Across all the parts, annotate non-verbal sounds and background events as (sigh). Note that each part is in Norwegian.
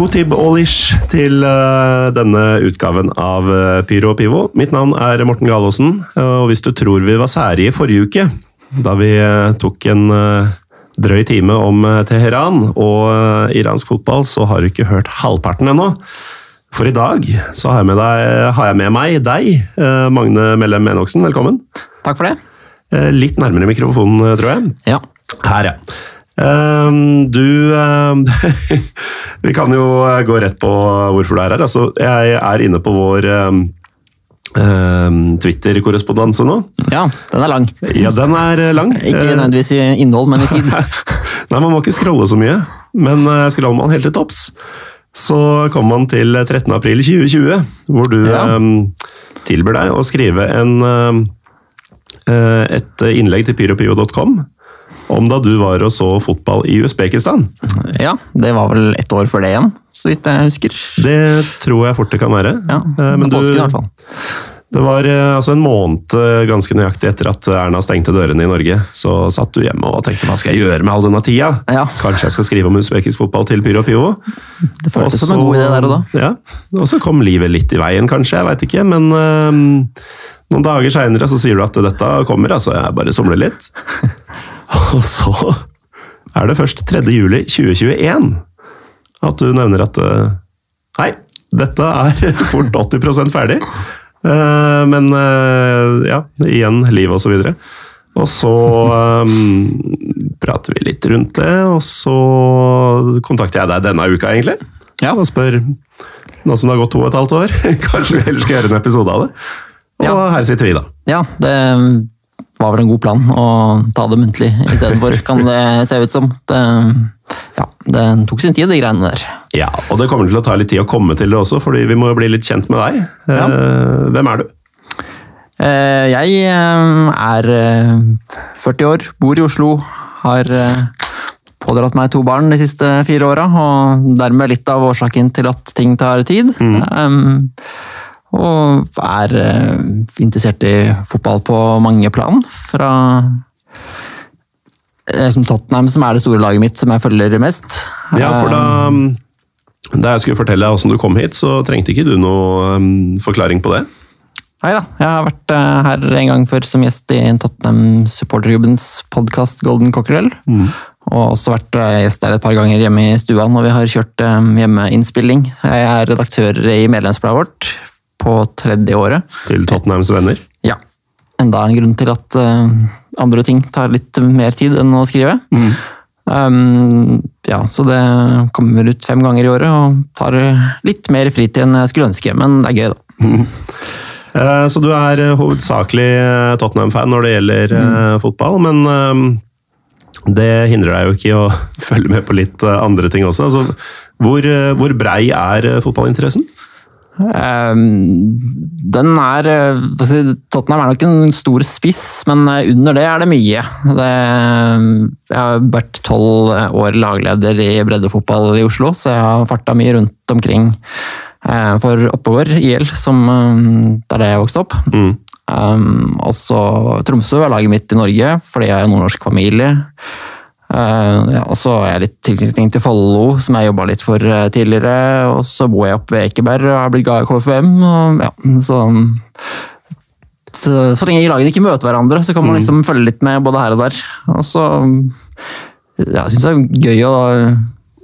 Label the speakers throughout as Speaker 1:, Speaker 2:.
Speaker 1: Kotib Olish til uh, denne utgaven av uh, Pyro og Pivo. Mitt navn er Morten Galaasen, uh, og hvis du tror vi var sære i forrige uke, da vi tok en drøy time om Teheran og iransk fotball, så har du ikke hørt halvparten ennå. For i dag så har jeg med, deg, har jeg med meg deg, Magne Mellem Enoksen. Velkommen.
Speaker 2: Takk for det.
Speaker 1: Litt nærmere mikrofonen, tror jeg.
Speaker 2: Ja.
Speaker 1: Her, ja. Um, du um, (laughs) Vi kan jo gå rett på hvorfor du er her. Altså, jeg er inne på vår um, Twitter-korrespondanse nå.
Speaker 2: Ja, den er lang.
Speaker 1: Ja, den er lang. (laughs)
Speaker 2: Ikke nødvendigvis i innhold, men i (laughs) tid.
Speaker 1: Nei, man må ikke scrolle så mye. Men uh, scroller man helt til topps, så kommer man til 13. april 2020, hvor du ja. tilbyr deg å skrive en, et innlegg til pyropio.com om da du var og så fotball i Usbekistan.
Speaker 2: Ja, det var vel ett år før det igjen, så vidt jeg husker.
Speaker 1: Det tror jeg fort det kan være.
Speaker 2: Ja, Men Men påsken i hvert fall.
Speaker 1: Det var eh, altså en måned eh, ganske nøyaktig etter at Erna stengte dørene i Norge. Så satt du hjemme og tenkte hva skal jeg gjøre med all denne tida?
Speaker 2: Ja.
Speaker 1: Kanskje jeg skal skrive om usbekisk fotball til Pyro Pivo?
Speaker 2: Det føltes som en god idé der og da.
Speaker 1: Ja, Og så kom livet litt i veien, kanskje. Jeg veit ikke. Men um, noen dager seinere så sier du at dette kommer, altså. Jeg bare somler litt. (laughs) Og så er det først 3. juli 2021 at du nevner at Hei, eh, dette er (laughs) fort 80 ferdig. Eh, men eh, ja, igjen liv og så videre. Og så um, prater vi litt rundt det, og så kontakter jeg deg denne uka, egentlig.
Speaker 2: Ja.
Speaker 1: Og spør nå som det har gått to og et halvt år, (laughs) kanskje vi heller skal gjøre en episode av det. Og ja. her sitter vi, da.
Speaker 2: Ja, det var vel en god plan å ta det muntlig istedenfor, kan det se ut som. Det, ja, det tok sin tid, de greiene der.
Speaker 1: Ja, og det kommer til å ta litt tid å komme til det også, fordi vi må bli litt kjent med deg. Ja. Eh, hvem er du?
Speaker 2: Eh, jeg eh, er 40 år, bor i Oslo, har pådratt meg to barn de siste fire åra, og dermed litt av årsaken til at ting tar tid. Mm. Og er eh, interessert i fotball på mange plan. Fra eh, som Tottenham, som er det store laget mitt, som jeg følger mest.
Speaker 1: Ja, for da, eh, da jeg skulle fortelle deg hvordan du kom hit, så trengte ikke du noen forklaring på det?
Speaker 2: Nei da, jeg har vært her en gang før som gjest i Tottenham supporterklubbens podkast Golden Cockerel. Mm. Og også vært gjest der et par ganger hjemme i stua når vi har kjørt hjemmeinnspilling. Jeg er redaktør i medlemsbladet vårt, på tredje året.
Speaker 1: Til Tottenhams venner?
Speaker 2: Ja. Enda en grunn til at uh, andre ting tar litt mer tid enn å skrive. Mm. Um, ja, så det kommer ut fem ganger i året og tar litt mer fritid enn jeg skulle ønske, men det er gøy, da. Mm.
Speaker 1: Uh, så du er hovedsakelig Tottenham-fan når det gjelder uh, mm. fotball, men det hindrer deg jo ikke i å (laughs) følge med på litt andre ting også. Altså, hvor, hvor brei er fotballinteressen?
Speaker 2: Ehm, den er eh, Tottenham er nok en stor spiss, men eh, under det er det mye. Det, jeg har vært tolv år lagleder i breddefotball i Oslo, så jeg har farta mye rundt omkring eh, for Oppegård IL, som det er det jeg vokste opp. Mm. Um, og så Tromsø er laget mitt i Norge, fordi jeg er nordnorsk familie. Uh, ja, og så har jeg litt tilknytning til Follo, som jeg jobba litt for uh, tidligere. Og så bor jeg oppe ved Ekeberg og har blitt glad i. Og, ja, så, så, så, lenge lagene ikke møter hverandre, så kan man mm. liksom følge litt med både her og der. Og så ja, syns jeg det er gøy å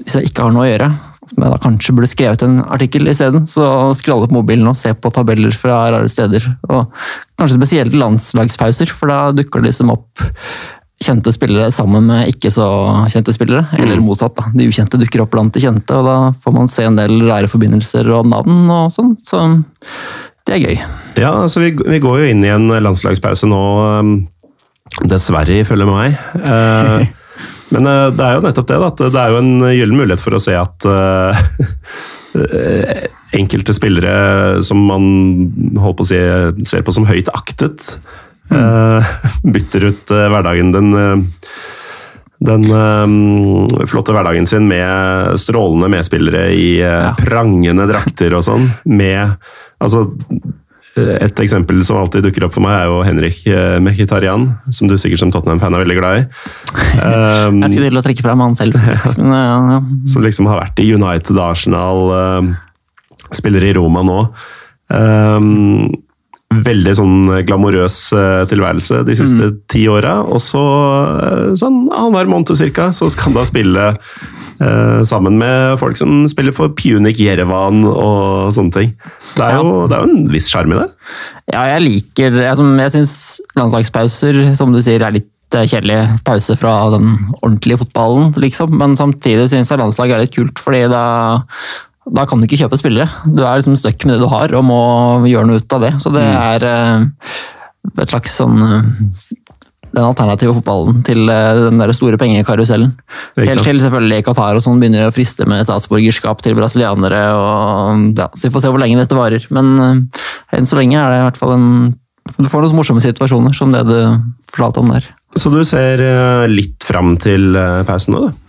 Speaker 2: Hvis jeg ikke har noe å gjøre, men da kanskje burde skrevet en artikkel isteden. Så skralle på mobilen og se på tabeller fra rare steder. Og kanskje spesielt landslagspauser, for da dukker det liksom opp kjente spillere sammen med ikke så kjente spillere. Mm. Eller motsatt. da. De ukjente dukker opp blant de kjente, og da får man se en del rare forbindelser og navn og sånn. Så det er gøy.
Speaker 1: Ja, altså vi, vi går jo inn i en landslagspause nå, um, dessverre, ifølge meg. Eh, (laughs) men eh, det er jo nettopp det, da, at det er jo en gyllen mulighet for å se at uh, (laughs) enkelte spillere som man holdt på å si, ser på som høyt aktet, Mm. (laughs) bytter ut eh, hverdagen den eh, den flotte hverdagen sin med strålende medspillere i uh, ja. prangende (laughs) drakter og sånn. Med Altså Et eksempel som alltid dukker opp for meg, er jo Henrik Mkhitarian, som du sikkert som Tottenham-fan er veldig glad i. Um, (laughs)
Speaker 2: Jeg skulle til å trekke fram han selv, faktisk. Men, ja, ja.
Speaker 1: som liksom har vært i United, Arsenal, um, spiller i Roma nå. Um, veldig sånn glamorøs eh, tilværelse de siste ti åra. Og så, eh, sånn annenhver måned cirka, så skal han da spille eh, sammen med folk som spiller for Punic Jerevan og sånne ting. Det er jo, det er jo en viss sjarm i det.
Speaker 2: Ja, jeg liker Jeg, som- jeg syns landslagspauser, som du sier, er litt eh, kjedelig pause fra den ordentlige fotballen, liksom. Men samtidig syns jeg landslag er litt kult, fordi da, da kan du ikke kjøpe spillere. Du er liksom stuck med det du har, og må gjøre noe ut av det. Så det er eh, et slags sånn eh, den alternative fotballen til eh, den der store pengekarusellen. Helt til selvfølgelig Qatar og sånn begynner å friste med statsborgerskap til brasilianere. og ja, Så vi får se hvor lenge dette varer. Men enn så lenge er det i hvert fall en Du får noen morsomme situasjoner som det du fortalte om der.
Speaker 1: Så du ser litt fram til pausen nå, du?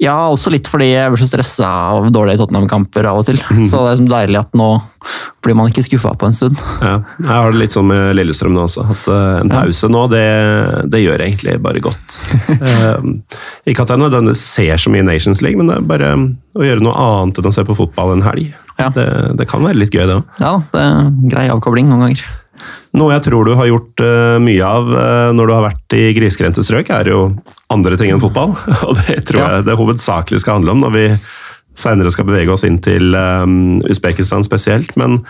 Speaker 2: Ja, også litt fordi jeg blir så stressa av dårlige Tottenham-kamper av og til. Så det er deilig at nå blir man ikke skuffa på en stund.
Speaker 1: Ja, jeg har det litt sånn med Lillestrøm nå også. At eh, en pause nå, det, det gjør egentlig bare godt. (laughs) Eh, ikke at jeg nødvendigvis ser så mye Nations League, men det er bare å gjøre noe annet enn å se på fotball en helg.
Speaker 2: Ja.
Speaker 1: Det, det kan være litt gøy, det òg.
Speaker 2: Ja, det er grei avkobling noen ganger.
Speaker 1: Noe jeg tror du har gjort eh, mye av eh, når du har vært i grisgrendte strøk, er jo andre ting enn fotball. (laughs) Og det tror jeg det hovedsakelig skal handle om når vi seinere skal bevege oss inn til um, Usbekistan spesielt. Men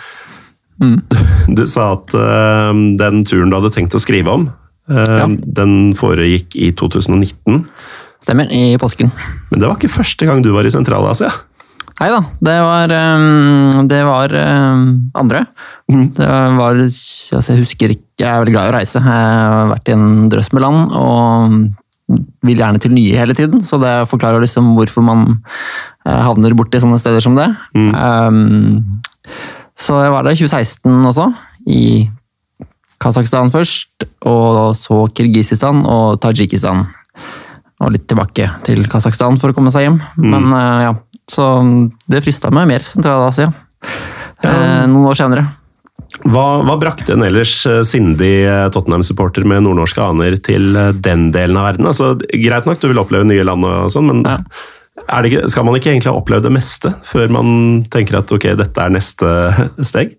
Speaker 2: Mm. (laughs)
Speaker 1: du, sa at eh, den turen du hadde tenkt å skrive om, eh, den foregikk i 2019.
Speaker 2: Stemmer, i påsken.
Speaker 1: Men det var ikke første gang du var i Sentral-Asia.
Speaker 2: Nei da, det var, eh, det var eh, andre. Det var altså Jeg husker ikke Jeg er veldig glad i å reise. Jeg har vært i en drøss med land og vil gjerne til nye hele tiden. Så det forklarer liksom hvorfor man eh, havner borti sånne steder som det. Um, så jeg var der i 2016 også. I Kasakhstan først, og så Kirgisistan og Tadsjikistan. Og litt tilbake til Kasakhstan for å komme seg hjem. Men eh, ja, så det frista meg mer Sentral-Asia. Eh, noen år senere.
Speaker 1: Hva, hva brakte en ellers eh, sindig eh, Tottenham-supporter med nordnorske aner til eh, den delen av verden? Altså, greit nok, du vil oppleve nye land og sånn, men
Speaker 2: Ja.
Speaker 1: er det ikke, skal man ikke egentlig ha opplevd det meste før man tenker at ok, dette er neste (laughs) steg?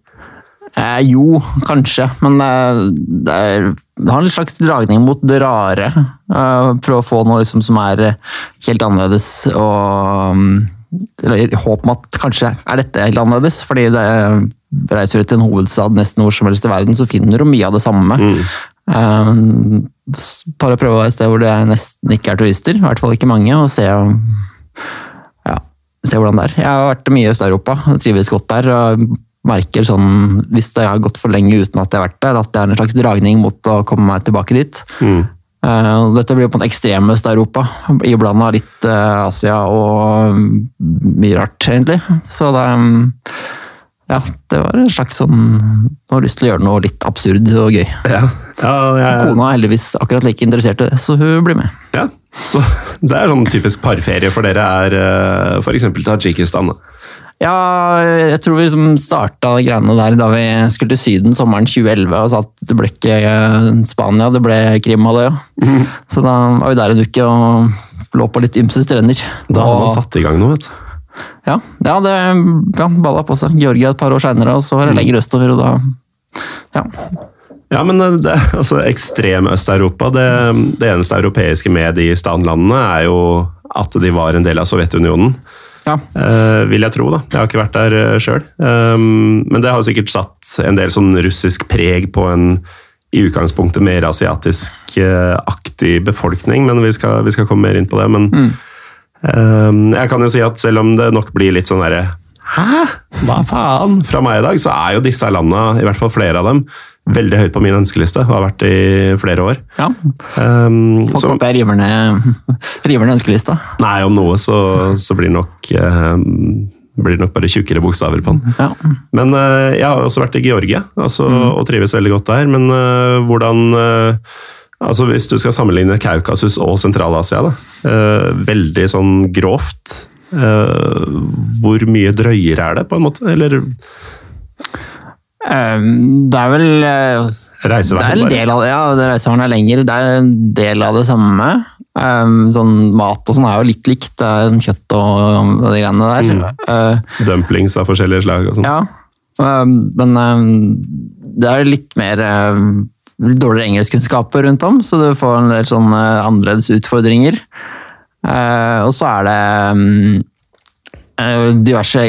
Speaker 2: Eh, jo, kanskje, men eh, det, er, det har en slags dragning mot det rare. Eh, prøve å få noe liksom, som er helt annerledes, og eller, håp om at kanskje er dette helt annerledes. fordi det reiser du til en hovedstad nesten hvor som helst i verden, så finner du mye av det samme. Mm. Um, bare prøve å være et sted hvor det nesten ikke er turister, i hvert fall ikke mange, og se ja, se hvordan det er. Jeg har vært mye i Øst-Europa, og trives godt der. og merker sånn, Hvis det har gått for lenge uten at jeg har vært der, at det er en slags dragning mot å komme meg tilbake dit.
Speaker 1: Mm.
Speaker 2: Eh, dette blir på en ekstrem Øst-Europa, iblanda litt eh, Asia og mm, mye rart, egentlig. Så det mm, ja, det var en slags sånn Nå har lyst til å gjøre noe litt absurd og gøy.
Speaker 1: Ja, ja, jeg,
Speaker 2: Kona er heldigvis akkurat like interessert i det, så hun blir med.
Speaker 1: ja. Så det er sånn typisk parferie for dere er eh, eksempel Tadsjikistan. da.
Speaker 2: Ja, jeg tror vi liksom starta greiene der da vi skulle til Syden sommeren 2011 og sa at det ble ikke eh, Spania, det ble Krimhalvøya. Så da var vi der en uke og lå på litt ymse strender.
Speaker 1: Da har man satt i gang noe, vet du.
Speaker 2: Ja, ja det ja, balla på seg. Georgia et par år seinere, og så var det lenger østover, og da Ja.
Speaker 1: Ja, men eh, det, (laughs) altså, ekstrem Øst-Europa, det, det eneste europeiske med de standlandene er jo at de var en del av Sovjetunionen.
Speaker 2: Ja.
Speaker 1: Uh, vil jeg tro, da. Jeg har ikke vært der uh, sjøl. men det har sikkert satt en del sånn russisk preg på en i utgangspunktet mer asiatisk-aktig befolkning, men vi skal, vi skal komme mer inn på det. Men eh, jeg kan jo si at selv om det nok blir litt sånn derre Hæ? Hva faen? Fra meg i dag, så er jo disse landa, i hvert fall flere av dem, veldig høyt på min ønskeliste. Og har vært det i flere år.
Speaker 2: ja.
Speaker 1: Um,
Speaker 2: Folk
Speaker 1: så-
Speaker 2: håper jeg (laughs) river ned, ønskelista.
Speaker 1: Nei, om noe så, så blir det nok um, blir det nok bare tjukkere bokstaver på den.
Speaker 2: Ja.
Speaker 1: Men uh, jeg har også vært i Georgia altså, og trives veldig godt der. Men uh, hvordan uh, altså Hvis du skal sammenligne Kaukasus og Sentral-Asia, da, eh, veldig sånn grovt eh, Hvor mye drøyere er det, på en måte? Eller
Speaker 2: det er vel Det
Speaker 1: Reiseveien,
Speaker 2: er
Speaker 1: bare.
Speaker 2: del av det, ja. det Reiseveien er lenger. Det er en del av det samme. Um, sånn mat og sånn er jo litt likt. Det er sånn kjøtt og de greiene der.
Speaker 1: Mm.
Speaker 2: Uh,
Speaker 1: Dumplings av forskjellige slag og sånn.
Speaker 2: ja, um, men det er litt mer dårligere engelskkunnskaper rundt om, så du får en del sånne annerledes utfordringer. Uh, og så er det um, diverse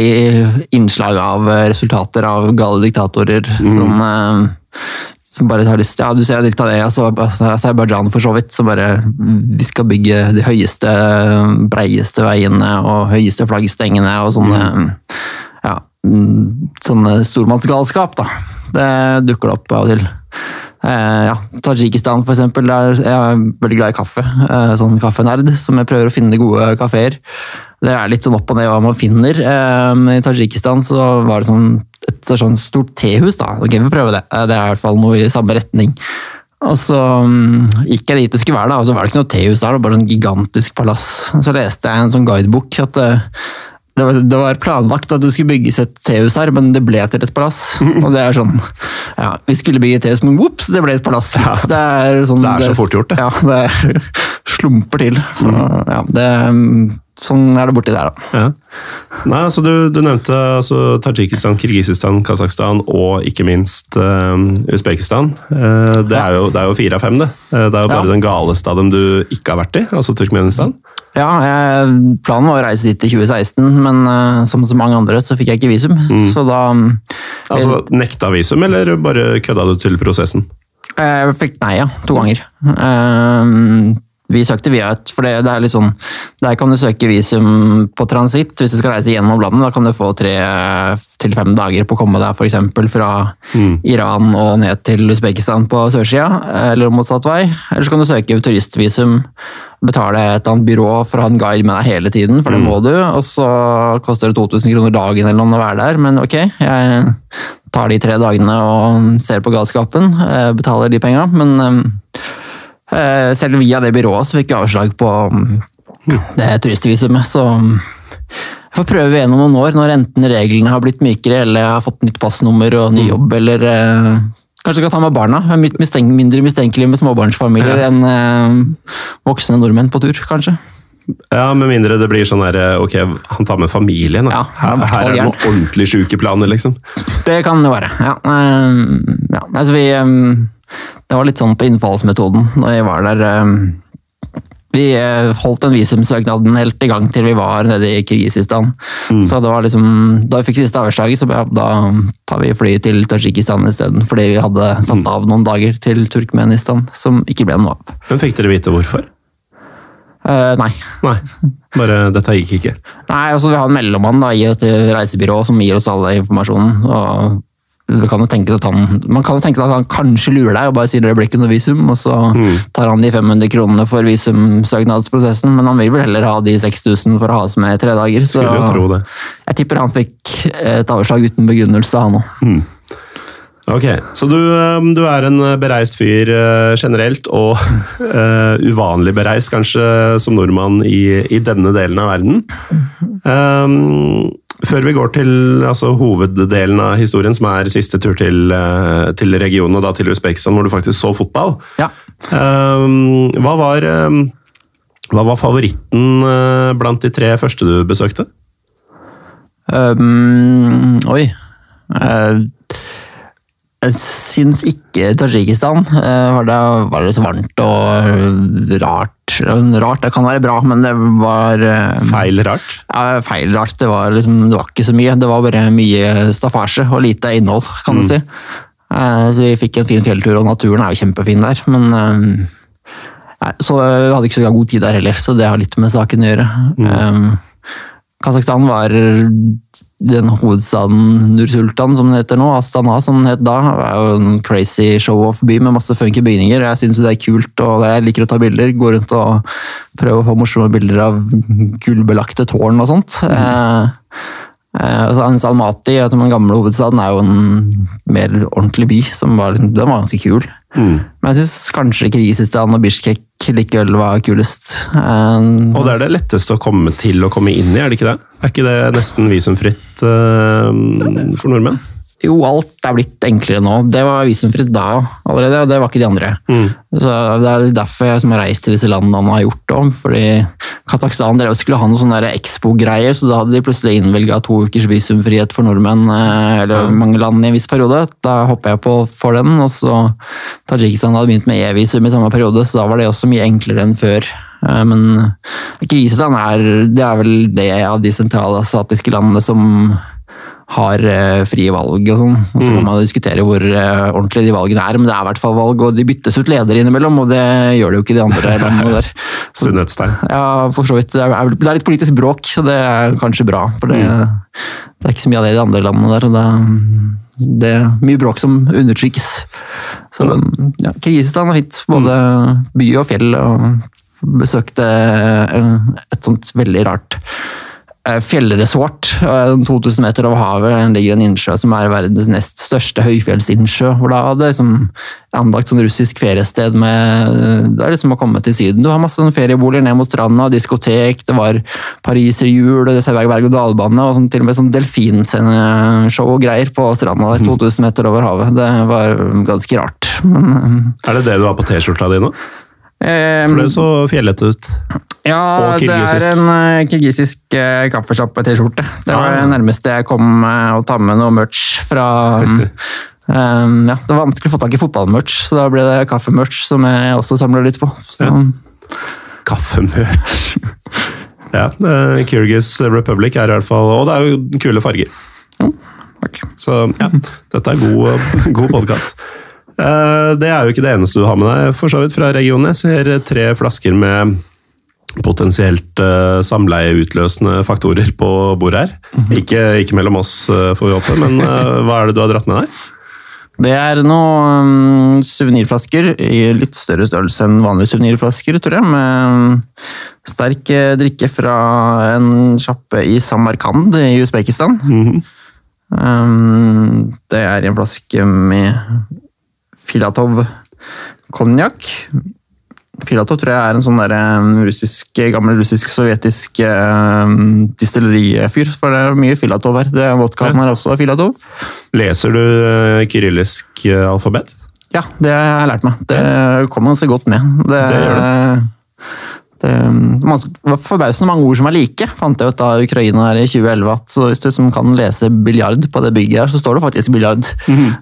Speaker 2: innslag av uh, resultater av gale diktatorer. Som, uh, som bare har lyst Ja, du ser litt av det. Altså, Aserbajdsjan for så vidt. Så bare Vi skal bygge de høyeste, breieste veiene og høyeste flaggstengene og sånne ja, mm, sånne stormannsgalskap, da. Det dukker det opp av og til. Eh, ja, Tadsjikistan, for eksempel. Der jeg er veldig glad i kaffe. Eh, sånn kaffenerd, som jeg prøver å finne gode kafeer. Det er litt sånn opp og ned hva man finner. Eh, I Tadsjikistan så var det sånn, et sånn stort tehus. da. Ok, vi får prøve det. Eh, Det er i hvert fall noe i samme retning. Og så mm, gikk jeg dit det skulle være, da, og så var det ikke noe tehus der, det var bare en gigantisk palass. Så leste jeg en sånn guidebok at eh, det var, det var planlagt at det skulle bygges et tehus her, men det ble til et palass. (laughs) Og det er sånn Ja, vi skulle bygge et tehus, men whoops, det ble et palass. Det er, sånn,
Speaker 1: Det er så fort gjort, det.
Speaker 2: Ja, det (laughs) slumper til. Så ja, det Sånn er det borti der, da.
Speaker 1: Ja. Nei, altså du, du nevnte altså, Tadsjikistan, Kirgisistan, Kasakhstan og ikke minst uh, Usbekistan. Uh, det, er jo, det er jo fire av fem, det. Uh, det er jo bare
Speaker 2: Ja.
Speaker 1: den galeste av dem du ikke har vært i, altså Turkmenistan.
Speaker 2: Ja, jeg, Planen var å reise dit i 2016, men eh, som så mange andre så fikk jeg ikke visum. Så da
Speaker 1: Altså Nekta visum, eller bare kødda du til prosessen?
Speaker 2: Jeg fikk nei, ja. To ganger. Eh, Vi søkte via et For det, det er litt sånn Der kan du søke visum på transitt hvis du skal reise gjennom landet. Da kan du få tre til fem dager på å komme deg f.eks. fra Iran og ned til Usbekistan på sørsida, eller motsatt vei. Eller så kan du søke turistvisum, betale et eller annet byrå for å ha en guide med deg hele tiden, for det må du, og så koster det 2000 kroner dagen eller noe å være der, men ok, jeg tar de tre dagene og ser på galskapen, eh, betaler de penga, men eh, selv via det byrået så fikk jeg avslag på mm, det turistvisumet, så mm, jeg får prøve igjen om noen år, når enten reglene har blitt mykere, eller jeg har fått nytt passnummer og ny jobb, eller eh, kanskje kan ta med barna. Jeg er mindre mistenkelig med småbarnsfamilier enn eh, voksne nordmenn på tur, kanskje.
Speaker 1: Ja, Med mindre det blir sånn her ok, han tar med familien. da.
Speaker 2: Ja, er
Speaker 1: her, her er det noen ordentlig sjuke planer, liksom.
Speaker 2: Det kan det være, ja. Eh, ja altså vi, eh, det var litt sånn på innfallsmetoden når jeg var der. eh, Vi eh, holdt den visumsøknaden helt i gang til vi var nede i Kirgisistan. Så det var liksom, da vi fikk siste avslaget, så ja, da tar vi flyet til Tadsjikistan isteden. Fordi vi hadde satt av noen dager til Turkmenistan, som ikke ble noe av.
Speaker 1: Men fikk dere vite hvorfor?
Speaker 2: Uh, nei.
Speaker 1: Nei, bare dette gikk ikke.
Speaker 2: Nei, altså Vi har en mellommann da, i et reisebyrå som gir oss alle informasjonen. og du kan han, Man kan jo tenke at han kanskje lurer deg og bare sier det blir ikke noe visum, og så tar han de 500 kronene for visumsøknadsprosessen, men han vil vel heller ha de 6000 for å ha oss med i tre dager. Så
Speaker 1: Skulle jo tro det.
Speaker 2: jeg tipper han fikk et avslag uten begrunnelse, han òg.
Speaker 1: Ok, Så du, eh, du er en bereist fyr eh, generelt, og uh, (laughs) uvanlig bereist kanskje som nordmann i, i denne delen av verden. Um, før vi går til altså, hoveddelen av historien, som er siste tur til, eh, til regionen, og da til Usbekistan, hvor du faktisk så fotball.
Speaker 2: Ja.
Speaker 1: Um, hva, var, um, hva var favoritten uh, blant de tre første du besøkte?
Speaker 2: Um, oi. uh, jeg syns ikke Tadsjikistan uh, var, det, var det så varmt og rart. Rart, det kan være bra, men det var eh,
Speaker 1: Feil rart?
Speaker 2: ja, feil rart. Det var, liksom, det var ikke så mye. Det var bare mye staffasje og lite innhold, kan du si. Eh, så vi fikk en fin fjelltur, og naturen er jo kjempefin der. Men eh, nei, så vi hadde ikke så god tid der heller, så det har litt med saken å gjøre. Eh, Kasakhstan var den hovedstaden Nursultan, som den heter nå, Astana, som den het da. Det er jo en crazy show-off-by med masse funky bygninger. Jeg syns det er kult, og jeg liker å ta bilder. Gå rundt og prøve å få morsomme bilder av gullbelagte tårn og sånt. Eh, eh, Salmati, den gamle hovedstaden, er jo en mer ordentlig by. som var, Den var ganske kul. Men jeg syns kanskje Kirgisistan og Bishkek likevel var kulest. Um,
Speaker 1: Og det er det letteste å komme til å komme inn i, er det ikke det? Er ikke det nesten visumfritt uh, for nordmenn?
Speaker 2: Jo, alt er blitt enklere nå. Det var visumfritt da allerede, og det var ikke de andre.
Speaker 1: Mm.
Speaker 2: Så Det er derfor jeg som har reist til disse landene han har gjort det om. fordi Kasakhstan skulle ha noe sånn Expo-greier, så da hadde de plutselig innvilga to ukers visumfrihet for nordmenn, eh, eller
Speaker 1: mm.
Speaker 2: mange land i en viss periode. Da hoppa jeg på for den, og så Tadsjikistan hadde begynt med e-visum i samme periode, så da var det også mye enklere enn før. Eh, Men Kirgisistan er, det er vel det av de sentralasiatiske landene som har uh, frie valg og sånn. Og så må man diskutere hvor uh, ordentlige de valgene er, men det er i hvert fall valg, og de byttes ut ledere innimellom, og det gjør det jo ikke de andre (laughs) landene der.
Speaker 1: Sunnhetstegn.
Speaker 2: Ja, for så vidt. Det er, det er litt politisk bråk, så det er kanskje bra. For det, det er ikke så mye av det i de andre landene der. og det, det er mye bråk som undertrykkes. Så ja, Kirgisistan er fint. Både by og fjell. og Besøkte eh, et sånt veldig rart eh, fjellresort. eh, 2000 meter over havet ligger en innsjø som er verdens nest største høyfjellsinnsjø. hvor da hadde liksom anlagt sånn russisk feriested med Det er liksom å komme til Syden. Du har masse ferieboliger ned mot stranda, diskotek, det var pariserhjul, berg-og-dal-bane og sånn, til og med sånn delfinshow og greier på stranda der, 2000 meter over havet. Det var ganske rart. Men,
Speaker 1: Er det det du har på T-skjorta di nå?
Speaker 2: Eh,
Speaker 1: For det så fjellete ut.
Speaker 2: ja, det er en uh, kirgisisk uh, kaffesjappe-T-skjorte. Det var
Speaker 1: Ah.
Speaker 2: det nærmeste jeg kom uh, å ta med noe merch fra um, um, (laughs) ja, Det var vanskelig å få tak i fotballmerch, så da ble det kaffemerch som jeg også samler litt på. Så,
Speaker 1: Ja. Kaffemerch. (laughs) ja, uh, Kyrgyz Republic er i hvert fall Og det er jo kule farger.
Speaker 2: takk.
Speaker 1: Så ja, dette er god, god podkast. Det er jo ikke det eneste du har med deg for så vidt fra regionen. Jeg ser tre flasker med potensielt eh, samleieutløsende faktorer på bordet her. ikke, ikke mellom oss, eh, får vi håpe, men eh, (laughs) hva er det du har dratt med deg?
Speaker 2: Det er noen um, suvenirflasker i litt større størrelse enn vanlige suvenirflasker, tror jeg. Med sterk eh, drikke fra en sjappe i Samarkand i Usbekistan.
Speaker 1: Mhm.
Speaker 2: Um, det er en flaske med Filatov konjakk. Filatov tror jeg er en sånn der, um, russisk, gammel russisk-sovjetisk um, distillerifyr. For det er mye Filatov her. Det er Vodkaen her også Filatov.
Speaker 1: Leser du eh, kyrillisk eh, alfabet?
Speaker 2: Ja, det har jeg lært meg. Det kommer ganske godt med. Det,
Speaker 1: Det gjør
Speaker 2: det, det var forbausende mange ord som er like, fant jeg ut da Ukraina her i 2011. At så hvis du som kan lese biljard på det bygget her, så står det faktisk biljard.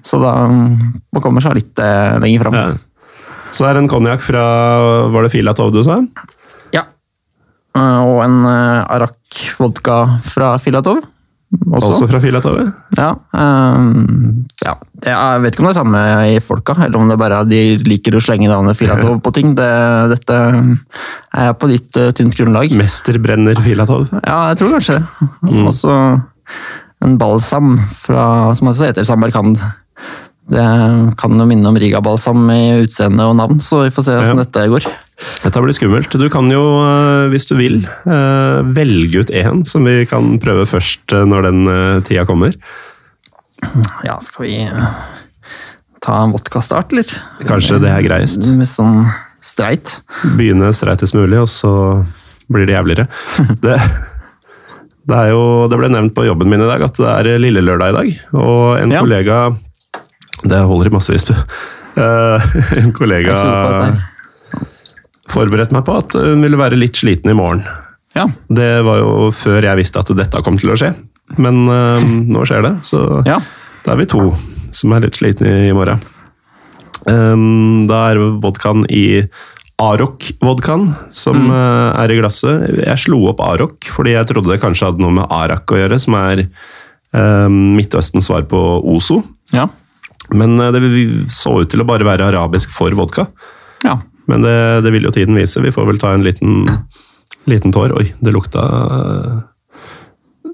Speaker 2: Så da man kommer seg litt eh, lenger fram.
Speaker 1: Ja. Så det er en konjakk fra Var det Filatov du sa?
Speaker 2: Ja. Eh, Og en eh, arak vodka fra Filatov. Også.
Speaker 1: Også fra Filatov? ja.
Speaker 2: Ja, ehm, ja. Jeg vet ikke om det er samme i folka, eller om det bare er de liker å slenge navnet Filatov på ting. Det, dette er på litt uh, tynt grunnlag.
Speaker 1: Mesterbrenner Filatov.
Speaker 2: Ja, jeg tror kanskje det.
Speaker 1: Mm.
Speaker 2: Også en balsam fra, som heter Samarkand. Det kan jo minne om Riga-balsam i utseende og navn, så vi får se hvordan
Speaker 1: Ja.
Speaker 2: dette går.
Speaker 1: Dette blir skummelt. Du kan jo, eh, hvis du vil, eh, velge ut én som vi kan prøve først eh, når den tida kommer.
Speaker 2: Ja, skal vi ta en vodkastart, eller?
Speaker 1: Kanskje det er greiest.
Speaker 2: Med sånn streit.
Speaker 1: Begynne streitest mulig, og så blir det jævligere. (laughs) Det, det, er jo, det ble nevnt på jobben min i dag at det er lille lørdag i dag. Og en
Speaker 2: Ja.
Speaker 1: kollega Det holder i massevis, du. (laughs) En kollega Forberedte meg på at hun ville være litt sliten i morgen.
Speaker 2: Ja.
Speaker 1: Det var jo før jeg visste at dette kom til å skje. Men eh, nå skjer det, så
Speaker 2: ja.
Speaker 1: da er vi to som er litt slitne i morgen. Um, da er vodkaen i Arok-vodkaen som eh, er i glasset. Jeg slo opp Arok fordi jeg trodde det kanskje hadde noe med Arak å gjøre, som er eh, Midtøstens svar på Ozo.
Speaker 2: Ja.
Speaker 1: Men uh, det så ut til å bare være arabisk for vodka.
Speaker 2: ja.
Speaker 1: Men det, det vil jo tiden vise. Vi får vel ta en liten, liten tår. Oi, det lukta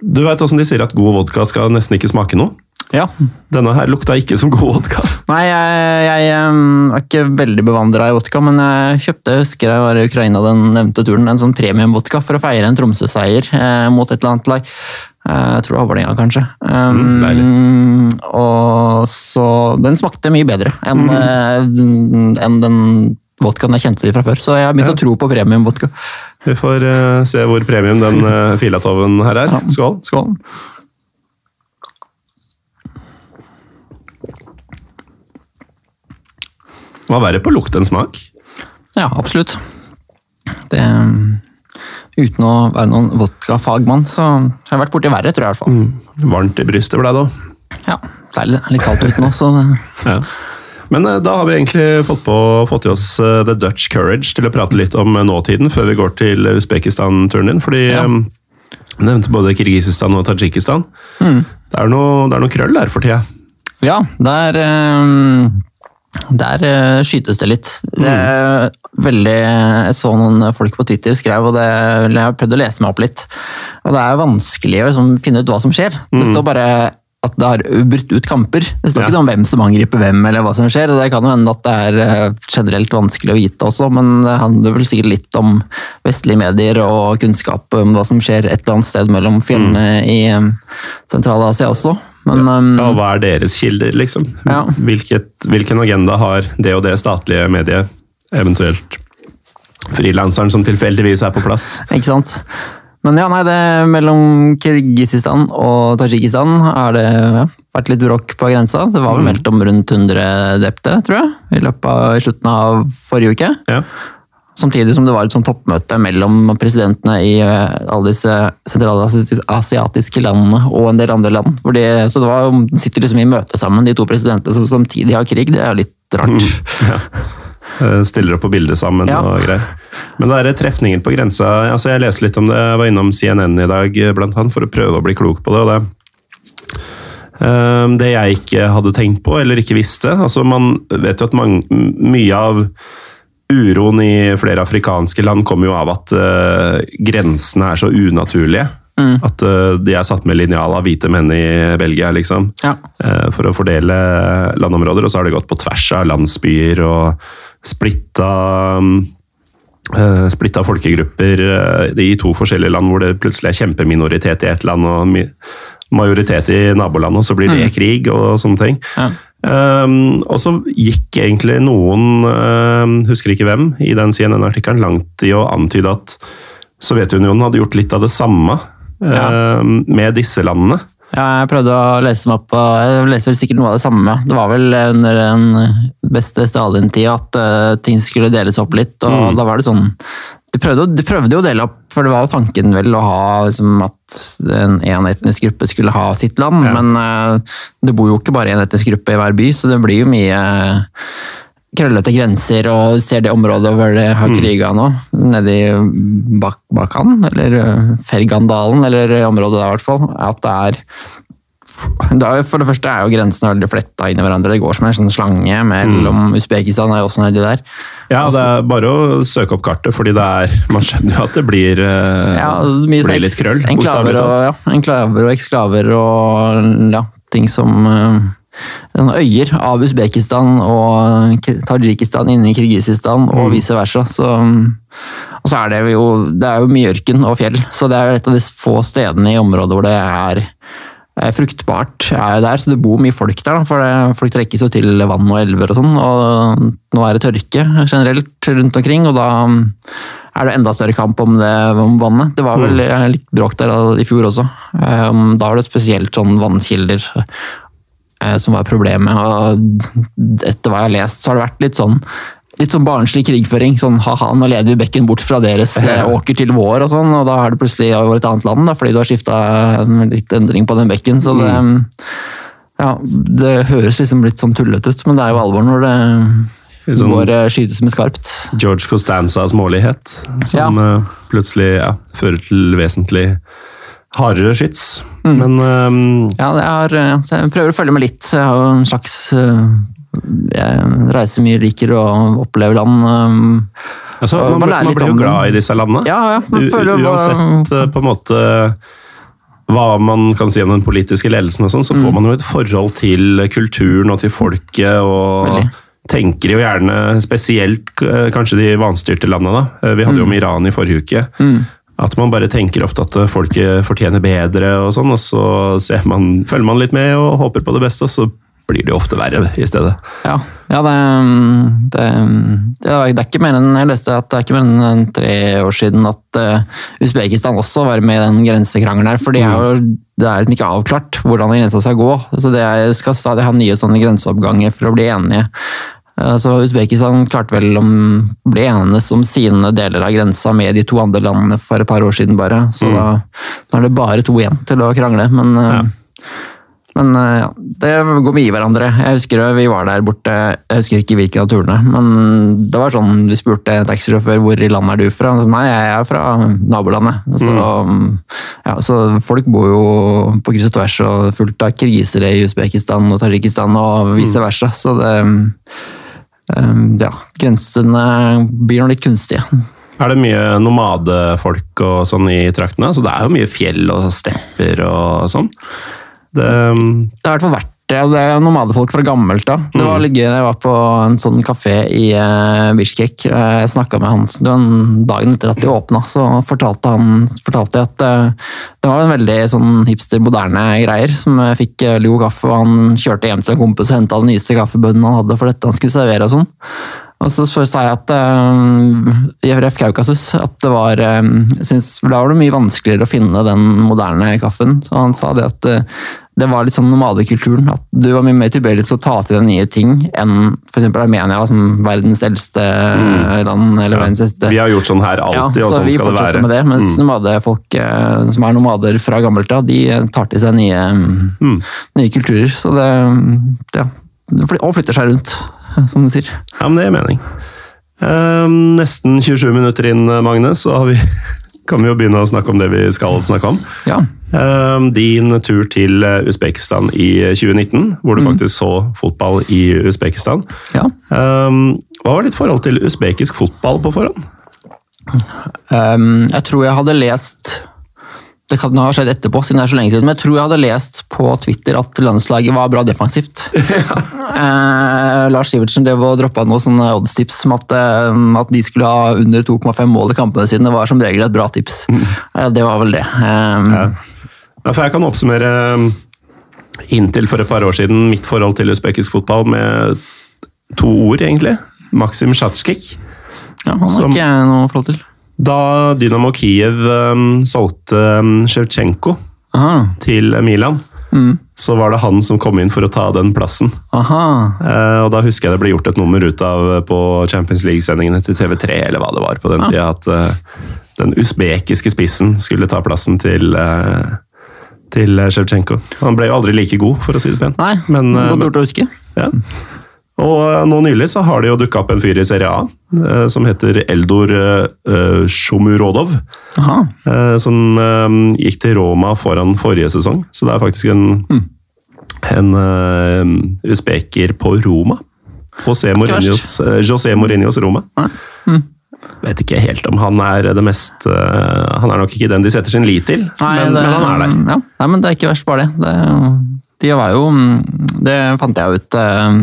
Speaker 1: Du veit åssen de sier at god vodka skal nesten ikke smake noe?
Speaker 2: ja.
Speaker 1: Denne her lukta ikke som god vodka.
Speaker 2: Nei, jeg, jeg er ikke veldig bevandra i vodka, men jeg kjøpte, jeg husker jeg var i Ukraina den nevnte turen, en sånn premiumvodka for å feire en Tromsø-seier eh, mot et eller annet lag. Eh, jeg tror det var Vålerenga, kanskje. Um,
Speaker 1: Mm,
Speaker 2: og så Den smakte mye bedre enn eh, enn den vodkaen jeg kjente de fra før. Så jeg har begynt
Speaker 1: ja.
Speaker 2: å tro på premiumvodka.
Speaker 1: Vi får uh, se hvor premium den uh, (laughs) filatoven her er. Skål.
Speaker 2: Skål.
Speaker 1: Hva verre på lukt enn smak?
Speaker 2: Ja, absolutt. Det, eh, uten å være noen vodkafagmann, så har jeg vært borti verre, tror jeg. i hvert fall.
Speaker 1: Mm. Varmt i brystet for deg, da.
Speaker 2: Ja. Deilig. Litt kaldt ute nå, så det
Speaker 1: ja. Men eh, da har vi egentlig fått, på, fått i oss eh, The Dutch Courage til å prate litt om eh, nåtiden, før vi går til Usbekistan-turen din. Fordi
Speaker 2: Ja.
Speaker 1: jeg nevnte både Kirgisistan og Tadsjikistan. Det, er noe, det er noe krøll der for tida.
Speaker 2: Ja, der, der skytes det litt. Det er veldig, jeg så noen folk på Twitter skrev, og det, jeg har prøvd å lese meg opp litt. Og det er vanskelig å liksom finne ut hva som skjer. Det står bare at det har brutt ut kamper. Det står
Speaker 1: Ja.
Speaker 2: ikke noe om hvem som angriper hvem, eller hva som skjer. Det kan jo hende at det er eh, generelt vanskelig å vite også, men det handler vel sikkert litt om vestlige medier og kunnskap om hva som skjer et eller annet sted mellom fjellene i eh, Sentral-Asia også. Men ja.
Speaker 1: Ja, hva er deres kilder, liksom?
Speaker 2: Ja.
Speaker 1: Hvilket, hvilken agenda har det og det statlige mediet, eventuelt frilanseren som tilfeldigvis er på plass?
Speaker 2: Ikke sant? Men ja, nei, det mellom Kirgisistan og Tadsjikistan har det ja, vært litt bråk på grensa. Det var vel meldt om rundt 100 drepte, tror jeg, i løpet av i slutten av forrige uke.
Speaker 1: Ja.
Speaker 2: Samtidig som det var et sånt toppmøte mellom presidentene i eh, alle disse sentralasiatiske landene og en del andre land. De, så det var, de sitter liksom i møte sammen, de to presidentene som samtidig har krig. Det er jo litt rart. (laughs)
Speaker 1: Ja. Eh, Stiller opp på bildet sammen
Speaker 2: Ja.
Speaker 1: og greier. Men det er trefninger på grensa altså Jeg leste litt om det, jeg var innom CNN i dag eh, blant annet, for å prøve å bli klok på det. og det eh, det jeg ikke hadde tenkt på, eller ikke visste altså Man vet jo at mange, mye av uroen i flere afrikanske land kommer jo av at uh, grensene er så unaturlige. At uh, de er satt med linjal av hvite menn i Belgia, liksom.
Speaker 2: Ja.
Speaker 1: Uh, for å fordele landområder, og så har det gått på tvers av landsbyer og splitta Uh, Splitta folkegrupper uh, i to forskjellige land, hvor det plutselig er kjempeminoritet i ett land og majoritet i nabolandet, og så blir det krig og sånne ting.
Speaker 2: Ja.
Speaker 1: Um, og så gikk egentlig noen, uh, husker ikke hvem, i den CNN-artikkelen langt i å antyde at Sovjetunionen hadde gjort litt av det samme
Speaker 2: Ja.
Speaker 1: um, med disse landene.
Speaker 2: Jeg prøvde å lese meg opp på Jeg leser vel sikkert noe av det samme. Det var vel under den beste Stalin-tida at uh, ting skulle deles opp litt, og da var det sånn de prøvde, de prøvde jo å dele opp, for det var jo tanken vel å ha liksom, at en, en etnisk gruppe skulle ha sitt land,
Speaker 1: Ja.
Speaker 2: men uh, det bor jo ikke bare en etnisk gruppe i hver by, så det blir jo mye krøllete grenser, og ser det området hvor det har kriga nå, nedi Bakkan, Bak Bakan, eller eh, Fergandalen, eller området der i hvert fall, at det er det for det første er jo grensene veldig fletta inn i hverandre. Det går som en sånn slange mellom Usbekistan og også nedi der.
Speaker 1: Ja, det er bare å søke opp kartet, fordi det er Man skjønner jo at det blir, eh,
Speaker 2: Ja, mye
Speaker 1: blir litt krøll.
Speaker 2: Enklaver og, ja, enklaver og eksklaver og ja, ting som eh, øyer av Usbekistan og Tadsjikistan inne i Kirgisistan
Speaker 1: Mm.
Speaker 2: og vice versa. Så, og så er det jo det er jo mye ørken og fjell, så det er et av de få stedene i området hvor det er fruktbart er der, så det bor mye folk der. For folk trekkes jo til vann og elver og sånn, og nå er det tørke generelt rundt omkring, og da er det enda større kamp om det om vannet. Det var vel eh, litt bråk der i fjor også. Eh, Da var det spesielt sånn vannkilder som var problemet, og etter hva jeg har lest, så har det vært litt sånn Litt sånn barnslig krigføring. Sånn ha-ha, nå leder vi bekken bort fra deres eh, (laughs) åker til vår, og sånn, og da er det plutselig over et annet land, da, fordi du har skifta litt endring på den bekken. Så det Ja, det høres liksom litt sånn tullete ut, men det er jo alvor når det
Speaker 1: sånn-
Speaker 2: går eh, skytes med skarpt.
Speaker 1: George Costanzas smålighet, som ja. plutselig ja, fører til vesentlig hardere skyts.
Speaker 2: Mm.
Speaker 1: Men um...
Speaker 2: Ja, er, eh, jeg prøver å følge med litt. Jeg har jo en slags eh, Jeg reiser mye, liker å oppleve land. eh,
Speaker 1: altså, man,
Speaker 2: man
Speaker 1: man blir jo glad i disse landene.
Speaker 2: Ja, ja.
Speaker 1: U
Speaker 2: føler bare-
Speaker 1: uansett eh, på en måte hva man kan si om den politiske ledelsen, og sånn, så får man jo et forhold til kulturen og til folket. og
Speaker 2: Veldig.
Speaker 1: tenker jo gjerne, spesielt kanskje de vanstyrte landene. da. Vi hadde jo om Iran i forrige uke. At man bare tenker ofte at folk folket fortjener bedre, og sånn, og så ser man, følger man litt med og håper på det beste, og så blir det jo ofte verre i stedet.
Speaker 2: Ja, ja det, det, det, er- det ikke mer enn jeg leste at det er ikke mer enn tre år siden at uh, Usbekistan også var med i den grensekrangelen her. For de er jo, det er liksom ikke avklart hvordan grensa skal gå. Så det skal stadig ha nye sånne grenseoppganger for å bli enige. Altså, Usbekistan klarte vel å bli enes om sine deler av grensa med de to andre landene for et par år siden bare. Så da, da er det bare to igjen til å krangle. Men, eh,
Speaker 1: Ja.
Speaker 2: men eh, ja, det går mye i hverandre. Jeg husker vi var der borte, jeg husker ikke hvilken av turene, men det var sånn vi spurte en taxisjåfør hvor i landet er du fra. Så, Nei, jeg er fra nabolandet. Så, ja, så folk bor jo på kryss og tvers og fullt av kriser i Usbekistan og Tadsjikistan og vice versa. Så det eh, Ja, grensene blir nå litt kunstige.
Speaker 1: Er det mye nomadefolk og sånn i traktene? Så det er jo mye fjell og stepper og sånn. Det,
Speaker 2: Det har i hvert fall vært det. er nomadefolk fra gammelt av. Det var litt gøy. Jeg var på en sånn kafé i uh, Bishkek. Eh, Jeg snakka med han var dagen etter at de åpna, så fortalte han fortalte at eh, det var en veldig sånn hipster, moderne greier. Som fikk eh, veldig god kaffe, og han kjørte hjem til en kompis og henta den nyeste kaffebønnen han hadde for dette han skulle servere og sånn. Og så sa jeg at uh, i Ref Kaukasus at det var uh, synes, Da var det mye vanskeligere å finne den moderne kaffen. Så han sa det at uh, det var litt sånn nomadekulturen. At du var mye mer tilbøyelig til å ta til deg nye ting enn f.eks. Armenia, som verdens eldste mm. land. eller verdens eldste...
Speaker 1: vi har gjort sånn her alltid,
Speaker 2: Ja,
Speaker 1: og
Speaker 2: så
Speaker 1: sånn skal det være.
Speaker 2: med det, mens nomadefolk eh, som er nomader fra gammelt av, de tar til seg nye,
Speaker 1: Mm.
Speaker 2: nye kulturer. Så det, ja, og flytter seg rundt, som du sier.
Speaker 1: Ja, men det gir mening. Um, nesten 27 minutter inn, Magne, så har vi, (laughs) kan vi jo begynne å snakke om det vi skal snakke om.
Speaker 2: Ja.
Speaker 1: Eh, Din tur til eh, Usbekistan i 2019, hvor du
Speaker 2: Mm.
Speaker 1: faktisk så fotball i Usbekistan.
Speaker 2: ja.
Speaker 1: Eh, Hva var ditt forhold til usbekisk fotball på forhånd?
Speaker 2: Um, jeg tror jeg hadde lest Det kan ha skjedd etterpå, siden det er så lenge siden, men jeg tror jeg hadde lest på Twitter at landslaget var bra defensivt. (laughs) Eh, Lars Sivertsen drev og droppa noen sånne oddstips om at, eh, at de skulle ha under 2,5 mål i kampene sine. Det var som regel et bra tips. Eh, det var vel det. Um,
Speaker 1: Ja. Ja, for jeg kan oppsummere um, inntil for et par år siden mitt forhold til usbekisk fotball med to ord, egentlig. Maxim Shatskik.
Speaker 2: ja, han har
Speaker 1: Som-
Speaker 2: ikke jeg noe forhold til.
Speaker 1: Da Dynamo Kiev um, solgte um,
Speaker 2: Sjevtsjenko
Speaker 1: til Milan,
Speaker 2: Mm.
Speaker 1: så var det han som kom inn for å ta den plassen.
Speaker 2: Aha.
Speaker 1: Eh, og da husker jeg det ble gjort et nummer ut av eh, på Champions League-sendingene til TV3, eller hva det var på den
Speaker 2: Ja.
Speaker 1: tida, at uh, den usbekiske spissen skulle ta plassen til eh, til Sjevtsjenko. Shevchenko. Han ble jo aldri like god, for å si det pent.
Speaker 2: Nei,
Speaker 1: Men, eh,
Speaker 2: godt gjort å huske.
Speaker 1: Ja. Og eh, nå nylig så har det jo dukka opp en fyr i Serie A eh, som heter Eldor
Speaker 2: Sjomurodov.
Speaker 1: Eh, som eh, gikk til Roma foran forrige sesong. Så det er faktisk en,
Speaker 2: mm.
Speaker 1: en eh, usbeker på Roma. José Mourinhos, eh, José Mourinhos Roma.
Speaker 2: Nei.
Speaker 1: Vet ikke helt om han er det mest eh, Han er nok ikke den de setter sin lit til,
Speaker 2: Nei,
Speaker 1: men,
Speaker 2: det,
Speaker 1: men han er der.
Speaker 2: Ja, nei, men det er ikke verst bare det. det. De var jo Det fant jeg ut eh,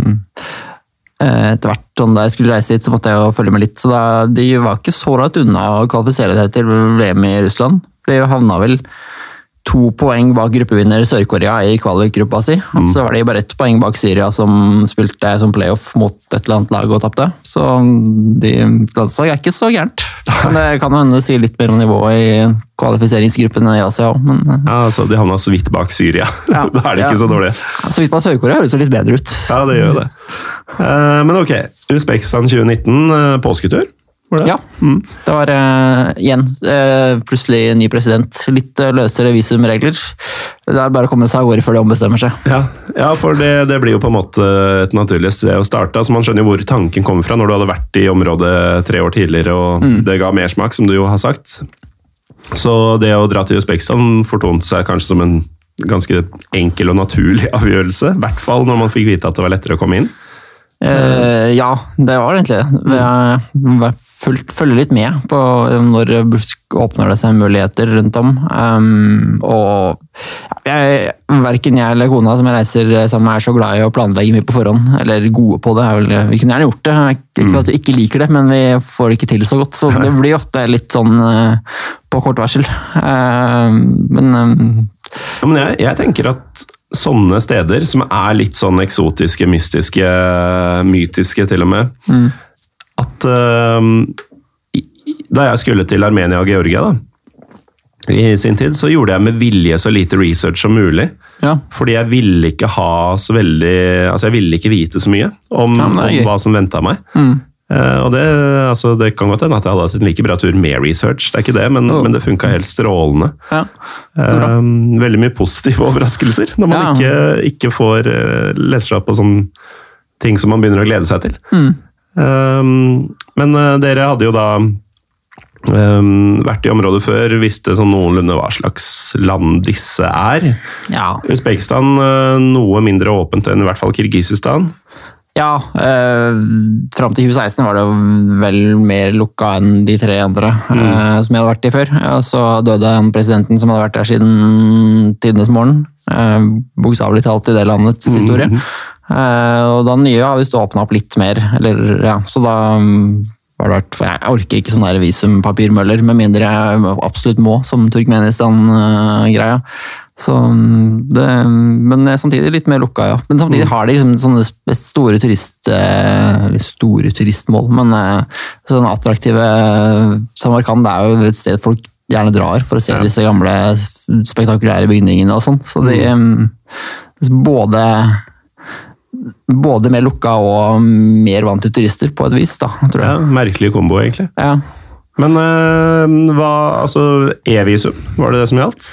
Speaker 2: etter hvert. Sånn, da jeg skulle reise hit, så måtte jeg jo følge med litt. Så da, de var ikke så langt unna å kvalifisere seg til VM i Russland. For de havna vel to poeng bak gruppevinner Sør-Korea i kvalikgruppa si. Mm. så var de bare ett poeng bak Syria, som spilte som playoff mot et eller annet lag og tapte. Så de landslag er ikke så gærent. Men det kan hende det sier litt mer om nivået i kvalifiseringsgruppene i Asia òg, men eh,
Speaker 1: Ja, altså, De havna så vidt bak Syria. (laughs)
Speaker 2: Ja.
Speaker 1: da er de ikke
Speaker 2: Ja.
Speaker 1: så dårlige.
Speaker 2: så vidt bak Sør-Korea høres det litt bedre ut.
Speaker 1: Ja, det gjør det. Eh, men ok, Usbekistan 2019, uh, påsketur? Var det?
Speaker 2: Ja. Det var uh, igjen uh, plutselig ny president. Litt uh, løsere visumregler. Det er bare å komme seg av gårde før de ombestemmer seg.
Speaker 1: Ja, ja for det, det blir jo på en måte et naturlig sted å starte. Altså man skjønner jo hvor tanken kommer fra når du hadde vært i området tre år tidligere, og det ga mersmak, som du jo har sagt. Så det å dra til Usbekistan fortonte seg kanskje som en ganske enkel og naturlig avgjørelse. I hvert fall når man fikk vite at det var lettere å komme inn.
Speaker 2: Eh, ja, det var egentlig det. Jeg var fulgt, følger litt med på når busk åpner det seg muligheter rundt om. Um, og jeg, verken jeg eller kona som jeg reiser sammen med, er så glad i å planlegge mye på forhånd. Eller gode på det. vel, vi kunne gjerne gjort det. Ikke at vi ikke liker det, men vi får det ikke til så godt. Så (laughs) det blir ofte litt sånn uh, på kort varsel. Uh, men um,
Speaker 1: Ja, men jeg, jeg tenker at sånne steder, som er litt sånn eksotiske, mystiske, mytiske til og med At eh, Da jeg skulle til Armenia og Georgia, da, i sin tid, så gjorde jeg med vilje så lite research som mulig.
Speaker 2: Ja.
Speaker 1: Fordi jeg ville ikke ha så veldig Altså, jeg ville ikke vite så mye om,
Speaker 2: Ja,
Speaker 1: om hva som venta meg.
Speaker 2: Mm.
Speaker 1: Eh, og det, altså, det kan godt hende at jeg hadde hatt en like bra tur med research, det er ikke det, men,
Speaker 2: oh.
Speaker 1: men det funka helt strålende.
Speaker 2: ja. Um.
Speaker 1: Eh, veldig mye positive (laughs) overraskelser når man
Speaker 2: Ja.
Speaker 1: ikke, ikke får uh, lese seg opp på sånne ting som man begynner å glede seg til.
Speaker 2: Mm.
Speaker 1: Um, men eh, dere hadde jo da Um, vært i området før, visste sånn noenlunde hva slags land disse er.
Speaker 2: Ja.
Speaker 1: Usbekistan eh, noe mindre åpent enn i hvert fall Kirgisistan.
Speaker 2: Ja, eh, fram til 2016 var det vel mer lukka enn de tre andre eh, som jeg hadde vært i før. Ja, så døde han presidenten som hadde vært der siden tidenes morgen. Eh, Bokstavelig talt i det landets historie. Eh, og da nye har visst åpna opp litt mer, eller ja, så da mm, var det vært, for Jeg orker ikke sånne visumpapirmøller, med mindre jeg absolutt må, som Turkmenistan-greia. Så mm, det, men samtidig litt mer lukka, ja. Men samtidig har de liksom sånne store turist... eh, Eller store turistmål, men sånn sånne attraktive Samarkand det er jo et sted folk gjerne drar for å se
Speaker 1: Ja.
Speaker 2: disse gamle spektakulære bygningene og sånn. Så de mm, både både mer lukka og mer vant til turister, på et vis, da, tror
Speaker 1: Ja, merkelig kombo, egentlig.
Speaker 2: Ja.
Speaker 1: Men eh, hva Altså, e-visum, var det det som gjaldt?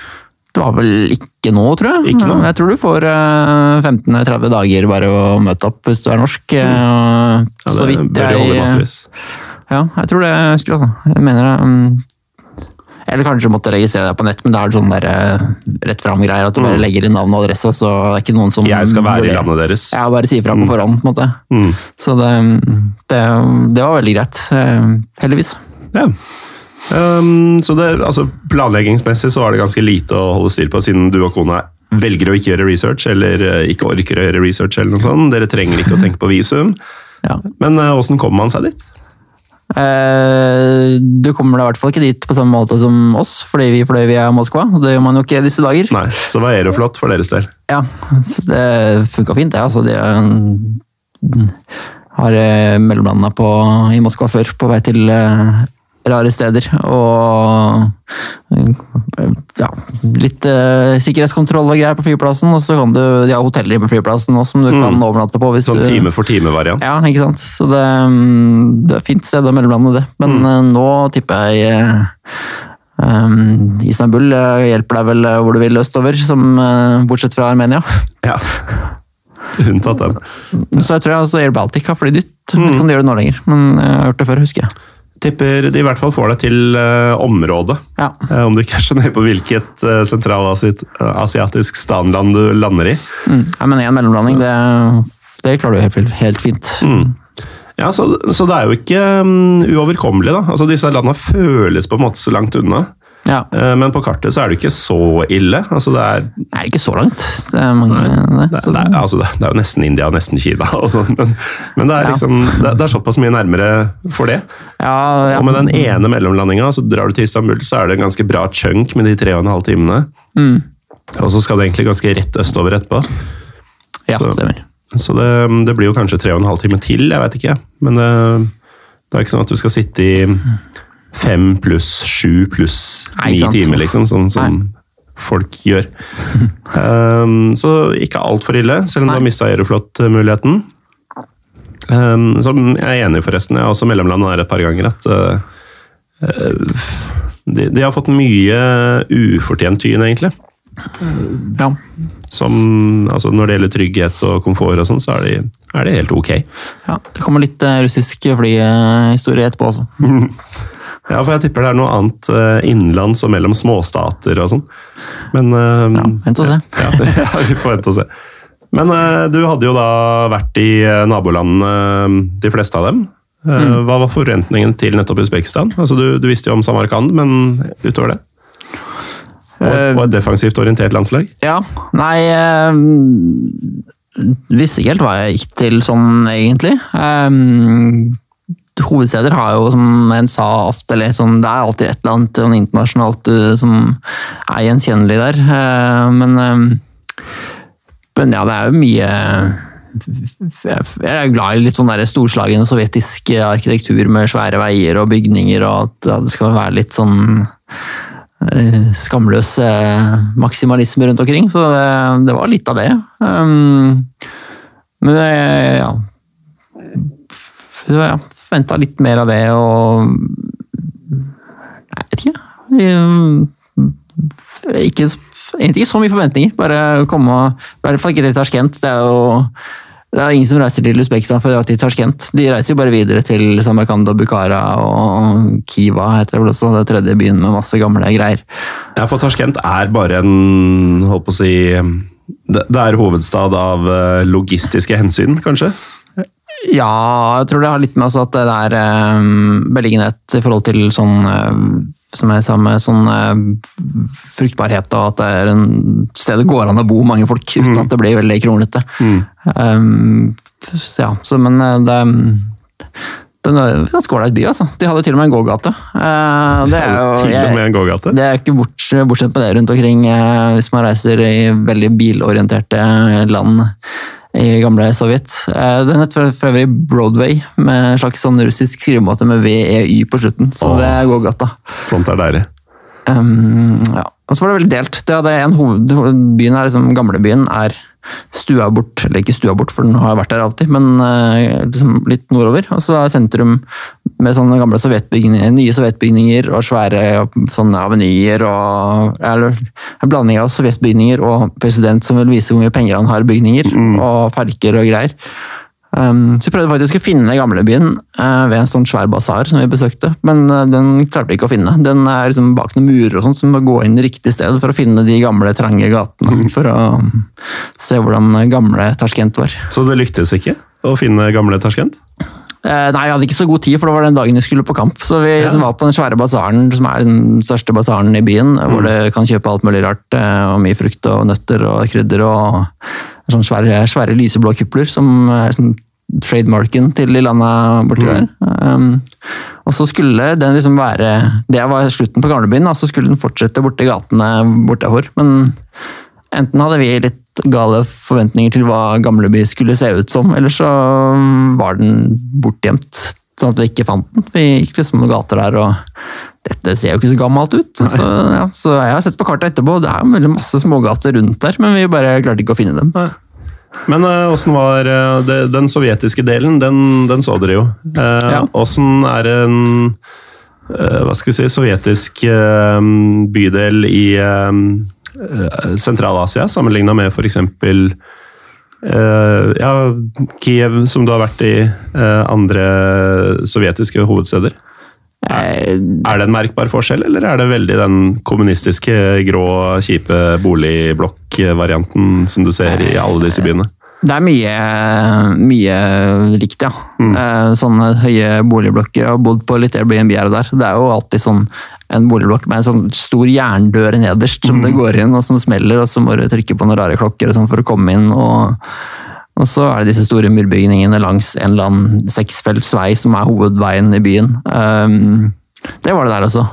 Speaker 2: Det var vel ikke nå, tror jeg.
Speaker 1: Ikke nå?
Speaker 2: Jeg tror du får eh, 15-30 dager bare å møte opp hvis du er norsk. Mm.
Speaker 1: Ja,
Speaker 2: så vidt jeg. Ja, jeg tror det. altså. Jeg mener det. mm. Eller kanskje måtte registrere deg på nett, men det er sånn der, eh, rett fram-greier. At du bare legger inn navn og adresse, så det er ikke noen som
Speaker 1: Mm. Jeg skal være i landet deres.
Speaker 2: Ja, bare si ifra på forhånd, på en måte.
Speaker 1: Mm.
Speaker 2: Så det, det, det var veldig greit. eh, Heldigvis.
Speaker 1: Ja. Um, så det, altså, planleggingsmessig så var det ganske lite å holde styr på, siden du og kona velger å ikke gjøre research, eller eh, ikke orker å gjøre research, eller noe sånt. Dere trenger ikke å tenke på visum. (laughs)
Speaker 2: Ja.
Speaker 1: Men åssen uh, kommer man seg dit?
Speaker 2: Uh, Du kommer da i hvert fall ikke dit på samme måte som oss, fordi vi fløy via Moskva. og Det gjør man jo ikke disse dager.
Speaker 1: Nei, så var Aeroflot for deres del.
Speaker 2: Ja, Det funka fint, det. Altså, de eh, har eh, mellomlanda i Moskva før, på vei til eh, rare steder. Og ja, litt uh, sikkerhetskontroll og greier på flyplassen. Og så kan du, de har hoteller på flyplassen også, som du kan overnatte på. hvis
Speaker 1: Sånn time for time-variant.
Speaker 2: Ja, ikke sant. Så det, mm, det er fint sted å mellomlande det. Men eh, nå tipper jeg uh, um, Istanbul hjelper deg vel hvor du vil østover, som, bortsett fra Armenia. (laughs)
Speaker 1: Ja. Unntatt den.
Speaker 2: Så jeg tror jeg altså Air Baltic har flydd dit. Mm. vet ikke om de gjør det nå lenger, men jeg har hørt det før, husker jeg.
Speaker 1: Tipper de i hvert fall får deg til uh, området.
Speaker 2: Ja.
Speaker 1: Uh, om du ikke er så nøye på hvilket uh, sentralasiatisk stanland du lander i.
Speaker 2: Mm. ja men én mellomlanding, det, det klarer du helt, helt fint.
Speaker 1: Ja, så, så det er jo ikke um, uoverkommelig, da. Altså, disse landene føles på en måte så langt unna.
Speaker 2: Ja.
Speaker 1: Eh, men på kartet så er det ikke så ille. Altså, det er,
Speaker 2: er ikke så langt. Det er mange det,
Speaker 1: det,
Speaker 2: så,
Speaker 1: det, er, altså, det, er jo nesten India og nesten Kina, (laughs) sånn, men, men det er liksom det, er såpass mye nærmere for det.
Speaker 2: ja, ja.
Speaker 1: Og med den ene mellomlandinga, så drar du til Istanbul, så er det en ganske bra chunk med de tre og en halv timene.
Speaker 2: Mm.
Speaker 1: Og så skal det egentlig ganske rett østover etterpå.
Speaker 2: ja,
Speaker 1: så-
Speaker 2: stemmer.
Speaker 1: Så det, det blir jo kanskje tre og en halv time til, jeg vet ikke. Men det, det er ikke sånn at du skal sitte i fem pluss sju pluss
Speaker 2: Nei,
Speaker 1: ni timer, liksom, sånn som folk gjør. um, så ikke altfor ille, selv om du har mista Aeroflot-muligheten. Um, som jeg er enig i, forresten. Jeg har også mellomlandet der et par ganger. at uh, de, de har fått mye ufortjent tyn, egentlig.
Speaker 2: Ja.
Speaker 1: Som, altså når det gjelder trygghet og komfort, og sånn, så er det, er helt ok.
Speaker 2: ja. Det kommer litt eh, russisk flyhistorie etterpå også. (laughs)
Speaker 1: Ja, for jeg tipper det er noe annet eh, innenlands og mellom småstater og sånn. Men eh,
Speaker 2: Ja, vent og se. (laughs)
Speaker 1: ja, ja, vi får vente og se. Men eh, du hadde jo da vært i nabolandene, de fleste av dem.
Speaker 2: Mm.
Speaker 1: Hva var forventningen til nettopp Usbekistan? Altså, du, du visste jo om Samarkand, men utover det? Og og et defensivt orientert landslag?
Speaker 2: Ja, nei øh, Visste ikke helt hva jeg gikk til sånn, egentlig. Eh, hovedsteder har jo, som en sa ofte, sånn, det er alltid et eller annet sånn internasjonalt eh, som er gjenkjennelig der. Eh, men, eh, men ja, det er jo mye jeg er glad i litt sånn der storslagen sovjetisk arkitektur med svære veier og bygninger, og at det skal være litt sånn skamløs maksimalisme rundt omkring. Så det, det var litt av det. Men det, ja ja, Forventa litt mer av det og Jeg vet ikke. Ikke, egentlig ikke så mye forventninger. Bare komme I hvert fall ikke til Tasjkent. Det er jo det er ingen som reiser til Usbekistan for å dra til Tasjkent. De reiser jo bare videre til Samarkand og Bukhara og Kiva, heter det vel også. Det tredje byen med masse gamle greier.
Speaker 1: Ja, for Tasjkent er bare en Holdt på å si det er hovedstad av eh, logistiske hensyn, kanskje?
Speaker 2: Ja, jeg tror det har litt med at det er um, beliggenhet i forhold til sånn um, som jeg sa med sånn uh, fruktbarhet, og at det er en sted det går an å bo mange folk uten
Speaker 1: Mm.
Speaker 2: at det blir veldig kronglete.
Speaker 1: Mm.
Speaker 2: Um, ja, så, men det den er ganske ålreit by, altså. De hadde til og med en gågate. Uh, det er jo
Speaker 1: Til og med en gågate?
Speaker 2: det er ikke bort, bortsett med det rundt omkring uh, hvis man reiser i veldig bilorienterte land i gamle Sovjet. Uh, Den het for, øvrig Broadway, med en slags sånn russisk skrivemåte med VEY på slutten. Så
Speaker 1: Åh.
Speaker 2: det går godt, da.
Speaker 1: Sånt er deilig.
Speaker 2: Um, ja. Og så var det veldig delt. Det hadde en hoved, byen er liksom, Gamlebyen er stua bort, eller ikke stua bort, for den har vært der alltid, men eh, liksom litt nordover. Og så er sentrum med sånne gamle sovjetbygninger, nye sovjetbygninger og svære sånne avenyer og eller, en blanding av sovjetbygninger og president som vil vise hvor mye penger han har i bygninger, og parker og greier. Um, så vi prøvde faktisk å finne gamlebyen uh, ved en sånn svær basar som vi besøkte, men uh, den klarte vi ikke å finne. Den er liksom bak noen murer og sånn, så vi må gå inn i riktig sted for å finne de gamle, trange gatene. For å um, se hvordan gamle Tasjkent var.
Speaker 1: Så det lyktes ikke å finne gamle Tasjkent?
Speaker 2: Eh, nei, jeg hadde ikke så god tid, for det var den dagen vi skulle på kamp. Så vi ja. var på den svære basaren, som er den største basaren i byen, hvor du kan kjøpe alt mulig rart, eh, og mye frukt og nøtter og krydder, og sånne svære, svære lyseblå kupler, som er liksom trademarken til de landa borti der. Um, og så skulle den liksom være Det var slutten på gamlebyen, og så skulle den fortsette borti gatene bortafor. Men enten hadde vi litt gale forventninger til hva Gamleby skulle se ut som, eller så var den bortgjemt, sånn at vi ikke fant den. Vi gikk liksom noen gater der, og dette ser jo ikke så gammelt ut. Så, ja, så jeg har sett på kartet etterpå, og det er veldig masse smågater rundt der, men vi bare klarte ikke å finne dem.
Speaker 1: Men eh, åssen var eh, det, den sovjetiske delen? Den, den så dere jo. Eh,
Speaker 2: Ja.
Speaker 1: Åssen er en eh, hva skal vi si, sovjetisk bydel i Sentral-Asia sammenligna med f.eks. Uh, ja, Kiev, som du har vært i uh, andre sovjetiske hovedsteder.
Speaker 2: Eh,
Speaker 1: Er det en merkbar forskjell, eller er det veldig den kommunistiske, grå, kjipe boligblokkvarianten som du ser i alle disse byene?
Speaker 2: Det er mye, mye likt, ja. Mm. Sånne høye boligblokker. Jeg har bodd på litt Airbnb her og der. Det er jo alltid sånn en boligblokk med en sånn stor jerndør nederst som det går inn, og som smeller, og så må du trykke på noen rare klokker sånn for å komme inn. og og så er det disse store murbygningene langs en eller annen seksfelts vei som er hovedveien i byen. Um, det var det der også.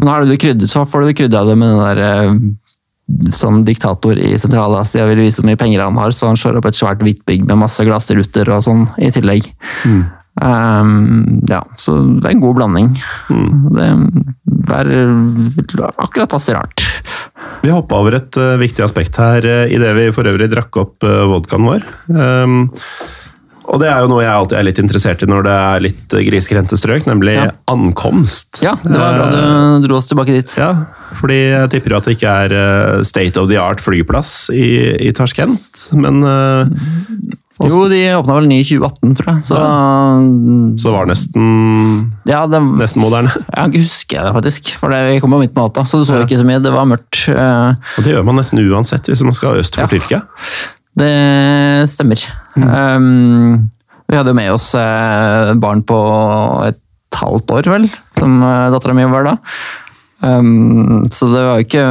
Speaker 2: Men har du det krydret, så får du krydra det med den der eh, som diktator i Sentral-Asia vil vise hvor mye penger han har, så han slår opp et svært hvitt bygg med masse glassruter og sånn i tillegg. Um, ja, så det er en god blanding. Det er akkurat passe rart.
Speaker 1: Vi hoppa over et uh, viktig aspekt her uh, idet vi for øvrig drakk opp uh, vodkaen vår. Um, og det er jo noe jeg alltid er litt interessert i når det er litt grisgrendte strøk, nemlig
Speaker 2: Ja.
Speaker 1: ankomst.
Speaker 2: Ja, det var bra du dro oss tilbake dit.
Speaker 1: Ja, fordi jeg tipper jo at det ikke er eh, state of the art flyplass i, i Tasjkent, men eh,
Speaker 2: Jo, de åpna vel ny i 2018, tror jeg. Så,
Speaker 1: så var nesten,
Speaker 2: ja, det,
Speaker 1: nesten moderne. (laughs)
Speaker 2: Jeg kan ikke huske det, faktisk. For det, kom jo midt på natta, så du så ikke så mye. Det var mørkt. Eh,
Speaker 1: Og det gjør man nesten uansett hvis man skal øst for
Speaker 2: Ja.
Speaker 1: Tyrkia.
Speaker 2: Det stemmer. Um, vi hadde jo med oss eh, barn på et halvt år, vel, som uh, dattera mi var da. Um, så det var jo ikke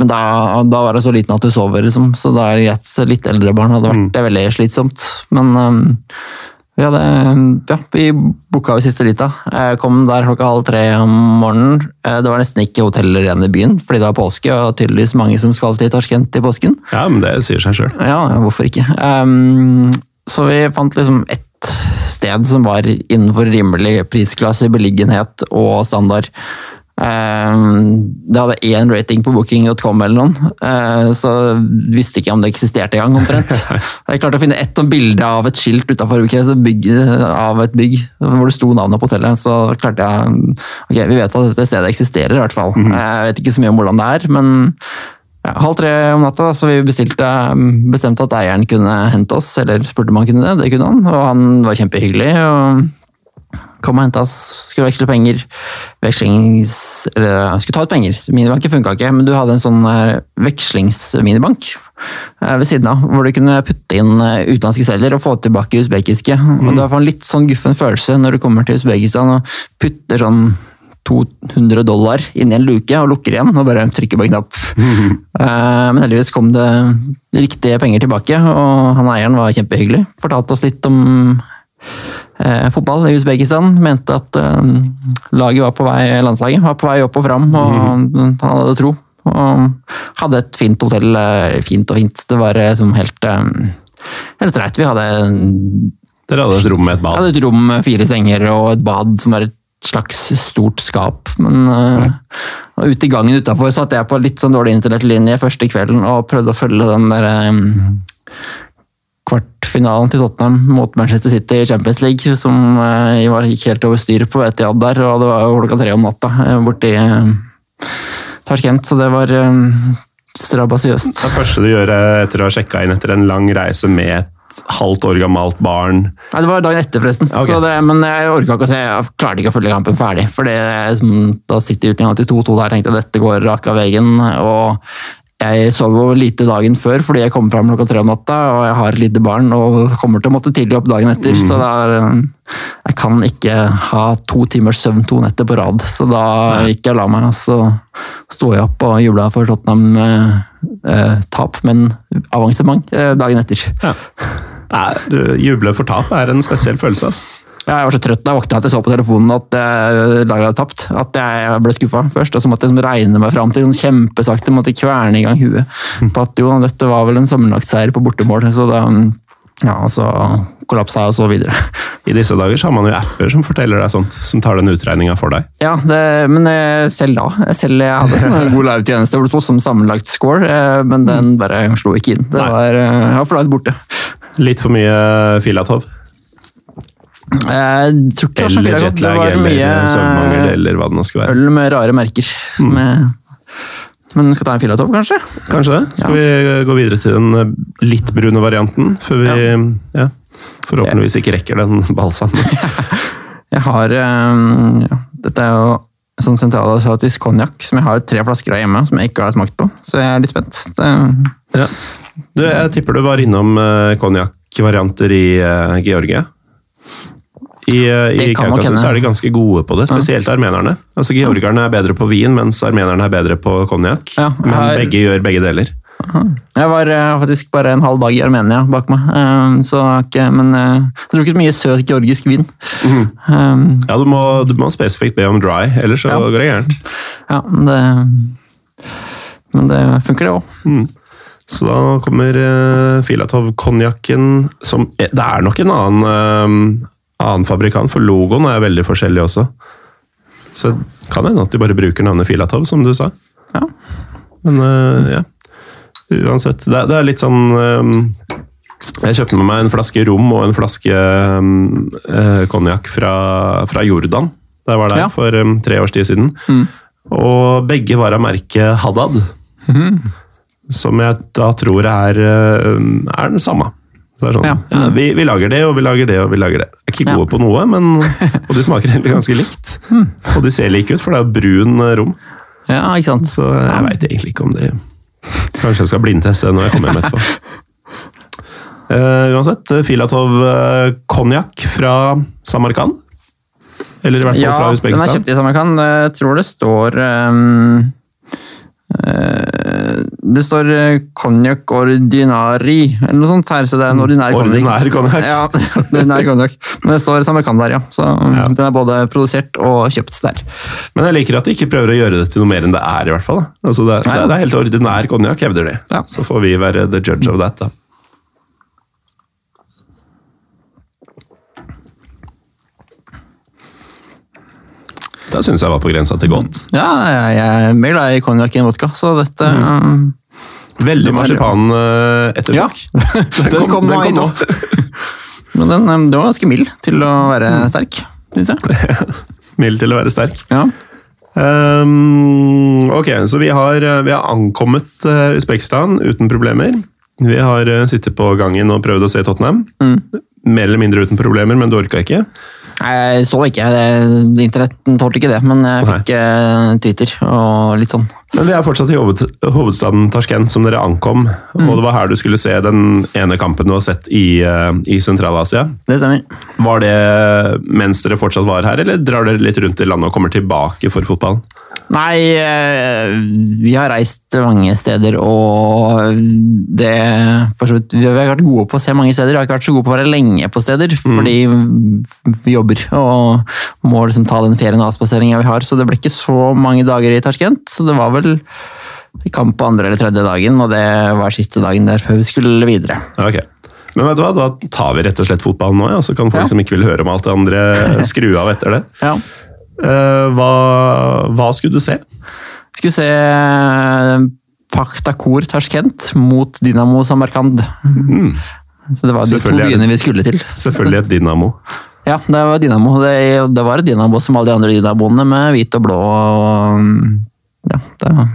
Speaker 2: Men da, da var jeg så liten at du sover, liksom. Så da er det greit. Litt eldre barn hadde vært det veldig slitsomt. Men um, vi hadde Ja, vi booka jo siste lita. Jeg kom der klokka halv tre om morgenen. Eh, Det var nesten ikke hoteller igjen i byen, fordi det var påske, og tydeligvis mange som skal til Torskent i påsken.
Speaker 1: Ja, men det sier seg sjøl.
Speaker 2: Ja, ja, hvorfor ikke? Um, så vi fant liksom ett sted som var innenfor rimelig prisklasse, beliggenhet og standard. Eh, det hadde én rating på booking.com eller noen, Så så visste ikke om det eksisterte engang, omtrent. (laughs) Jeg klarte å finne ett bilde av et skilt utafor av et bygg hvor det sto navnet på hotellet. Så klarte jeg Ok, vi vet at dette stedet eksisterer, i hvert fall. Jeg vet ikke så mye om hvordan det er, men ja, halv tre om natta, så vi bestilte, bestemte at eieren kunne hente oss, eller spurte om han kunne det. Det kunne han, og han var kjempehyggelig. og Kom og henta oss, skulle veksle penger. Vekslings... Eller skulle ta ut penger. Minibanken funka ikke, men du hadde en sånn eh, vekslingsminibank eh, ved siden av, hvor du kunne putte inn eh, utenlandske selger og få tilbake usbekiske. Og Det var en litt sånn guffen følelse når du kommer til Usbekistan og putter sånn 200 dollar inn i en luke og lukker igjen og bare trykker på en knapp. (laughs) Men heldigvis kom det riktige penger tilbake, og han eieren var kjempehyggelig. Fortalte oss litt om fotball i Usbekistan. Mente at eh, laget var på vei, landslaget var på vei opp og fram, og han hadde tro. Og hadde et fint hotell. eh, Fint og fint. Det var eh, som helt eh, Helt greit. Vi hadde,
Speaker 1: Dere hadde et rom med et bad.
Speaker 2: hadde et rom med fire senger og et bad som var et slags stort skap. Men uh, ute i gangen utafor satt jeg på litt sånn dårlig internettlinje første kvelden og prøvde å følge den der um, kvartfinalen til Tottenham mot Manchester City i Champions League, som eh, var gikk helt over styr på Etiad der, og det var jo klokka tre om natta eh, borti eh, Tashkent, så det var eh, strabasiøst.
Speaker 1: Det første du gjør eh, etter å ha sjekka inn etter en lang reise med et halvt år gammelt barn
Speaker 2: Nei, det var dagen etter, forresten.
Speaker 1: Okay.
Speaker 2: Så det, men jeg orka ikke å se, jeg klarte ikke å følge kampen ferdig. For da sitter jeg sitter utligninga til 2-2 der, tenkte jeg dette går rak av veien. Og jeg sover jo lite dagen før fordi jeg kommer fram klokka tre om natta, og jeg har et lite barn og kommer til å måtte tidlig opp dagen etter. Så det er, eh, jeg kan ikke ha to timers søvn to netter på rad. Så da gikk jeg og la meg, og så sto jeg opp og jubla for Tottenham-tap, men avansement eh, dagen etter.
Speaker 1: Ja. Er, juble for tap er en spesiell følelse. Altså.
Speaker 2: Ja, jeg var så trøtt da jeg våkna at jeg så på telefonen at eh, laget hadde tapt. At jeg ble skuffa først. Og så måtte jeg liksom regne meg fram til sånn kjempesakte måtte kverne i gang huet på at jo, dette var vel en sammenlagtseier på bortemål. Så da ja, så kollapsa og så videre. (laughs)
Speaker 1: I disse dager så har man jo apper som forteller deg sånt, som tar den utregninga for deg.
Speaker 2: Ja, det, men eh, selv da selv Jeg hadde sånn en god live-tjeneste hvor det sto som sammenlagt score, eh, men den bare slo ikke inn. Det
Speaker 1: Nei.
Speaker 2: var, for langt borte.
Speaker 1: Litt for mye Filatov.
Speaker 2: Jeg tror ikke det var så
Speaker 1: Eller
Speaker 2: fire. Det var
Speaker 1: eller
Speaker 2: mye
Speaker 1: søvnmangel, eller hva det nå skal være.
Speaker 2: øl med rare merker. Med, men skal ta en Filatov, kanskje?
Speaker 1: Kanskje det? Skal vi gå videre til den eh, litt brune varianten, før vi ja. forhåpentligvis ikke rekker den (laughs) balsamen. (laughs)
Speaker 2: Jeg har um, ja, Dette er jo sånn sentralasiatisk konjakk som jeg har tre flasker av hjemme, som jeg ikke har smakt på. Så jeg er litt spent. Det,
Speaker 1: Ja. Du, jeg tipper du var innom konjakkvarianter i eh, Georgia. I, uh, i Kaukasus er de ganske gode på det, spesielt armenerne. Altså Georgerne er bedre på vin, mens armenerne er bedre på konjakk.
Speaker 2: Ja,
Speaker 1: Men
Speaker 2: her-
Speaker 1: begge gjør begge deler.
Speaker 2: jeg var eh, faktisk bare en halv dag i Armenia bak meg, eh, så men eh, jeg har drukket mye søt georgisk vin.
Speaker 1: Mm.
Speaker 2: Um,
Speaker 1: Ja, du må, du må spesifikt be om dry, ellers så
Speaker 2: Ja.
Speaker 1: går det gærent.
Speaker 2: ja, det Men det funker, det òg.
Speaker 1: Så da kommer uh, Filatov-konjakken som eh, Det er nok en annen, eh, annen fabrikant, for logoen er veldig forskjellig også. Så det kan hende at de bare bruker navnet Filatov, som du sa.
Speaker 2: Ja.
Speaker 1: Men uh, ja. Uansett. Det, det er litt sånn um, Jeg kjøpte med meg en flaske rom og en flaske konjakk fra, fra Jordan. Det var der
Speaker 2: Ja.
Speaker 1: for um, tre års tid siden. Og begge var av merket Haddad. Som jeg da tror er, er den samme. Så det er sånn,
Speaker 2: Ja.
Speaker 1: ja. vi, vi lager det, og vi lager det, og vi lager det. Jeg er ikke
Speaker 2: Ja.
Speaker 1: gode på noe, men, (laughs) og de smaker egentlig ganske likt. Og de ser like ut, for det er brun eh, rom.
Speaker 2: Ja, ikke sant.
Speaker 1: Så jeg veit egentlig ikke om de Kanskje jeg skal blindteste når jeg kommer hjem etterpå. Uh, (laughs) uansett, Filatov uh, konjakk fra Samarkand. Eller i hvert fall
Speaker 2: Ja,
Speaker 1: fra
Speaker 2: den er kjøpt i Samarkand. Jeg tror det står ehm, eh, Det står eh, konjakk ordinari, eller noe sånt her, så det er en ordinær konjakk.
Speaker 1: Ordinær konjakk.
Speaker 2: Ja, (laughs) ordinær konjakk. Men det står Samarkand der, ja. Så den er både produsert og kjøpt der.
Speaker 1: Men jeg liker at de ikke prøver å gjøre det til noe mer enn det er. i hvert fall. Altså det, det,
Speaker 2: ja.
Speaker 1: det er helt ordinær konjakk, hevder de.
Speaker 2: Ja.
Speaker 1: Så får vi være the judge of that. da. Det syns jeg var på grensa til godt.
Speaker 2: Ja, jeg, er mer glad i konjakk enn vodka, så dette
Speaker 1: Mm. Veldig
Speaker 2: Det var-
Speaker 1: marsipan eh, Ja. (laughs)
Speaker 2: Den kom nå kom
Speaker 1: nå. (laughs)
Speaker 2: Men den, eh, den var ganske mild til å være
Speaker 1: Mm.
Speaker 2: sterk, syns jeg. (laughs)
Speaker 1: Mild til å være sterk.
Speaker 2: Ja.
Speaker 1: Um, ok, så vi har, eh, vi har ankommet uh, Usbekistan uten problemer. Vi har eh, sittet på gangen og prøvd å se Tottenham.
Speaker 2: Mm.
Speaker 1: Mer eller mindre uten problemer, men du orka ikke.
Speaker 2: Nei, Jeg så ikke, internetten tålte ikke det, men jeg fikk eh, Twitter og litt sånn.
Speaker 1: Men vi er fortsatt i hoved, hovedstaden Tasjkent, som dere ankom.
Speaker 2: Mm.
Speaker 1: Og det var her du skulle se den ene kampen du har sett i, eh, i Sentral-Asia.
Speaker 2: Det stemmer.
Speaker 1: Var det mens dere fortsatt var her, eller drar dere litt rundt i landet og kommer tilbake for fotballen?
Speaker 2: Nei, eh, vi har reist mange steder, og det vidt, Vi har vært gode på å se mange steder, vi har ikke vært så gode på å være lenge på steder, fordi vi jobber og må liksom ta den ferien og avspaseringa vi har, så det ble ikke så mange dager i Tarskent. Så det var vel kamp på andre eller tredje dagen, og det var siste dagen der før vi skulle videre.
Speaker 1: Ok. Men vet du hva, da tar vi rett og slett fotballen nå, ja. så kan folk
Speaker 2: Ja.
Speaker 1: som ikke vil høre om alt det andre, skru av etter det.
Speaker 2: Ja.
Speaker 1: Eh, hva, hva skulle du se?
Speaker 2: Skulle se Paktakur Tashkent mot Dinamo Samarkand.
Speaker 1: Mm,
Speaker 2: Så det var de to byene vi skulle til.
Speaker 1: selvfølgelig et Dynamo.
Speaker 2: Ja, det var Dynamo. Det, det var et Dynamo som alle de andre Dynamoene med hvit og blå. Og, ja, det var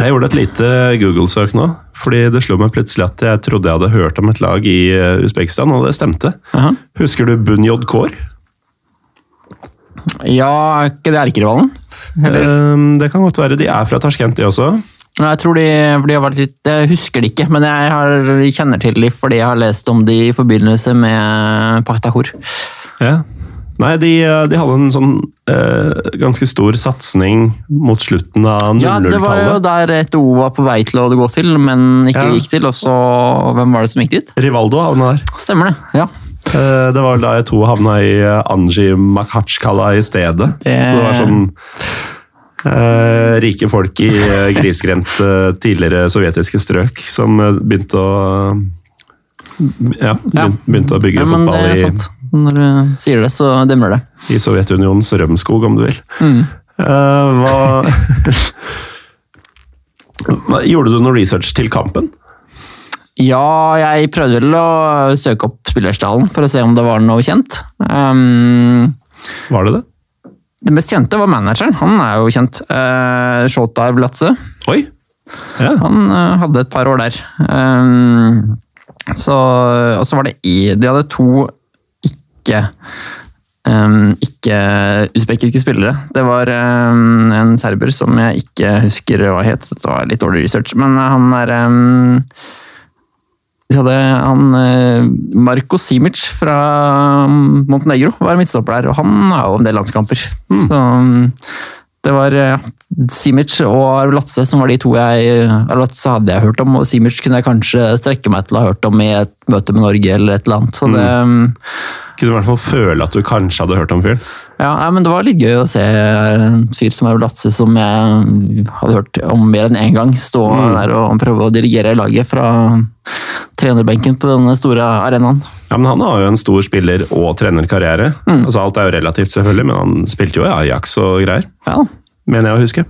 Speaker 1: Jeg gjorde et lite Google-søk nå, fordi det slo meg plutselig at jeg trodde jeg hadde hørt om et lag i eh, Usbekistan, og det stemte.
Speaker 2: Jaha.
Speaker 1: Husker du Bunyod Kår?
Speaker 2: Ja, er ikke det erkerivalen? Eller?
Speaker 1: Eh, det kan godt være. De er fra Tashkent, de også.
Speaker 2: Jeg tror de, de har vært litt, jeg husker det ikke, men jeg har, kjenner til de fordi jeg har lest om de i forbindelse med Pachtakor.
Speaker 1: Ja. Nei, de, de hadde en sånn eh, ganske stor satsing mot slutten av
Speaker 2: Ja, det var jo
Speaker 1: 00-tallet.
Speaker 2: der ETO var på vei til å gå til, men ikke
Speaker 1: Ja.
Speaker 2: gikk til. Og så Hvem var det som gikk dit?
Speaker 1: Rivaldo havna der.
Speaker 2: Stemmer det. ja.
Speaker 1: Eh, Det var da jeg to havna i eh, Anji Makhachkala i stedet.
Speaker 2: Det-
Speaker 1: Så det var sånn eh, rike folk i eh, grisgrendte tidligere sovjetiske strøk som begynte å ja, begynte, å bygge
Speaker 2: ja
Speaker 1: fotball i.
Speaker 2: Når du sier det, så demmer det.
Speaker 1: i Sovjetunionens rømskog, om du vil.
Speaker 2: Mm.
Speaker 1: Eh, hva (laughs) Gjorde du noe research til kampen?
Speaker 2: Ja, jeg prøvde vel å søke opp spillerstallen for å se om det var noe kjent. Um,
Speaker 1: Var det det?
Speaker 2: det mest kjente var manageren. Han er jo kjent. Uh, Shotar Vlatse.
Speaker 1: Oi! Ja.
Speaker 2: Han uh, hadde et par år der. Um, så, og så var det i De hadde to ikke um, ikke usbekiske spillere. Det var um, en serber som jeg ikke husker hva het. Det var litt dårlig research, men han er um, de hadde han eh, Marko Simic fra um, Montenegro var midtstopper der, og han har jo en del landskamper. Så um, det var eh, Simic og Arvelatse som var de to jeg Arvelatse hadde jeg hørt om, og Simic kunne jeg kanskje strekke meg til å ha hørt om i et møte med Norge eller et eller annet. Så det, mm.
Speaker 1: Kunne i hvert fall føle at du kanskje hadde hørt om fyren.
Speaker 2: Ja, nei, men det var litt gøy å se en fyr som Arvelatse, som jeg hadde hørt om mer enn én gang, stå der og prøve å dirigere laget fra trenerbenken på denne store arenaen.
Speaker 1: Ja, men Han har jo en stor spiller- og trenerkarriere. Altså Alt er jo relativt, selvfølgelig, men han spilte jo i Ajax og greier.
Speaker 2: Ja,
Speaker 1: Mener jeg å huske.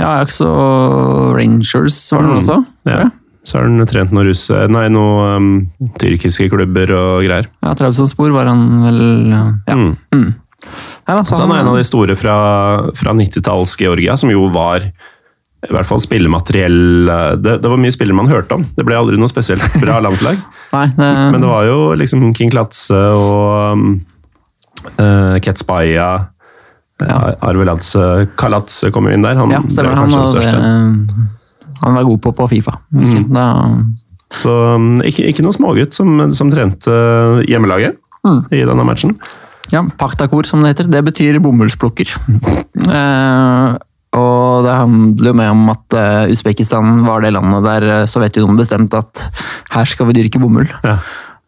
Speaker 2: ja Ajax og Rangers var det mm. også? tror jeg. Ja.
Speaker 1: Så har han trent noen russe... Nei, noen um, tyrkiske klubber og greier.
Speaker 2: Ja, Trabzonspor var han vel Ja.
Speaker 1: Mm.
Speaker 2: Mm. Ja,
Speaker 1: Så han er en av de store fra, fra 90-talls Georgia, som jo var i hvert fall spillemateriell eh, det, det var mye spillere man hørte om. Det ble aldri noe spesielt bra (laughs) landslag.
Speaker 2: Nei, det,
Speaker 1: Men det var jo liksom King Klatse og uh, Ketsbaya ja. Arveladze Kalatze kom jo inn der. Han
Speaker 2: ja,
Speaker 1: ble kanskje den
Speaker 2: største.
Speaker 1: største.
Speaker 2: han var god på, på Fifa. Mm. Da,
Speaker 1: Så um, ikke, ikke noen smågutt som, som trente hjemmelaget
Speaker 2: Mm.
Speaker 1: i denne matchen.
Speaker 2: Ja, Paktakor, som det heter. Det betyr bomullsplukker. Eh, og det handler jo med om at eh, Usbekistan var det landet der eh, Sovjetunionen bestemte at her skal vi dyrke bomull.
Speaker 1: Ja.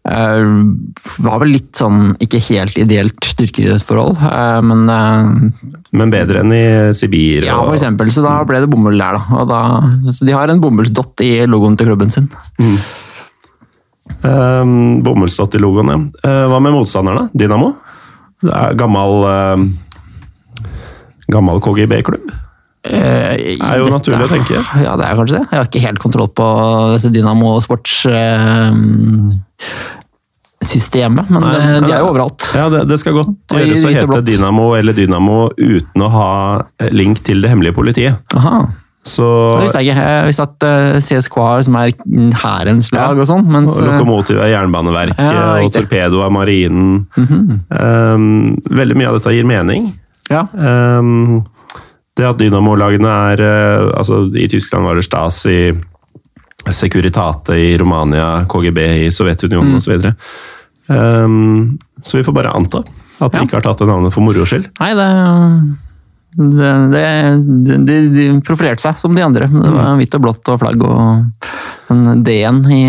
Speaker 2: Uh, var vel litt sånn ikke helt ideelt styrkeforhold, uh, men uh,
Speaker 1: Men bedre enn i Sibir.
Speaker 2: Ja, for eksempel. Så da ble det bomull der, da. Og da så de har en bomullsdott i logoen til klubben sin.
Speaker 1: Um, Bomullsdott i logoen, ja. Hva med motstanderne? Dynamo? Gammel, eh, gammel KGB-klubb?
Speaker 2: Det
Speaker 1: er jo
Speaker 2: dette-
Speaker 1: naturlig å tenke.
Speaker 2: Ja, det er kanskje det. Jeg har ikke helt kontroll på Dynamo Sports-systemet, men
Speaker 1: Nei,
Speaker 2: det, de er jo overalt.
Speaker 1: Ja, det, det skal godt gjøres å hete. Dynamo eller Dynamo uten å ha link til det hemmelige politiet.
Speaker 2: Aha.
Speaker 1: Så
Speaker 2: visste jeg ikke. Jeg visste at CSK CSKA som er hærens lag og sånn, mens
Speaker 1: og Lokomotiv er Jernbaneverket,
Speaker 2: Ja,
Speaker 1: og. Torpedo er Marinen.
Speaker 2: Mhm.
Speaker 1: Um, veldig mye av dette gir mening.
Speaker 2: Ja.
Speaker 1: Um, det at Dynamo-lagene er uh, altså I Tyskland var det Stasi, Securitate i Romania, KGB i Sovjetunionen
Speaker 2: Mm.
Speaker 1: osv. Så, um, så vi får bare anta at de
Speaker 2: Ja.
Speaker 1: ikke har tatt det navnet for moro skyld.
Speaker 2: Nei, det det, de, de, de profilerte seg som de andre. Det
Speaker 1: Mm.
Speaker 2: var hvitt og blått og flagg og en D-en i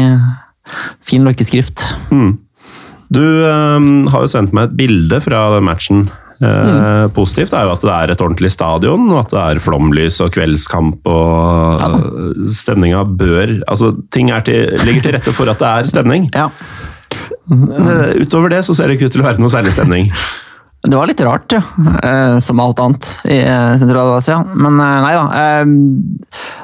Speaker 2: fin løkkeskrift.
Speaker 1: Mm. Du um, har jo sendt meg et bilde fra den matchen. Mm. Positivt er jo at det er et ordentlig stadion, og at det er flomlys og kveldskamp. og
Speaker 2: Ja
Speaker 1: uh, Stemninga bør altså Ting er til, ligger til rette for at det er stemning.
Speaker 2: Ja.
Speaker 1: Eh, utover det så ser det ikke ut til å være noe særlig stemning. (laughs)
Speaker 2: Det var litt rart, ja. Eh, som alt annet i eh, Sentral-Asia. Men eh, nei da.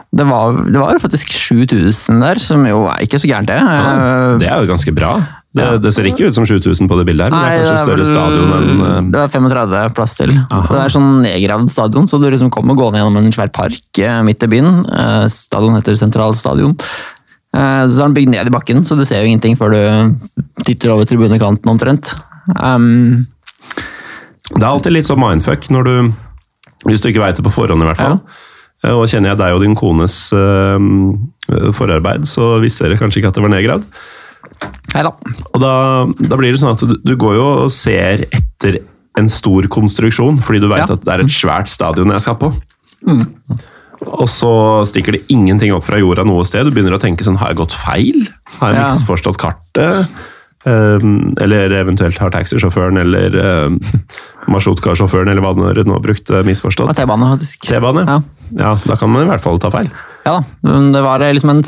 Speaker 2: Det var, det var faktisk 7000 der, som jo er ikke så gærent, det. Ja,
Speaker 1: Det er jo ganske bra. Det,
Speaker 2: Ja.
Speaker 1: det ser ikke ut som 7000 på det bildet her, men det er
Speaker 2: Nei,
Speaker 1: kanskje større stadion enn
Speaker 2: Det er 35 plass til.
Speaker 1: Aha.
Speaker 2: Det er sånn nedgravd stadion, så du liksom kommer gående gjennom en svær park midt i byen. Stadion heter Sentral Stadion. Så er den bygd ned i bakken, så du ser jo ingenting før du titter over tribunekanten omtrent. Um,
Speaker 1: Det er alltid litt sånn mindfuck når du Hvis du ikke veit det på forhånd, i hvert fall. Ja. Og kjenner jeg deg og din kones uh, forarbeid, så visste dere kanskje ikke at det var nedgravd.
Speaker 2: Nei da.
Speaker 1: Og da, da blir det sånn at du, du går jo og ser etter en stor konstruksjon, fordi du veit
Speaker 2: Ja.
Speaker 1: at det er et svært stadion jeg skal på. Og så stikker det ingenting opp fra jorda noe sted. Du begynner å tenke sånn Har jeg gått feil? Har jeg
Speaker 2: Ja.
Speaker 1: misforstått kartet? Um, eller eventuelt har taxisjåføren eller (laughs) um, marsjrutka-sjåføren eller hva det nå brukte,
Speaker 2: Det
Speaker 1: misforstått.
Speaker 2: T-bane, faktisk.
Speaker 1: T-bane?
Speaker 2: Ja.
Speaker 1: ja, da kan man i hvert fall ta feil.
Speaker 2: Ja da, men det var liksom en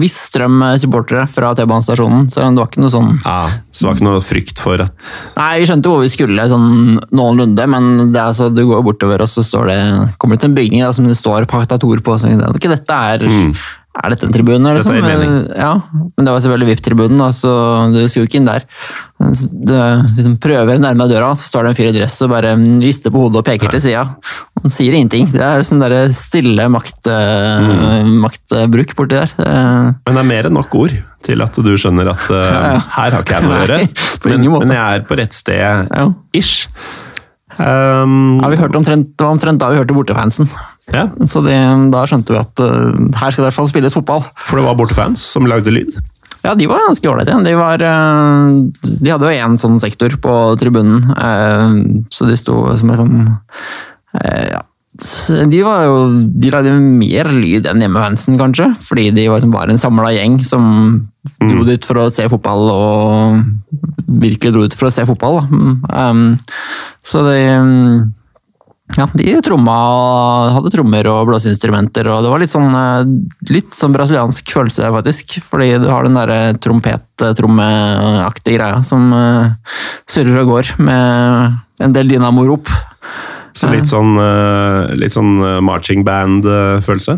Speaker 2: viss strøm supportere fra T-banestasjonen, så det var ikke noe sånn
Speaker 1: Ja, så det var ikke noe frykt for at
Speaker 2: Nei, vi skjønte hvor vi skulle sånn noenlunde, men det er altså, du går bortover, og så står det, kommer det til en bygning da, som det står Paktator på. Så det ikke dette er, er dette en tribune?
Speaker 1: Dette
Speaker 2: er
Speaker 1: en mening.
Speaker 2: Ja, men det var selvfølgelig VIP-tribunen, så du skulle jo ikke inn der. Du liksom prøver å nærme deg døra, så står det en fyr i dress og bare rister på hodet og peker til sida. Han sier ingenting. Det er sånn der stille makt, mm. maktbruk borti der.
Speaker 1: Men det er mer enn nok ord til at du skjønner at (laughs) uh, her har ikke jeg noe å gjøre. (laughs) Men, men jeg er på rett sted,
Speaker 2: Ja.
Speaker 1: ish. Um,
Speaker 2: Ja, vi hørte omtrent, det var omtrent da vi hørte bortefansen.
Speaker 1: Ja,
Speaker 2: Så det, da skjønte vi at uh, her skal det i hvert fall spilles fotball.
Speaker 1: for det var bortefans som lagde lyd.
Speaker 2: Ja, de var ganske ålreite. De, var, eh, de hadde jo én sånn sektor på tribunen, eh, så de sto som et sånn ja. De, var jo, de lagde mer lyd enn hjemmefansen, kanskje. Fordi de var liksom bare en samla gjeng som dro dit for å se fotball, og virkelig dro dit for å se fotball. Um, så de ja, de tromma, hadde trommer og blåseinstrumenter, og det var litt sånn, eh, litt sånn brasiliansk følelse, faktisk. Fordi du har den derre trompet-trommeaktige greia som eh, surrer og går med en del dynamorop.
Speaker 1: Så litt sånn, litt sånn marching band-følelse.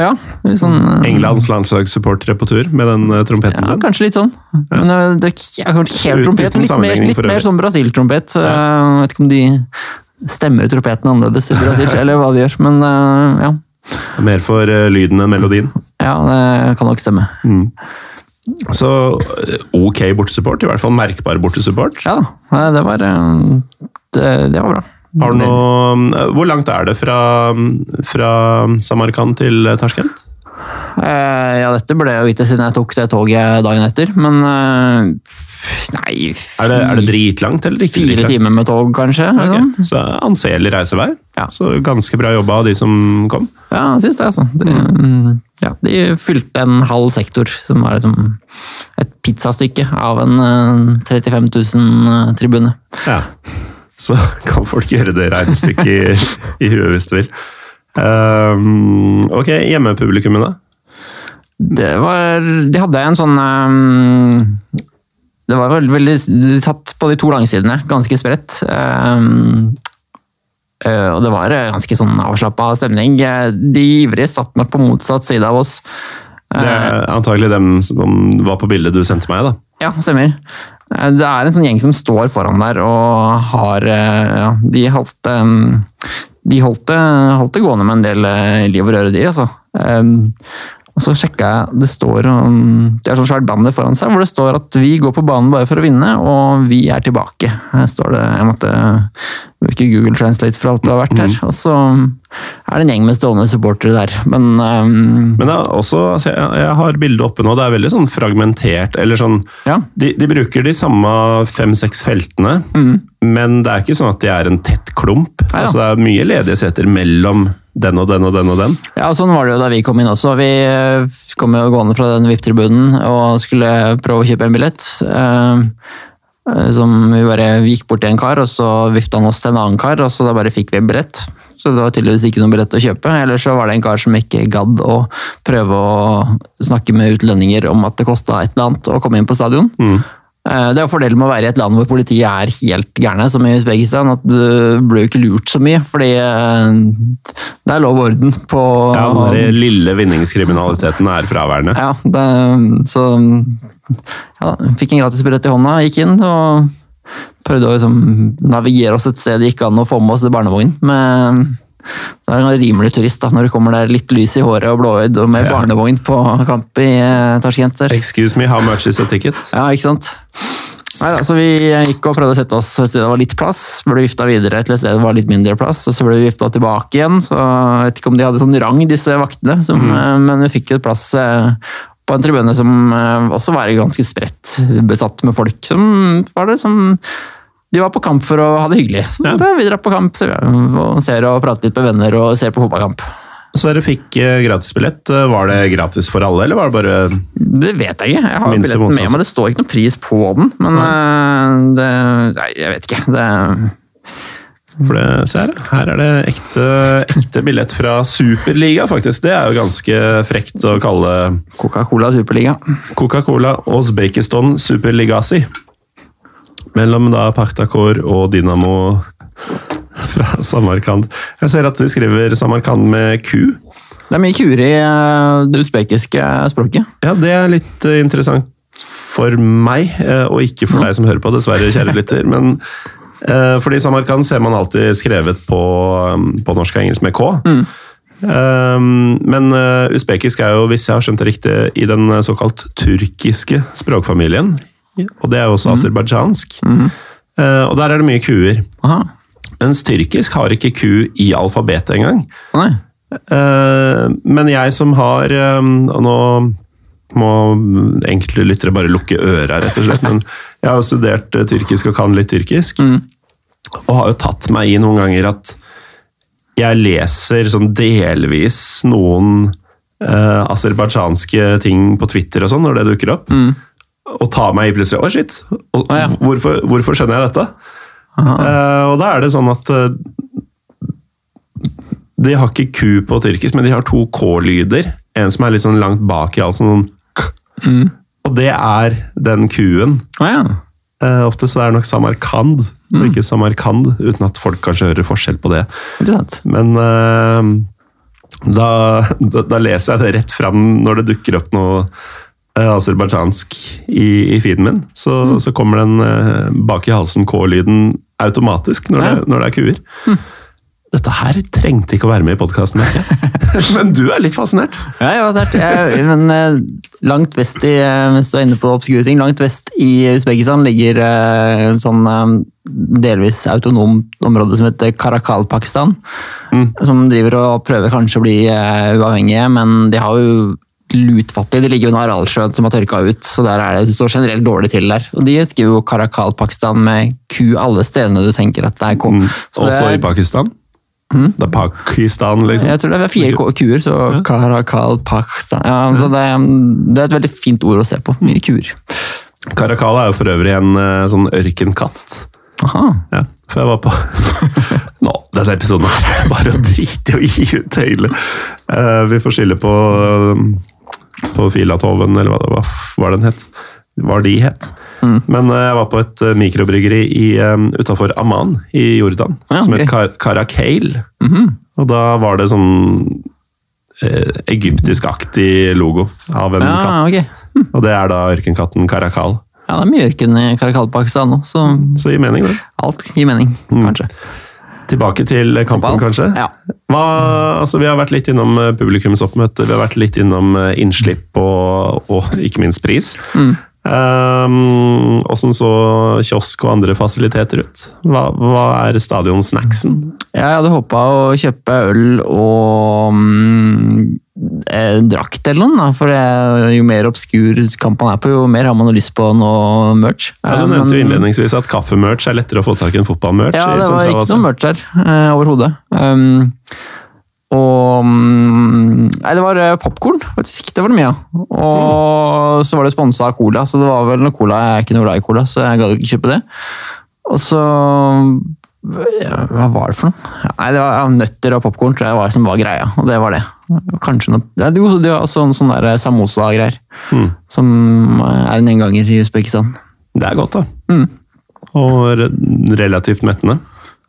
Speaker 2: Ja, sånn eh,
Speaker 1: Englands landslagssupportere på tur med den trompeten
Speaker 2: Ja,
Speaker 1: sin.
Speaker 2: kanskje litt sånn. Men eh, det er helt trompet, litt mer, litt mer sånn Brasil-trompet. så Jeg vet ikke om de stemmer trompeten annerledes i Brasil, (laughs) eller hva de gjør. Men eh, ja.
Speaker 1: Mer for uh, lyden enn melodien.
Speaker 2: ja, det kan nok stemme.
Speaker 1: Så uh, ok bortesupport, i hvert fall merkbar bortesupport.
Speaker 2: Ja da, det var, eh, det, det var bra.
Speaker 1: Har du noe, hvor langt er det fra, fra Samarkand til Tasjkent?
Speaker 2: Eh, ja, dette ble jo vite siden jeg tok det toget dagen etter, men eh, Nei,
Speaker 1: Er det, er det dritlangt eller ikke?
Speaker 2: fire
Speaker 1: dritlangt?
Speaker 2: timer med tog, kanskje? Okay.
Speaker 1: Ok,
Speaker 2: sånn.
Speaker 1: Så anselig reisevei.
Speaker 2: Ja.
Speaker 1: Så ganske bra jobba av de som kom.
Speaker 2: Ja, jeg syns det, altså. De, mm, ja, de fylte en halv sektor, som var liksom et pizzastykke av en eh, 35 000 tribune.
Speaker 1: Ja. Så kan folk gjøre det regnestykket i, i huet hvis de vil. Um, ok, hjemmepublikummet, da?
Speaker 2: Det var De hadde en sånn um, Det var veldig, veldig de satt på de to langsidene, ganske spredt. Eh, og det var eh, ganske sånn avslappa stemning. Eh, De ivrige satt nok på motsatt side av oss.
Speaker 1: Det er antagelig dem som var på bildet du sendte meg, da.
Speaker 2: Ja, stemmer. Det er en sånn gjeng som står foran der og har ja, De holdt De holdt det, holdt det gående med en del eh, liv og røre, de, altså. Um, og så sjekka jeg Det står um, Det er sånn svært banner foran seg hvor det står at vi går på banen bare for å vinne, og vi er tilbake. Her står det Jeg måtte bruke Google Translate for alt det har vært her. Og så er det en gjeng med stående supportere der. Men um,
Speaker 1: Men det er også, altså, jeg, jeg har bildet oppe nå, det er veldig sånn fragmentert. eller sånn,
Speaker 2: ja.
Speaker 1: De, de bruker de samme fem-seks feltene, men det er ikke sånn at de er en tett klump.
Speaker 2: Ja, ja.
Speaker 1: altså, det er mye ledige seter mellom den og den og den og den.
Speaker 2: Ja, og sånn var det jo da vi kom inn også. Vi eh, kom jo gående fra den VIP-tribunen og skulle prøve å kjøpe en billett. eh, Som vi bare gikk bort til en kar, og så vifta han oss til en annen kar, og så da bare fikk vi en billett. Så det var tydeligvis ikke noen brett å kjøpe. Eller så var det en kar som ikke gadd å prøve å snakke med utlendinger om at det kosta et eller annet å komme inn på stadion.
Speaker 1: Mm.
Speaker 2: Eh, Det er jo fordelen med å være i et land hvor politiet er helt gærne, som i Usbekistan, at du blir jo ikke lurt så mye, fordi eh, det er lov og orden på
Speaker 1: Ja, Den lille vinningskriminaliteten er fraværende.
Speaker 2: Ja, det, så ja, fikk en gratisbillett i hånda, gikk inn og prøvde å liksom, navigere oss et sted det gikk an å få med oss barnevogn. Med, det er en rimelig turist da, når du kommer der litt lys i håret og blåøyd og med
Speaker 1: Ja.
Speaker 2: barnevogn på kamp i eh, Tashkent. Der.
Speaker 1: Excuse me, how much is a ticket?
Speaker 2: Ja, ikke sant? Nei, så Vi gikk og prøvde å sette oss et sted det var litt plass. Ble vifta videre til et sted det var litt mindre plass, og så ble vi vifta tilbake igjen. så Jeg vet ikke om de hadde sånn rang, disse vaktene, som, mm. men vi fikk et plass eh, på en tribune som eh, også var ganske spredt besatt med folk. Som var det som De var på kamp for å ha det hyggelig. Så
Speaker 1: Ja.
Speaker 2: da vi drar på kamp ser, vi, og ser og prater litt med venner og ser på fotballkamp.
Speaker 1: Så dere fikk eh, gratisbillett. Eh, Var det gratis for alle, eller var det bare
Speaker 2: Det vet jeg ikke. Jeg har billetten med meg. Det står ikke noen pris på den. Men ja. det, Nei, jeg vet ikke. Det,
Speaker 1: For det, se her, her er det ekte, ekte billett fra Superliga, faktisk. Det er jo ganske frekt å kalle
Speaker 2: Coca-Cola Superliga.
Speaker 1: Coca-Cola Uzbekistan Superligasi. Mellom da Paktakor og Dynamo fra Samarkand. Jeg ser at de skriver Samarkand med Q.
Speaker 2: Det er mye kuer i eh, det usbekiske språket.
Speaker 1: Ja, det er litt eh, interessant for meg, eh, og ikke for deg som hører på, dessverre, kjære (laughs) lytter. Men fordi Samarkand ser man alltid skrevet på, på norsk og engelsk med K. Um, men uh, usbekisk er jo, hvis jeg har skjønt det riktig, i den såkalt turkiske språkfamilien. Og det er jo også aserbajdsjansk. Eh, og der er det mye kuer.
Speaker 2: Aha.
Speaker 1: Mens tyrkisk har ikke ku i alfabetet engang.
Speaker 2: Nei.
Speaker 1: Uh, men jeg som har um, Og nå må enkelte lyttere bare lukke øra, rett og slett. Men jeg har studert uh, tyrkisk og kan litt tyrkisk. Og har jo tatt meg i noen ganger at jeg leser sånn delvis noen uh, aserbajdsjanske ting på Twitter og sånn, når det dukker opp. Og tar meg i plutselig Å, shit! Og,
Speaker 2: ah, ja.
Speaker 1: hvorfor, hvorfor skjønner jeg dette? Uh, og da er det sånn at uh, de har ikke ku på tyrkisk, men de har to k-lyder. En som er litt sånn langt bak i halsen. Sånn k. Og det er den kuen.
Speaker 2: Ah, ja.
Speaker 1: Uh, ofte så er det nok Samarkand, og ikke Samarkand, uten at folk kanskje hører forskjell på det.
Speaker 2: det
Speaker 1: Men uh, da, da, da leser jeg det rett fram når det dukker opp noe aserbajdsjansk i, i feeden min. Så, så kommer den eh, bak i halsen K-lyden automatisk når,
Speaker 2: Ja.
Speaker 1: det, når det er kuer. Dette her trengte ikke å være med i podkasten, (laughs) men du er litt fascinert.
Speaker 2: Ja, jeg var fascinert. Men eh, langt vest i hvis Mens du er inne på obskure ting, langt vest i Usbekistan ligger eh, en sånn eh, delvis autonomt område som heter Karakal-Pakistan. Som driver og prøver kanskje å bli eh, uavhengige, men de har jo lutfattige. Det ligger jo en Aralsjøen som har tørka ut, så der er det, det står generelt dårlig til der. Og de skriver jo Karakal-Pakistan med ku alle stedene du tenker at det er K.
Speaker 1: Mm. Også
Speaker 2: er-
Speaker 1: i Pakistan. Det er Pakistan, liksom.
Speaker 2: jeg tror det er fire kuer, så Karakal Pakistan ja, så det, det er et veldig fint ord å se på. Mye kuer.
Speaker 1: Karakal er jo for øvrig en eh, sånn ørkenkatt.
Speaker 2: Aha.
Speaker 1: Ja, for jeg var på Nå, denne episoden her er bare å drite i å gi ut hele. Uh, vi får skille på på Filatoven, eller hva, det- hva f- den het. Hva de het. Men eh, jeg var på et eh, mikrobryggeri i, um, utafor Amman i Jordan,
Speaker 2: Ja,
Speaker 1: som het Kar Karakail.
Speaker 2: Mm -hmm.
Speaker 1: Og da var det sånn eh, egyptiskaktig logo av en
Speaker 2: Ja,
Speaker 1: katt.
Speaker 2: ok.
Speaker 1: Og det er da ørkenkatten Karakal.
Speaker 2: Ja, det er mye ørken i Karakal-Pakistan nå, så
Speaker 1: Så gir mening, det.
Speaker 2: alt gir mening, kanskje.
Speaker 1: Tilbake til kampen, kanskje.
Speaker 2: Ja.
Speaker 1: Hva, altså, vi har vært litt innom eh, publikumsoppmøte, vi har vært litt innom eh, innslipp og, og ikke minst pris.
Speaker 2: Mm.
Speaker 1: Um, Åssen så kiosk og andre fasiliteter ut? Hva, hva er stadionsnacksen?
Speaker 2: Jeg hadde håpa å kjøpe øl og eh, drakt eller noe, for jo mer obskur kamp man er på, jo mer har man lyst på noe merch.
Speaker 1: Ja, du
Speaker 2: Eh,
Speaker 1: nevnte jo innledningsvis at kaffemerch er lettere å få tak i enn fotballmerch.
Speaker 2: Ja, det var ikke noe merch her eh, overhodet. Um, og mm, Nei, det var popkorn, faktisk. Det var det mye av. Og så var det sponsa av Cola, så det var vel noe cola. Jeg er ikke noe glad i cola, så jeg gadd ikke kjøpe det. Og så ja, Hva var det for noe? Nei, det var Nøtter og popkorn tror jeg var det som var greia, og det var det. Kanskje noe det, det var sånn, sånn der samosa-greier.
Speaker 1: Mm.
Speaker 2: Som er en enganger i Usbekistan.
Speaker 1: Det er godt, da.
Speaker 2: Mm.
Speaker 1: Og re relativt mettende.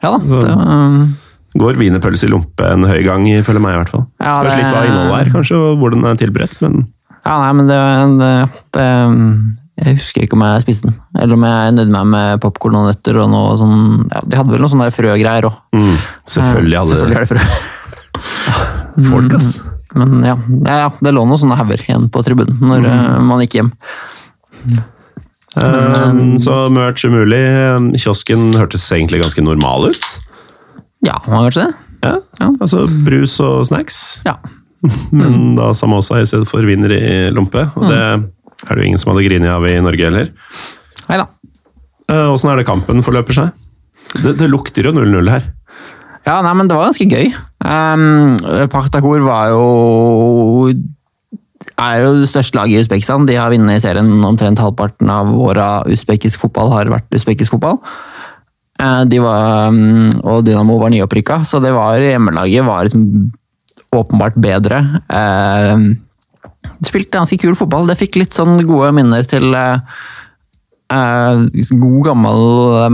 Speaker 2: Ja da.
Speaker 1: Så-
Speaker 2: Det um,
Speaker 1: Går wienerpølse i lompe en høy gang, føler meg i hvert fall.
Speaker 2: Ja,
Speaker 1: Spørs
Speaker 2: det-
Speaker 1: litt hva innholdet er, kanskje, og hvordan den er tilberedt, men
Speaker 2: Ja, nei, men det, det, det Jeg husker ikke om jeg spiste den. Eller om jeg nødde meg med popkorn og nøtter og noe sånn ja, De hadde vel noe sånne frøgreier òg.
Speaker 1: mm, selvfølgelig hadde
Speaker 2: Selvfølgelig er det frø. (laughs)
Speaker 1: folk, ass.
Speaker 2: Men ja, ja, ja, det lå noen sånne hauger igjen på tribunen når
Speaker 1: Mm.
Speaker 2: eh, man gikk hjem.
Speaker 1: Um, så merch umulig. Kiosken hørtes egentlig ganske normal ut.
Speaker 2: Ja, var kanskje det?
Speaker 1: Ja,
Speaker 2: Ja.
Speaker 1: Altså brus og snacks,
Speaker 2: Ja. (laughs)
Speaker 1: men da samosa i stedet for wiener i lompe. Og det er det jo ingen som hadde grinet av i Norge heller.
Speaker 2: Nei da.
Speaker 1: Eh, Åssen er det kampen forløper seg? Det, det lukter jo 0-0 her.
Speaker 2: Ja, nei, men det var ganske gøy. Um, Partakor var jo er jo det største laget i Usbekistan. De har vunnet serien omtrent halvparten av åra usbekisk fotball har vært usbekisk fotball. Eh, De var, um, og Dynamo var nyopprykka, så det var hjemmelaget var liksom åpenbart bedre. De spilte ganske kul fotball. Det fikk litt sånn gode minner til eh, eh, god gammel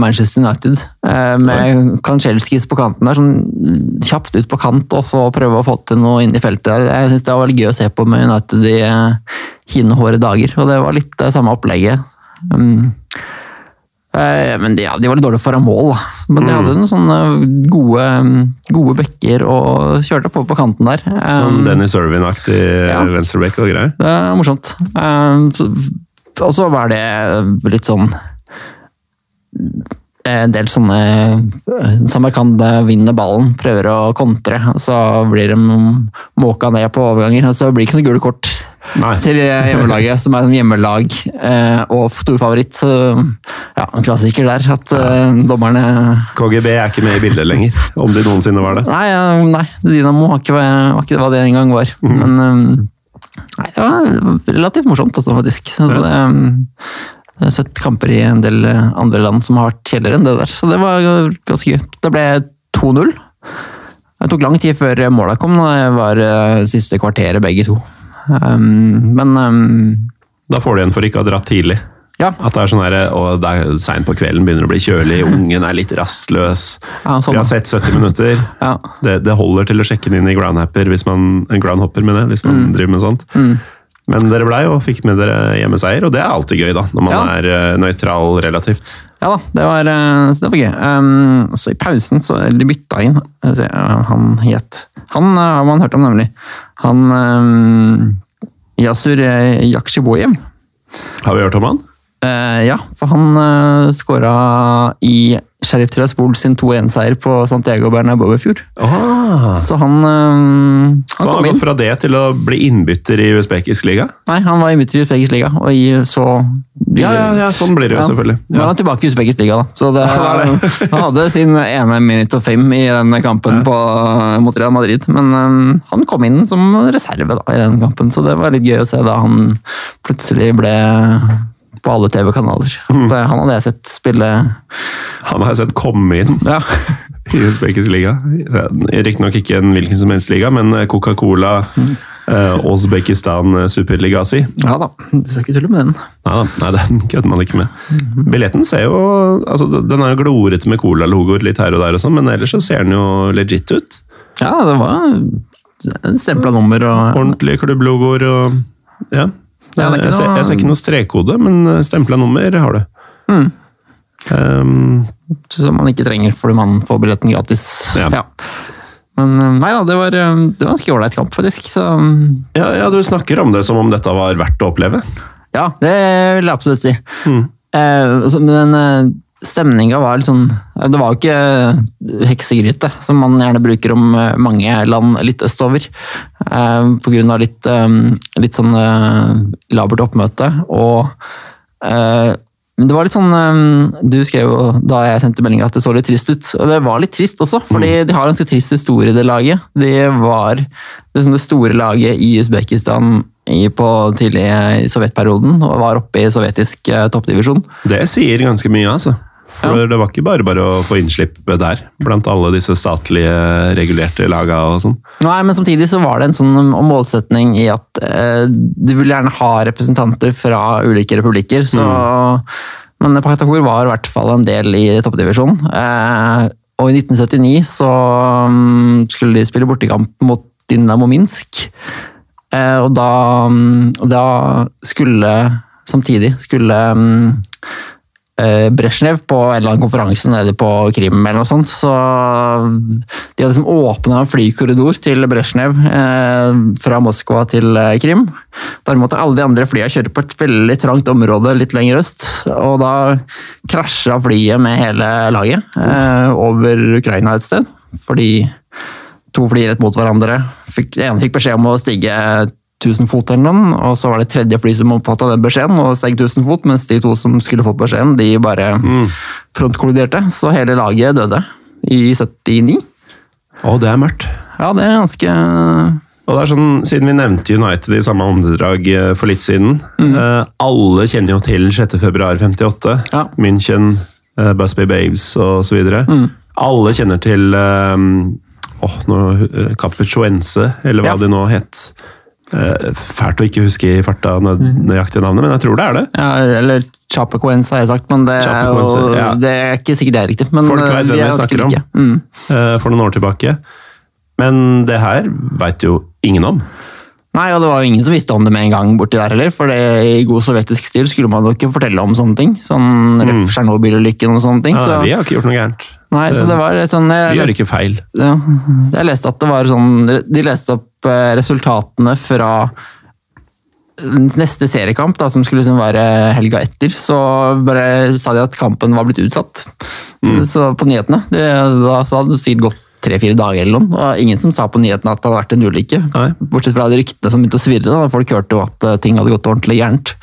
Speaker 2: Manchester United. eh, med Kanchelskis på kanten der, sånn kjapt ut på kant og så prøve å få til noe inn i feltet der. Jeg synes det var veldig gøy å se på med United i eh, hinehåre dager, og det var litt det samme opplegget. Um, men de, ja, de var litt dårlige foran mål, da. Men de hadde noen sånne gode, gode bekker og kjørte på på kanten der.
Speaker 1: Sånn Dennis Irvin-aktig
Speaker 2: ja.
Speaker 1: venstreback og greier.
Speaker 2: det er morsomt. Um, Og så var det litt sånn en del sånne eh, Samarkand vinner ballen, prøver å kontre, så blir de måka ned på overganger. og Så blir det ikke noe gule kort
Speaker 1: Nei.
Speaker 2: til hjemmelaget, som er en hjemmelag eh, og storfavoritt. Så ja, en klassiker der, at eh, dommerne
Speaker 1: KGB er ikke med i bildet lenger, om de noensinne var det.
Speaker 2: Nei, nei Dynamo var ikke, var ikke hva det en gang var. Men eh, nei, det var relativt morsomt, altså, faktisk. Så det, eh, jeg har sett kamper i en del andre land som har vært kjedeligere enn det der, så det var ganske gøy. Det ble 2-0. Det tok lang tid før måla kom, det var siste kvarteret begge to. Um, men um,
Speaker 1: Da får du igjen for ikke å ha dratt tidlig.
Speaker 2: ja,
Speaker 1: At det er sånn her, og det er seint på kvelden, begynner å bli kjølig, (laughs) ungen er litt rastløs.
Speaker 2: ja, sånn.
Speaker 1: Vi har sett 70 minutter.
Speaker 2: Ja.
Speaker 1: Det, det holder til å sjekke den inn i groundhopper hvis man, en groundhopper med det, hvis man driver med sånt.
Speaker 2: Mm.
Speaker 1: Men dere blei og fikk med dere hjemmeseier, og det er alltid gøy, da. Når man er eh, nøytral relativt.
Speaker 2: Ja da, det var, eh, det var gøy. Um, så i pausen så de bytta inn se, Han het Han eh, har man hørt om, nemlig. Han um, Yasur eh, Yakshiboyev.
Speaker 1: Har vi hørt om han?
Speaker 2: Uh, ja, for han uh, skåra i Sheriff Tiraspol sin 2-1-seier på Santiago Bernabeu i fjor.
Speaker 1: Ah,
Speaker 2: Så han, eh, han
Speaker 1: så han har gått fra det til å bli innbytter i usbekisk liga?
Speaker 2: Nei, han var innbytter i Usbekisk liga, og i så
Speaker 1: Ja, ja, ja, sånn blir det jo
Speaker 2: Ja.
Speaker 1: selvfølgelig.
Speaker 2: Nå er
Speaker 1: Ja.
Speaker 2: han tilbake i Usbekisk liga, da. Så det, (laughs) han hadde sin ene minute of fame i den kampen på, mot Real Madrid. Men um, han kom inn som reserve da, i den kampen, så det var litt gøy å se da han plutselig ble på alle TV-kanaler.
Speaker 1: Mm.
Speaker 2: Eh, Han hadde jeg sett spille
Speaker 1: Han har jeg sett komme inn
Speaker 2: Ja, (laughs)
Speaker 1: i Usbekis liga. Riktignok ikke en hvilken som helst liga, men Coca-Cola Uh, Osbekistan superliga si.
Speaker 2: Ja da, du skal ikke tulle med den.
Speaker 1: Nei nei, den kødder man ikke med. Billetten ser jo altså Den er jo glorete med Cola-logoer litt her og der, og sånn, men ellers så ser den jo legit ut.
Speaker 2: Ja, det var en stempla nummer og
Speaker 1: Ordentlige klubblogoer og Ja.
Speaker 2: Ja, er
Speaker 1: jeg, ser, jeg ser ikke noe strekkode, men stempla nummer har du.
Speaker 2: Mm.
Speaker 1: Um,
Speaker 2: som man ikke trenger fordi man får billetten gratis.
Speaker 1: Ja.
Speaker 2: Men eh, nei da, det var, eh, det var en ganske ålreit kamp, faktisk. Så
Speaker 1: ja, ja, du snakker om det som om dette var verdt å oppleve.
Speaker 2: ja, det vil jeg absolutt si.
Speaker 1: Mm.
Speaker 2: Eh, så- men eh, stemninga var litt sånn eh, Det var jo ikke eh, heksegryte, som man gjerne bruker om eh, mange land litt østover. Pga. på grunn av litt, eh, litt sånn eh, labert oppmøte. Og eh, men det var litt sånn eh, Du skrev jo da jeg sendte meldinga at det så litt trist ut. Og det var litt trist også, fordi de har en ganske trist historie, det laget. De var det, som det store laget i Usbekistan i, på tidlig i sovjetperioden, og var oppe i sovjetisk eh, toppdivisjon.
Speaker 1: Det sier ganske mye, altså. For
Speaker 2: Ja.
Speaker 1: det var ikke bare bare å få innslipp der, blant alle disse statlige regulerte laga og sånn.
Speaker 2: Nei, men samtidig så var det en sånn målsetning i at eh, de ville gjerne ha representanter fra ulike republikker. Så, Men Paktakur var i hvert fall en del i toppdivisjonen. Eh, og i 1979 så um, skulle de spille bortekamp mot Dinamo Minsk. Eh, og da, um, da skulle Samtidig skulle mm, eh, Brezjnev på en eller annen konferanse nede på Krim eller noe sånt, så de hadde liksom åpna en flykorridor til Brezjnev eh, fra Moskva til eh, Krim. Der måtte alle de andre flya kjøre på et veldig trangt område litt lenger øst, og da krasja flyet med hele laget eh, over Ukraina et sted, fordi to fly rett mot hverandre. Fikk, ene fikk beskjed om å stige 1000 fot eller noe, og så var det tredje fly som oppfatta den beskjeden og steg 1000 fot, mens de to som skulle fått beskjeden, de bare frontkolliderte. Så hele laget døde i 79.
Speaker 1: Å, det er mørkt.
Speaker 2: Ja, det er ganske
Speaker 1: Og det er sånn, Siden vi nevnte United i samme åndedrag eh, for litt siden eh, Alle kjenner jo til 6.2.58.
Speaker 2: Ja.
Speaker 1: München, eh, Busby Babes så videre. Alle kjenner til eh, oh, no, eh, Capuchuense, eller hva
Speaker 2: Ja.
Speaker 1: de nå het. Eh, fælt å ikke huske i farta nø nøyaktige navnet, men jeg tror det er det.
Speaker 2: ja, Eller Chapecoense, har jeg sagt, men det er, jo,
Speaker 1: ja.
Speaker 2: det er ikke sikkert det er riktig. Men
Speaker 1: Folk
Speaker 2: eh,
Speaker 1: vet hvem vi
Speaker 2: er
Speaker 1: snakker om.
Speaker 2: Mm.
Speaker 1: eh, for noen år tilbake. Men det her veit jo ingen om.
Speaker 2: Nei, og det var jo ingen som visste om det med en gang borti der heller, for det, i god sovjetisk stil skulle man jo ikke fortelle om sånne ting. Sånn mm. Tsjernobyl-ulykken og sånne ting.
Speaker 1: Ja,
Speaker 2: så,
Speaker 1: vi har ikke gjort noe gærent.
Speaker 2: Nei, så det var sånn jeg,
Speaker 1: Vi gjør ikke feil.
Speaker 2: ja, jeg leste at det var sånn De leste opp eh, resultatene fra neste seriekamp, da, som skulle liksom være helga etter, så bare sa de at kampen var blitt utsatt. Så på nyhetene. Det, da hadde det sikkert gått tre-fire dager eller noe. Og ingen som sa på nyhetene at det hadde vært en ulykke.
Speaker 1: Nei.
Speaker 2: Bortsett fra de ryktene som begynte å svirre. Da. Folk hørte jo at eh, ting hadde gått ordentlig gærent.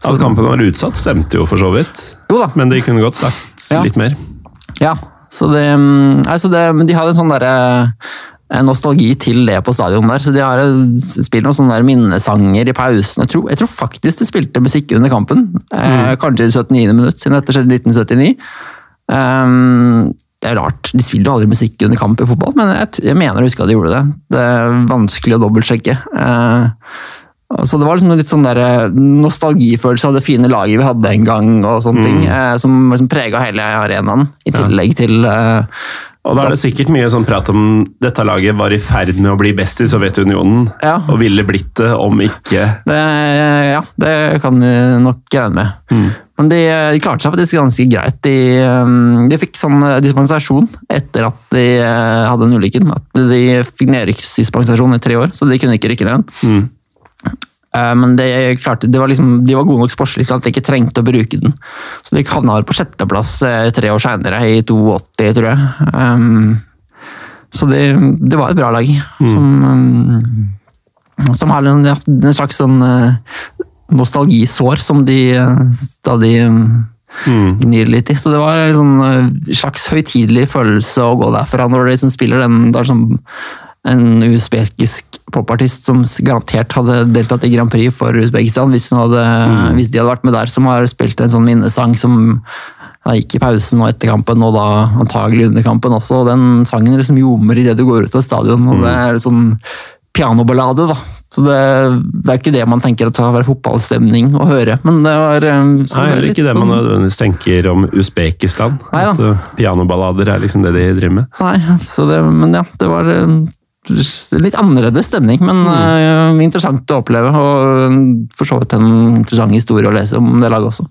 Speaker 1: At kampen var utsatt, stemte jo for så vidt.
Speaker 2: Jo da.
Speaker 1: Men de kunne godt sagt
Speaker 2: Ja.
Speaker 1: litt mer.
Speaker 2: Ja, så det, mm, altså det de har en sånn derre en nostalgi til det på stadion der. Så de har eh, spilt noen sånne der minnesanger i pausen. Jeg tror, jeg tror faktisk de spilte musikk under kampen. Eh, kanskje i det 79. minutt, siden dette skjedde i 1979. Um, det er rart, de spiller jo aldri musikk under kamp i fotball, men jeg, jeg mener å huske at de gjorde det. Det er vanskelig å dobbeltsjekke. Eh, så det var liksom litt sånn der eh, nostalgifølelse av det fine laget vi hadde en gang, og sånne ting, eh, som liksom prega hele arenaen, i tillegg til eh,
Speaker 1: Og da er det sikkert mye sånn prat om dette laget var i ferd med å bli best i Sovjetunionen,
Speaker 2: Ja.
Speaker 1: og ville blitt det om ikke
Speaker 2: det, Ja, det kan vi nok regne med. Men de, de klarte seg faktisk ganske greit. De, de fikk sånn dispensasjon etter at de hadde den ulykken. At de fikk nedrykksdispensasjon i tre år, så de kunne ikke rykke ned. Eh, Men de, klarte, det var liksom, de var gode nok sportslig til at de ikke trengte å bruke den. Så de havna vel på sjetteplass eh, tre år seinere, i 82, tror jeg. Um, så det, det var et bra lag. Som, um, som har en, en slags sånn eh, nostalgisår som de eh, stadig um, gnir litt i. Så det var en sånn eh, slags høytidelig følelse å gå derfra når de liksom spiller den der som en usbekisk popartist som garantert hadde deltatt i Grand Prix for Usbekistan hvis, hadde, hvis de hadde vært med der, som har spilt en sånn minnesang som ja, gikk i pausen og etter kampen, og da antagelig under kampen også. og Den sangen liksom ljomer idet du går ut av stadion. og Det er sånn pianoballade, da. Så det, det er ikke det man tenker at ta være fotballstemning å høre, men det var Sånn,
Speaker 1: Nei,
Speaker 2: det er
Speaker 1: ikke det man
Speaker 2: sånn-
Speaker 1: nødvendigvis tenker om Usbekistan.
Speaker 2: Nei.
Speaker 1: At uh, pianoballader er liksom det de driver med.
Speaker 2: Nei, så det, men ja, det var eh, litt annerledes stemning, men eh, interessant å oppleve. Og eh, for så vidt en interessant historie å lese om det laget også.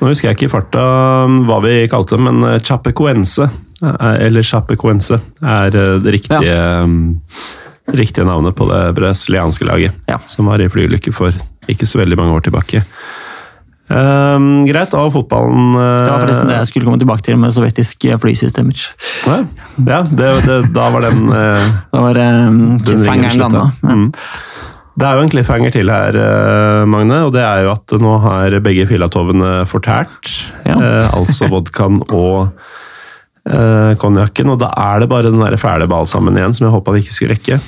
Speaker 1: Nå husker jeg ikke i farta um, hva vi kalte det, men uh, Chapecoense, eh, eller Chapecoense, er uh, det riktige, um, riktige navnet på det brasilianske laget.
Speaker 2: Ja.
Speaker 1: Som var i flyulykke for ikke så veldig mange år tilbake. Um, greit, av fotballen uh,
Speaker 2: Det var forresten det jeg skulle komme tilbake til med sovjetiske flysystemer.
Speaker 1: Ja, ja det, det, da var den uh,
Speaker 2: Da var
Speaker 1: um,
Speaker 2: cliffhangeren landa. Ja.
Speaker 1: Mm. Det er jo en cliffhanger til her, eh, Magne, og det er jo at nå har begge filatovene fortært.
Speaker 2: Ja.
Speaker 1: Eh, altså vodkaen og eh, konjakken. Og da er det bare den der fæle balsamen igjen som jeg håpa vi ikke skulle rekke.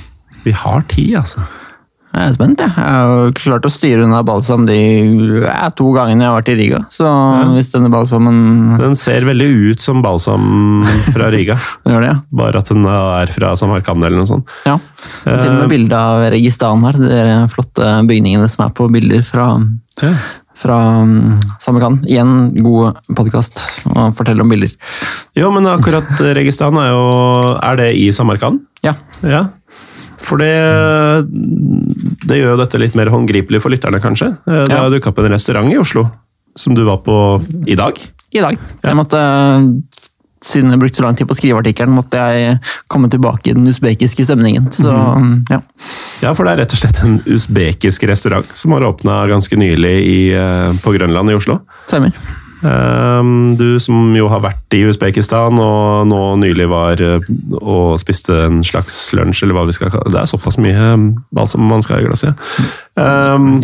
Speaker 1: Vi har tid, altså.
Speaker 2: Jeg er spent, jeg. Jeg har klart å styre unna balsam de ja, to gangene jeg har vært i Riga. Så hvis denne balsamen
Speaker 1: Den ser veldig ut som balsam fra Riga, (laughs)
Speaker 2: Den gjør det, ja.
Speaker 1: bare at den er fra Samarkand eller noe sånt.
Speaker 2: ja. Det er Til og med bilde av Registan her. De flotte bygningene som er på bilder fra,
Speaker 1: Ja.
Speaker 2: fra um, Samarkand. Igjen god podkast å fortelle om bilder.
Speaker 1: Jo, men akkurat Registan er jo Er det i Samarkand?
Speaker 2: Ja.
Speaker 1: Ja, for det, det gjør jo dette litt mer håndgripelig for lytterne, kanskje. Det har Ja. dukka opp en restaurant i Oslo som du var på i dag.
Speaker 2: I dag. Jeg måtte, siden jeg brukte så lang tid på å skrive artikkelen, måtte jeg komme tilbake i den usbekiske stemningen. Så ja.
Speaker 1: Ja, for det er rett og slett en usbekisk restaurant som har åpna ganske nylig i, eh, på Grønland i Oslo.
Speaker 2: Stemmer.
Speaker 1: Um, Du som jo har vært i Usbekistan og nå nylig var eh, og spiste en slags lunsj, eller hva vi skal kalle det. Det er såpass mye um, balsam man skal ha i glasset. Um,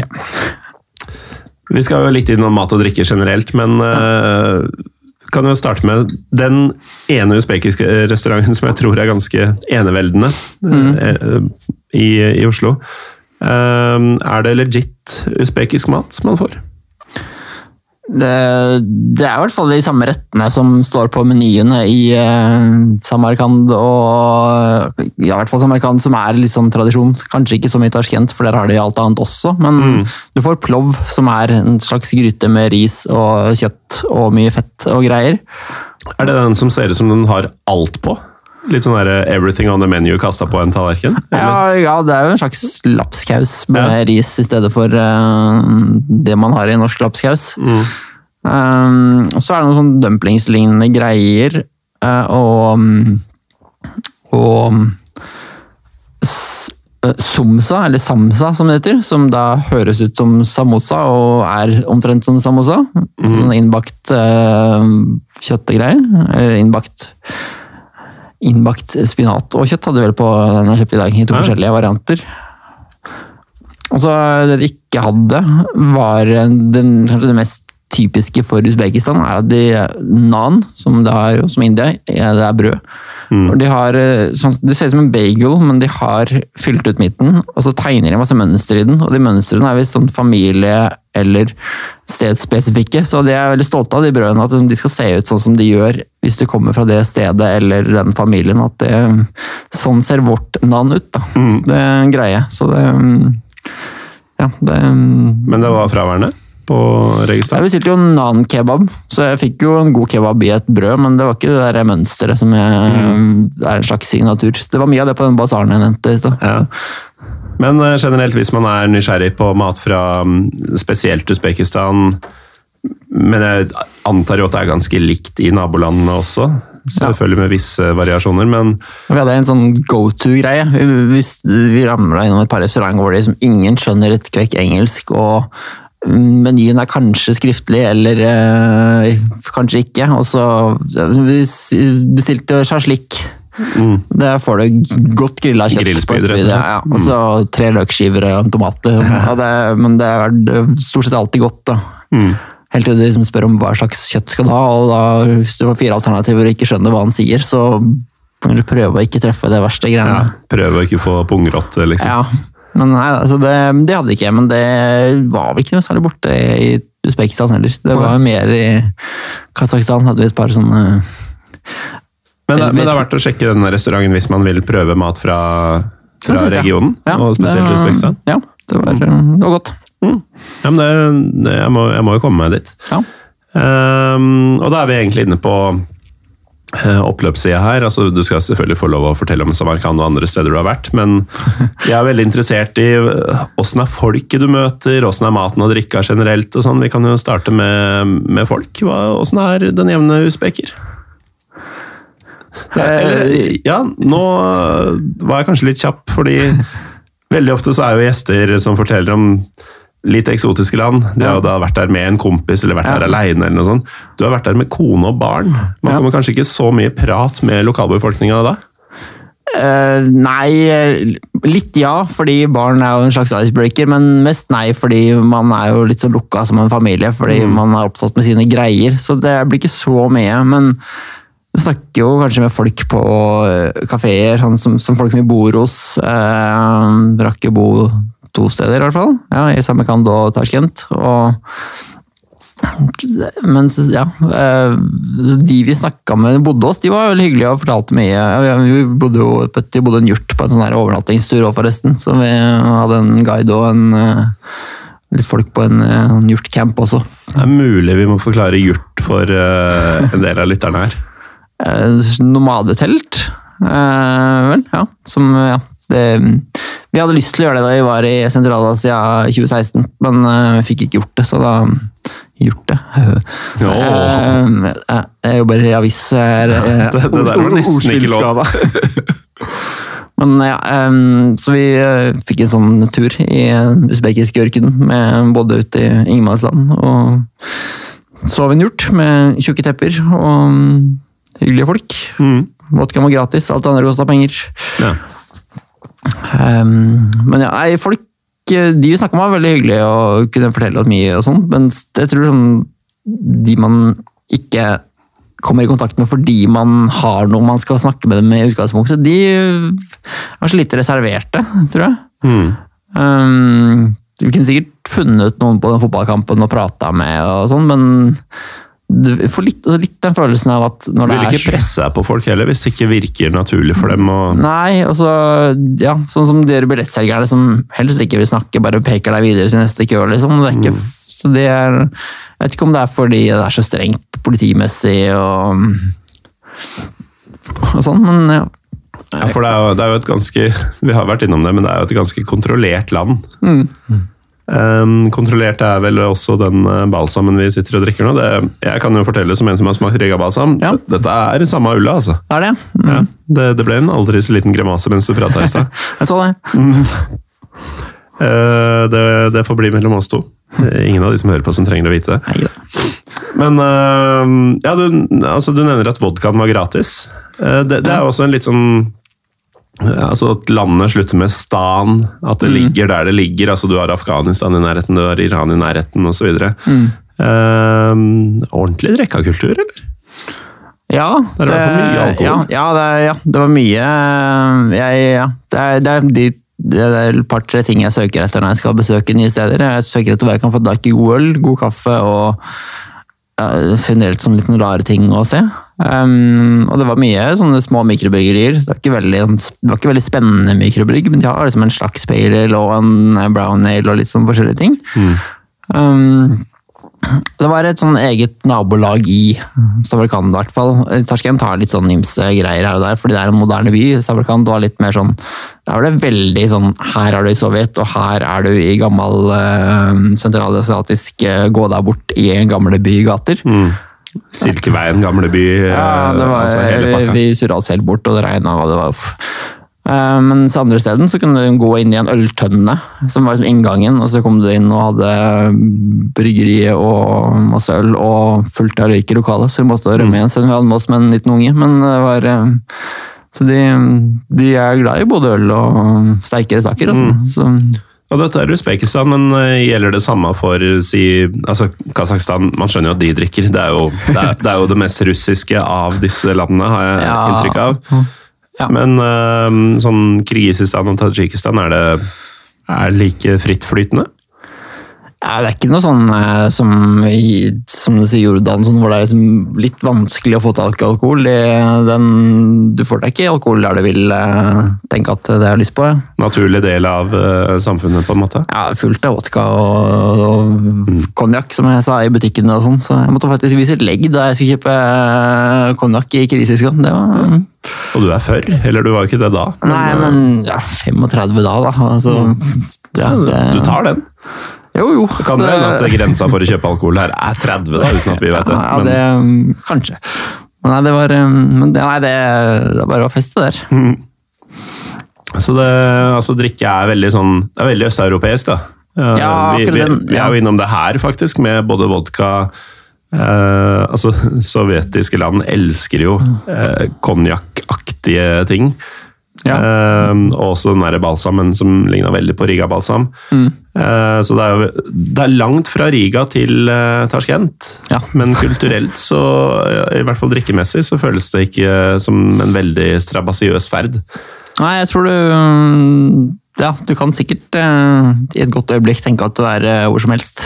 Speaker 1: Vi skal jo litt innom mat og drikke generelt, men uh, kan jo starte med den ene usbekiske restauranten som jeg tror er ganske eneveldende eh, i, i Oslo. Um, er det legit usbekisk mat man får?
Speaker 2: Det, det er i hvert fall de samme rettene som står på menyene i eh, Samarkand og Ja, i hvert fall Samarkand, som er litt sånn tradisjon. Kanskje ikke så mye Tasjkent, for der har de alt annet også. Men du får plov, som er en slags gryte med ris og kjøtt og mye fett og greier.
Speaker 1: Er det den som ser ut som den har alt på? Litt sånn der everything on the menu kasta på en tallerken?
Speaker 2: Ja, ja, det er jo en slags lapskaus med
Speaker 1: Ja.
Speaker 2: ris i stedet for uh, det man har i norsk lapskaus.
Speaker 1: Mm.
Speaker 2: Um, og så er det noen sånn dumplingslignende greier, Uh, og mm, og mm, eh, Somsa, eller samsa som det heter, som da høres ut som samosa og er omtrent som samosa. Sånn innbakt uh, kjøttegreier. Eller innbakt Innbakt spinat og kjøtt hadde vi vel på den jeg kjøpte i dag, i to
Speaker 1: Ja.
Speaker 2: forskjellige varianter. Altså, det de ikke hadde, var den, kanskje det mest typiske for Usbekistan, er at de nan, som det har som India, det er brød. Mm. de har, eh, sånn, det ser ut som en bagel, men de har fylt ut midten, og så tegner de masse mønster i den. Og de mønstrene er visst sånn familie- eller stedsspesifikke, så de er veldig stolte av de brødene. At de skal se ut sånn som de gjør hvis du kommer fra det stedet eller den familien. At det, sånn ser vårt nan ut, da. Det er en greie. Så det Ja, det
Speaker 1: Men det var fraværende på
Speaker 2: jeg bestilte jo nan-kebab, så jeg fikk jo en god kebab i et brød, men det var ikke det der mønsteret som jeg, er en slags signatur. Det var mye av det på den basaren jeg nevnte i stad.
Speaker 1: Ja. Men eh, generelt, hvis man er nysgjerrig på mat fra mm, spesielt Usbekistan Men jeg antar jo at det er ganske likt i nabolandene også. Selvfølgelig med visse variasjoner, men
Speaker 2: Vi hadde en sånn go to-greie. Vi, vi ramla innom et par restauranter hvor liksom ingen skjønner et kvekk engelsk, og menyen er kanskje skriftlig, eller øh, kanskje ikke. Og så vi s- bestilte Det får du godt grilla kjøtt. på
Speaker 1: Ja.
Speaker 2: Ja, og så tre løkskiver og en tomat. Ja, det, men det er stort sett alltid godt, da. Helt til du liksom spør om hva slags kjøtt skal du ha, og da, hvis du får fire alternativer og ikke skjønner hva han sier, så kan du prøve å ikke treffe det verste
Speaker 1: ja, prøve å ikke få pungrott, liksom.
Speaker 2: Ja. Men nei, altså det, det hadde de ikke, men det var vel ikke noe særlig borte i Usbekistan heller. Det var mer i Kasakhstan, hadde vi et par sånne
Speaker 1: Men, det, men det er verdt å sjekke denne restauranten hvis man vil prøve mat fra fra regionen,
Speaker 2: Ja,
Speaker 1: og spesielt Usbekistan.
Speaker 2: Ja, det var, det var godt.
Speaker 1: Mm. Ja, men det, det, jeg, må, jeg må jo komme meg dit.
Speaker 2: Ja.
Speaker 1: Um, og da er vi egentlig inne på uh, oppløpssida her. Altså, du skal selvfølgelig få lov å fortelle om Samarkand og andre steder du har vært, men jeg er veldig interessert i eh, åssen er folket du møter, åssen er maten og drikka generelt og sånn. Vi kan jo starte med, med folk. Åssen er den jevne usbeker? Ja, eller, ja, nå var jeg kanskje litt kjapp, fordi veldig ofte så er jo gjester som forteller om litt eksotiske land. De har da vært der med en kompis eller vært
Speaker 2: Ja.
Speaker 1: der aleine. eller noe sånt. Du har vært der med kone og barn. Man kommer kanskje ikke så mye prat med lokalbefolkninga da?
Speaker 2: Uh, nei, eh, litt ja, fordi barn er jo en slags icebreaker, men mest nei, fordi man er jo litt så lukka som en familie, fordi man er opptatt med sine greier, så det blir ikke så mye, men du snakker jo kanskje med folk på kafeer, sånn som, som folk vi bor hos. Eh, rakk jo bo to steder i hvert fall, ja, i Samarkand og Tashkent, og men ja, eh, de vi snakka med, bodde hos, de var veldig hyggelige og fortalte mye. Vi bodde jo vi bodde en hjort på en sånn overnattingstur òg, forresten. Så vi hadde en guide og en, eh, litt folk på en, eh, en hjortcamp også.
Speaker 1: Det er mulig vi må forklare hjort for eh, en del av lytterne her.
Speaker 2: Eh, Nomadetelt, eh, vel. Ja. Som, ja. Det, vi hadde lyst til å gjøre det da vi var i Sentral-Asia i 2016, men eh, vi fikk ikke gjort det, så da Gjort det.
Speaker 1: Åh. (laughs)
Speaker 2: Eh, jeg jobber i avis. eh,
Speaker 1: Det, det der var nesten ikke lov. (laughs)
Speaker 2: Men ja, så vi fikk en sånn tur i usbekisk ørken, med både ute i ingenmannsland og så vi en hjort med tjukke tepper og hyggelige folk.
Speaker 1: Mm.
Speaker 2: Vodka var gratis, alt det andre kosta penger.
Speaker 1: Ja.
Speaker 2: Um, men ja, nei, folk eh, De vi snakka med, var veldig hyggelige og kunne fortelle oss mye, og sånn, men jeg tror sånn de man ikke kommer i kontakt med fordi man har noe man skal snakke med dem med i utgangspunktet, de er så litt reserverte, tror jeg.
Speaker 1: Mm.
Speaker 2: Um, vi kunne sikkert funnet noen på den fotballkampen og prata med, og sånn, men du får litt, litt den følelsen av at når det
Speaker 1: Vil ikke presse deg på folk heller, hvis det ikke virker naturlig for dem. Og
Speaker 2: Nei, altså, ja, sånn som dere billettselgerne som helst ikke vil snakke, bare peker deg videre til neste kø, liksom. Det er ikke, så det er, jeg vet ikke om det er fordi det er så strengt politimessig og, og sånn, men ja.
Speaker 1: Ja, for det er, jo, det er jo et ganske Vi har vært innom det, men det er jo et ganske kontrollert land.
Speaker 2: Mm.
Speaker 1: Um, kontrollert er vel også den eh, balsamen vi sitter og drikker nå. Det, jeg kan jo fortelle som en som har smakt Riga balsam,
Speaker 2: Ja.
Speaker 1: dette er samme ulla, altså.
Speaker 2: Er det. Mm.
Speaker 1: Ja, det, det ble en aldri så liten grimase mens du prata i stad. (laughs)
Speaker 2: Jeg så det. (laughs)
Speaker 1: Eh, det, det får bli mellom oss to. Ingen av de som hører på som trenger å vite det. Men eh, ja, du, altså, du nevner at vodkaen var gratis. Eh, det, det er også en litt sånn altså At landet slutter med stan, at det ligger der det ligger. altså Du har Afghanistan i nærheten, du har Iran i nærheten osv. Mm. Uh, ordentlig drekkakultur, eller?
Speaker 2: Ja,
Speaker 1: Det mye.
Speaker 2: Ja, ja, det, ja, det var mye jeg, ja, det, er, det, er de, det er et par-tre ting jeg søker etter når jeg skal besøke nye steder. Jeg søker etter hva jeg kan få tak i god øl, god kaffe og ja, generelt sånn litt rare ting å se. Um, og det var mye sånne små mikrobryggerier. Det var ikke veldig, var ikke veldig spennende mikrobrygg, men de har liksom en slags pale ale og en brown ale og litt sånn forskjellige ting. Um, det var et sånn eget nabolag i Samarkand, i hvert fall. Tarskheim har litt sånn ymse greier her og der, fordi det er en moderne by. Samarkand var litt mer sånn Der var det veldig sånn Her er du i Sovjet, og her er du i gammel uh, sentralasiatisk uh, Gå deg bort i gamle bygater.
Speaker 1: Mm. Silkeveien, gamleby,
Speaker 2: Ja, det var,
Speaker 1: altså hele pakka.
Speaker 2: vi surra oss helt bort, og det regna, og det var uff. Eh, Mens andre steden så kunne du gå inn i en øltønne, som var liksom inngangen, og så kom du inn og hadde bryggeriet og masse øl og fullt av røyk i lokalet, så vi måtte rømme igjen selv om vi hadde med oss med en liten unge. Men det var eh, Så de, de er glad i både øl og sterkere saker. Altså. Så,
Speaker 1: Og dette er Usbekistan, men eh, gjelder det samme for si, altså Kasakhstan? Man skjønner jo at de drikker. Det er jo det, er, det, er jo det mest russiske av disse landene, har jeg
Speaker 2: Ja.
Speaker 1: inntrykk av.
Speaker 2: Ja.
Speaker 1: Men eh, sånn Kirgisistan og Tadsjikistan, er det er like frittflytende?
Speaker 2: Ja, det er ikke noe sånn eh, som, i, som du sier Jordan, sånn, hvor det er liksom litt vanskelig å få tak i alkohol. Det- Den, du får deg ikke alkohol der du vil eh, tenke at det har lyst på. Ja.
Speaker 1: Naturlig del av eh, samfunnet, på en måte.
Speaker 2: Ja, fullt av vodka og, og konjakk, som jeg sa i butikkene og sånn, Så jeg måtte faktisk vise legg da jeg skulle kjøpe eh, konjakk i kritiske. Det var
Speaker 1: Og du er for, eller du var ikke det da.
Speaker 2: Nei,
Speaker 1: eh,
Speaker 2: men ja, 35 da, da. Altså, ja, det,
Speaker 1: Du tar den.
Speaker 2: Jo, jo.
Speaker 1: Det kan hende at grensa for å kjøpe alkohol her er 30, da, uten at vi vet det.
Speaker 2: Ja,
Speaker 1: ja
Speaker 2: det men. Kanskje. Men nei, det var um, men det, Nei, det, det er bare å feste der.
Speaker 1: Så det, altså drikke er veldig sånn Det er veldig østeuropeisk, da.
Speaker 2: Ja,
Speaker 1: vi, vi, vi er jo innom det her, faktisk, med både vodka eh, Altså, (laughs) sovjetiske land elsker jo eh, konjakkaktige ting.
Speaker 2: Ja.
Speaker 1: Eh, og også den der balsamen som ligna veldig på Riga-balsam.
Speaker 2: Mm.
Speaker 1: Uh, så det er jo det er langt fra Riga til uh, Tasjkent.
Speaker 2: Ja.
Speaker 1: Men kulturelt, så, i hvert fall drikkemessig, så føles det ikke som en veldig strabasiøs ferd.
Speaker 2: Nei, jeg tror du um, Ja, du kan sikkert uh, i et godt øyeblikk tenke at du er uh, hvor som helst.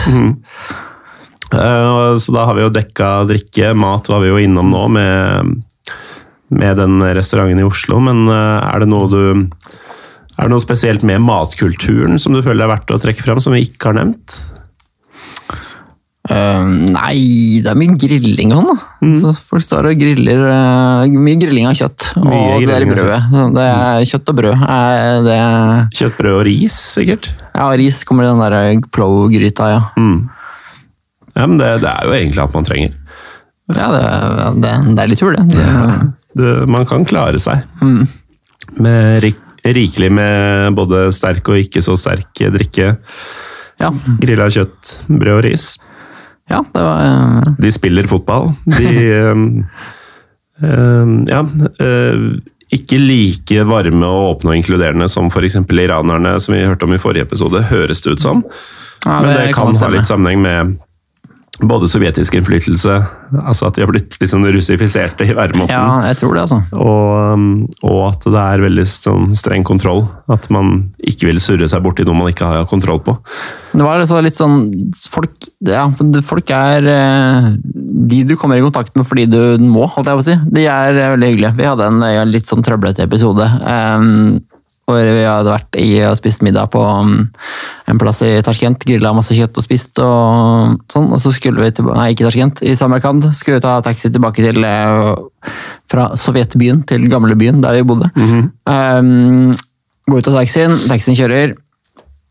Speaker 1: Eh, Så da har vi jo dekka drikke, mat var vi jo innom nå med, med den restauranten i Oslo, men eh, er det noe du er det noe spesielt med matkulturen som du føler er verdt å trekke fram, som vi ikke har nevnt?
Speaker 2: Uh, nei, det er mye grilling og sånn, da. Så folk står og griller uh, Mye grilling av kjøtt.
Speaker 1: Mm. Mye
Speaker 2: og det er i brødet. Det er kjøtt og brød. Er det,
Speaker 1: Kjøttbrød og ris, sikkert?
Speaker 2: ja, ris kommer i den der plow-gryta, ja.
Speaker 1: Mm. Ja, men det, det er jo egentlig alt man trenger.
Speaker 2: Ja, det, det, det er litt tur, det. det.
Speaker 1: Det, man kan klare seg.
Speaker 2: Mm.
Speaker 1: Med rik, rikelig med både sterk og ikke så sterk drikke.
Speaker 2: Ja,
Speaker 1: Grilla kjøtt, brød og ris.
Speaker 2: ja, det var uh,
Speaker 1: De spiller fotball. De (laughs) ehm, Ja. Uh, ikke like varme og åpne og inkluderende som f.eks. iranerne, som vi hørte om i forrige episode, høres det ut som.
Speaker 2: ja,
Speaker 1: Men det kan ha litt sammenheng med både sovjetisk innflytelse, altså at de har blitt litt sånn russifiserte i væremåten.
Speaker 2: Ja, jeg tror det, altså.
Speaker 1: Og, um, og at det er veldig sånn streng kontroll. At man ikke vil surre seg bort i noe man ikke har kontroll på.
Speaker 2: Det var altså litt sånn Folk, ja, folk er eh, de du kommer i kontakt med fordi du må, holdt jeg på å si. De er eh, veldig hyggelige. Vi hadde en eh, litt sånn trøblete episode. eh, hvor vi hadde vært i og spist middag på um, en plass i Tasjkent. Grilla masse kjøtt og spist og sånn. Og så skulle vi tilbake Nei, ikke Tasjkent. I Samarkand skulle vi ta taxi tilbake til eh, Fra sovjetbyen til gamlebyen, der vi bodde. Um, gå ut av taxien, taxien kjører.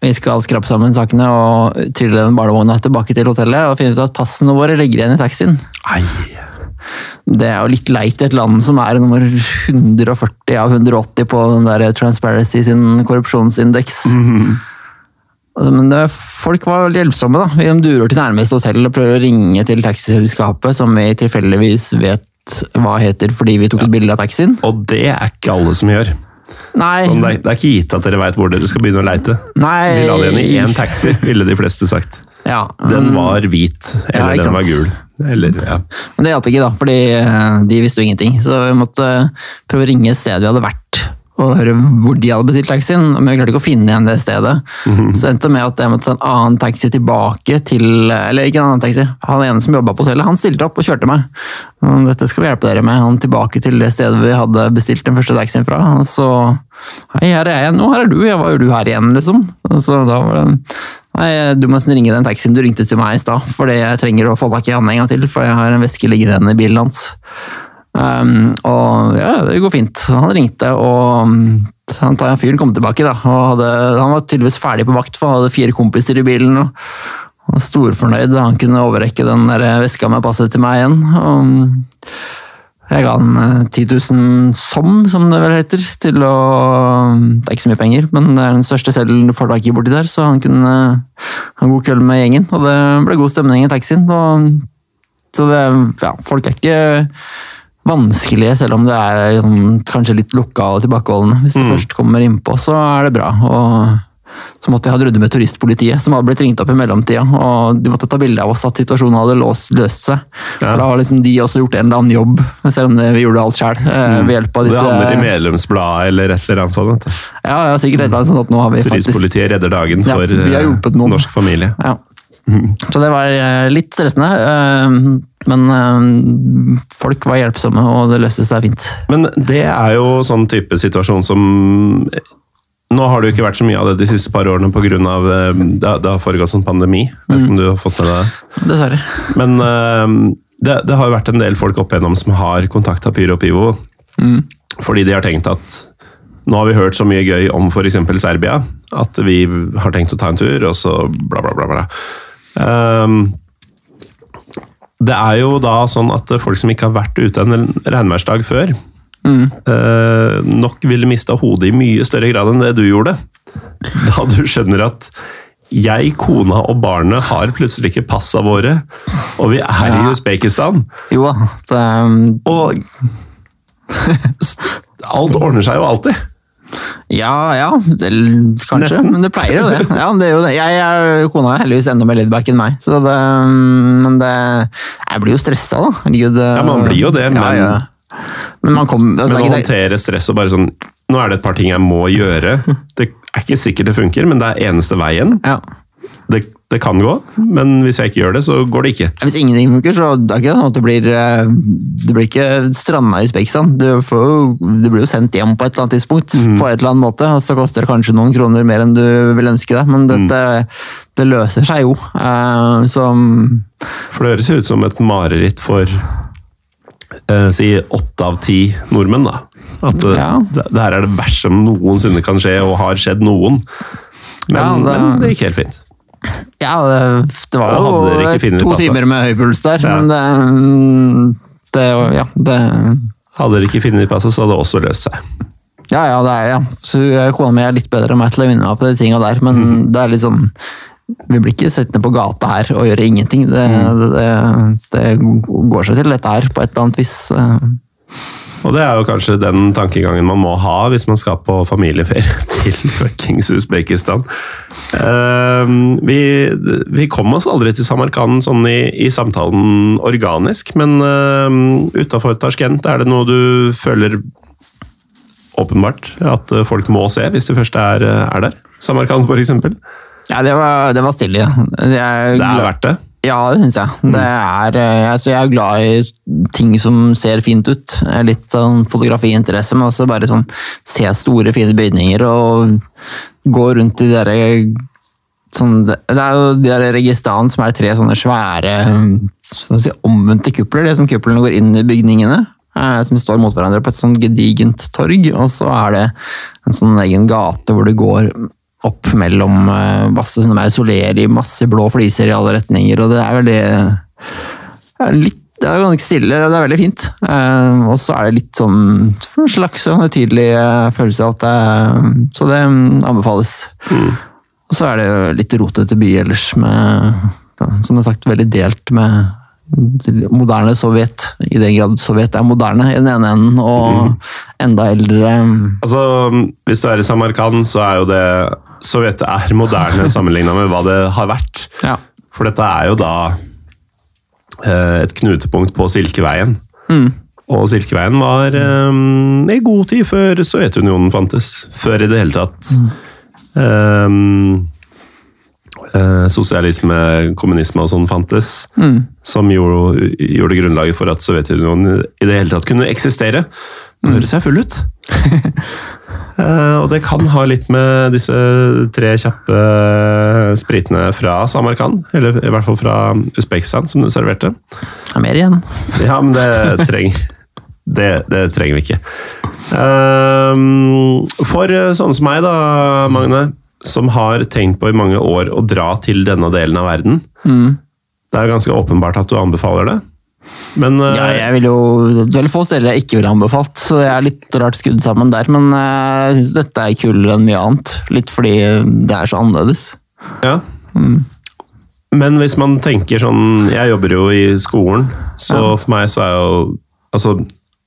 Speaker 2: Vi skal skrape sammen sakene og trille den barnevogna tilbake til hotellet og finne ut at passene våre ligger igjen i taxien.
Speaker 1: Ei.
Speaker 2: Det er jo litt leit i et land som er nummer 140 av 180 på den der Transparency sin korrupsjonsindeks. Altså, men det, folk var veldig hjelpsomme. da. Vi durer til nærmeste hotell og prøver å ringe til taxiselskapet, som vi tilfeldigvis vet hva heter fordi vi tok et bilde av taxien.
Speaker 1: Og det er ikke alle som gjør.
Speaker 2: Nei,
Speaker 1: Sånn, det, er, det er ikke gitt at dere veit hvor dere skal begynne å leite.
Speaker 2: nei
Speaker 1: Vi la det igjen i én taxi, ville de fleste sagt.
Speaker 2: Ja,
Speaker 1: Den var hvit, eller den var gul. Eller, ja.
Speaker 2: Men det hjalp ikke, da, fordi eh, de visste jo ingenting. Så vi måtte prøve å ringe et sted vi hadde vært, og høre hvor de hadde bestilt taxien. Men vi klarte ikke å finne igjen det stedet. Så endte det med at jeg måtte ta en annen taxi tilbake til Eller ikke en annen taxi, han ene som jobba på hotellet, han stilte opp og kjørte meg. Dette skal vi hjelpe dere med. Han tilbake til det stedet vi hadde bestilt den første taxien fra. Og så Hei, her er jeg igjen. nå, her er du. Ja, var jo du her igjen, liksom? Så da var det Nei, du må nesten ringe den taxien du ringte til meg i stad, fordi jeg trenger å få tak i han en gang til, for jeg har en veske liggende igjen i bilen hans. Um, og ja, det går fint. Han ringte, og um, han tar- fyren kom tilbake, da. Hadde, han var tydeligvis ferdig på vakt, for han hadde fire kompiser i bilen. og han var storfornøyd da han kunne overrekke den der veska med passet til meg igjen. Og um, jeg ga han eh, 10 000 som, som det vel heter, til å Det er ikke så mye penger, men det er den største selv du får tak i borti der, så han kunne eh, ha en god kveld med gjengen. Og det ble god stemning i taxien. Og, så det, ja, folk er ikke vanskelige, selv om det er sånn, kanskje litt lukka og tilbakeholdne. Hvis du først kommer innpå, så er det bra. Og så måtte jeg ha et runde med turistpolitiet, som hadde blitt ringt opp i mellomtida. Og de måtte ta bilde av oss at situasjonen hadde låst, løst seg.
Speaker 1: Ja.
Speaker 2: For da har liksom de også gjort en eller annen jobb, selv om vi gjorde alt sjøl. Ved hjelp av
Speaker 1: Det handler i medlemsbladet eller et eller annet sånt.
Speaker 2: Ja, ja, sikkert et eller annet sånn at nå har vi faktisk
Speaker 1: Turistpolitiet redder dagen
Speaker 2: Ja,
Speaker 1: for
Speaker 2: vi har
Speaker 1: eh,
Speaker 2: noen.
Speaker 1: norsk familie.
Speaker 2: ja. (laughs) Så det var eh, litt stressende. eh, Men eh, folk var hjelpsomme, og det løste seg fint.
Speaker 1: Men det er jo sånn type situasjon som Nå har det jo ikke vært så mye av det de siste par årene pga. Det, det har foregått sånn pandemi. Vet ikke om du har fått med deg det?
Speaker 2: Dessverre.
Speaker 1: Men eh, det, det har jo vært en del folk opp igjennom som har kontakta Pyro og Pivo fordi de har tenkt at nå har vi hørt så mye gøy om f.eks. Serbia at vi har tenkt å ta en tur, og så bla, bla, bla. bla. Um, det er jo da sånn at folk som ikke har vært ute en regnværsdag før, eh, nok ville mista hodet i mye større grad enn det du gjorde. Da du skjønner at jeg, kona og barnet har plutselig ikke passa våre, og vi er i
Speaker 2: Ja.
Speaker 1: Usbekistan.
Speaker 2: Jo. Det,
Speaker 1: Og alt ordner seg jo alltid.
Speaker 2: ja, ja. Det, kanskje.
Speaker 1: Nesten.
Speaker 2: Men det pleier jo det. Ja, det jo det. Jeg er, kona er heldigvis enda mer laidback enn meg. Så det, men det Jeg blir jo stressa, da. Herregud.
Speaker 1: Ja, man blir jo det, men-
Speaker 2: Men man kommer altså,
Speaker 1: Men å
Speaker 2: er ikke-
Speaker 1: håndtere stress og bare sånn Nå er det et par ting jeg må gjøre. Det er ikke sikkert det funker, men det er eneste veien.
Speaker 2: ja.
Speaker 1: Det, det kan gå, men hvis jeg ikke gjør det, så går det ikke.
Speaker 2: Hvis ingenting funker, så det er ikke sånn at det blir Det blir ikke stranda i Usbekistan. Du, du blir jo sendt hjem på et eller annet tidspunkt,
Speaker 1: mm.
Speaker 2: på et eller annet måte, og så koster det kanskje noen kroner mer enn du vil ønske deg, men dette, mm. det løser seg jo. Eh, Så
Speaker 1: For det høres ut som et mareritt for eh, si åtte av ti nordmenn, da. At eh,
Speaker 2: Ja.
Speaker 1: det, det her er det verste som noensinne kan skje, og har skjedd noen. Men,
Speaker 2: Ja, det-
Speaker 1: men det gikk helt fint.
Speaker 2: ja, det, det var jo to timer med høy puls der,
Speaker 1: Ja.
Speaker 2: men det, det Ja, det
Speaker 1: Hadde dere ikke funnet passet, så hadde det også løst seg.
Speaker 2: Ja, ja, det er ja. Så kona mi er litt bedre enn meg til å vinne meg på de tinga der, men
Speaker 1: mm.
Speaker 2: det er litt sånn Vi blir ikke sittende på gata her og gjøre ingenting. Det,
Speaker 1: mm.
Speaker 2: det, det går seg til, dette her, på et eller annet vis.
Speaker 1: Og det er jo kanskje den tankegangen man må ha hvis man skal på familieferie (laughs) til fuckings Usbekistan. Uh, vi, vi kom oss aldri til Samarkand sånn i, i samtalen organisk, men uh, utafor Tasjkent, er det noe du føler åpenbart at eh, folk må se hvis de først er, eh, er der? Samarkand, eksempel.
Speaker 2: Ja, det var, det var stille. Jeg,
Speaker 1: Det er verdt det.
Speaker 2: Ja, det syns jeg. Det er, eh, altså, jeg er glad i ting som ser fint ut. Litt sånn fotografiinteresse, men også bare sånn se store, fine bygninger og gå rundt i de derre sånn, det er jo de der Registan som er tre sånne svære si, omvendte kupler. Det som kuplene går inn i bygningene, eh, som står mot hverandre på et sånn gedigent torg. Og så er det en sånn egen gate hvor det går opp mellom eh, masse sånne mausoleer i masse blå fliser i alle retninger. Og det er veldig det er litt det er ganske stille, det er veldig fint. Eh, og så er det litt sånn en slags sånn tydelig eh, følelse av at det Så det mm, anbefales. Og så er det jo litt rotete by ellers, med, som sagt, veldig delt med moderne Sovjet, i den grad Sovjet er moderne i den ene enden, og enda eldre
Speaker 1: Altså, Hvis du er i Samarkand, så er jo det Sovjet er moderne (laughs) sammenligna med hva det har vært.
Speaker 2: Ja.
Speaker 1: For dette er jo da eh, et knutepunkt på Silkeveien. Og Silkeveien var um, i god tid før Sovjetunionen fantes. Før i det hele tatt mm. um, uh, sosialisme, kommunisme og sånn fantes. Som gjorde, gjorde grunnlaget for at Sovjetunionen i det hele tatt kunne eksistere. Nå høres jeg full ut. (laughs) Eh, og det kan ha litt med disse tre kjappe spritene fra Samarkand, eller i hvert fall fra Usbekistan, som du serverte.
Speaker 2: Det er mer igjen.
Speaker 1: Ja, men det trenger det, det trenger vi ikke. Ehm, for sånne som meg, da, Magne, som har tenkt på i mange år å dra til denne delen av verden. Det er ganske åpenbart at du anbefaler det. Men uh,
Speaker 2: Ja, jeg vil jo, det er få steder jeg ikke ville anbefalt, så jeg er litt rart skrudd sammen der. Men eh, jeg syns dette er kulere enn mye annet. Litt fordi det er så annerledes.
Speaker 1: Ja. Men hvis man tenker sånn Jeg jobber jo i skolen, så for meg så er jo Altså,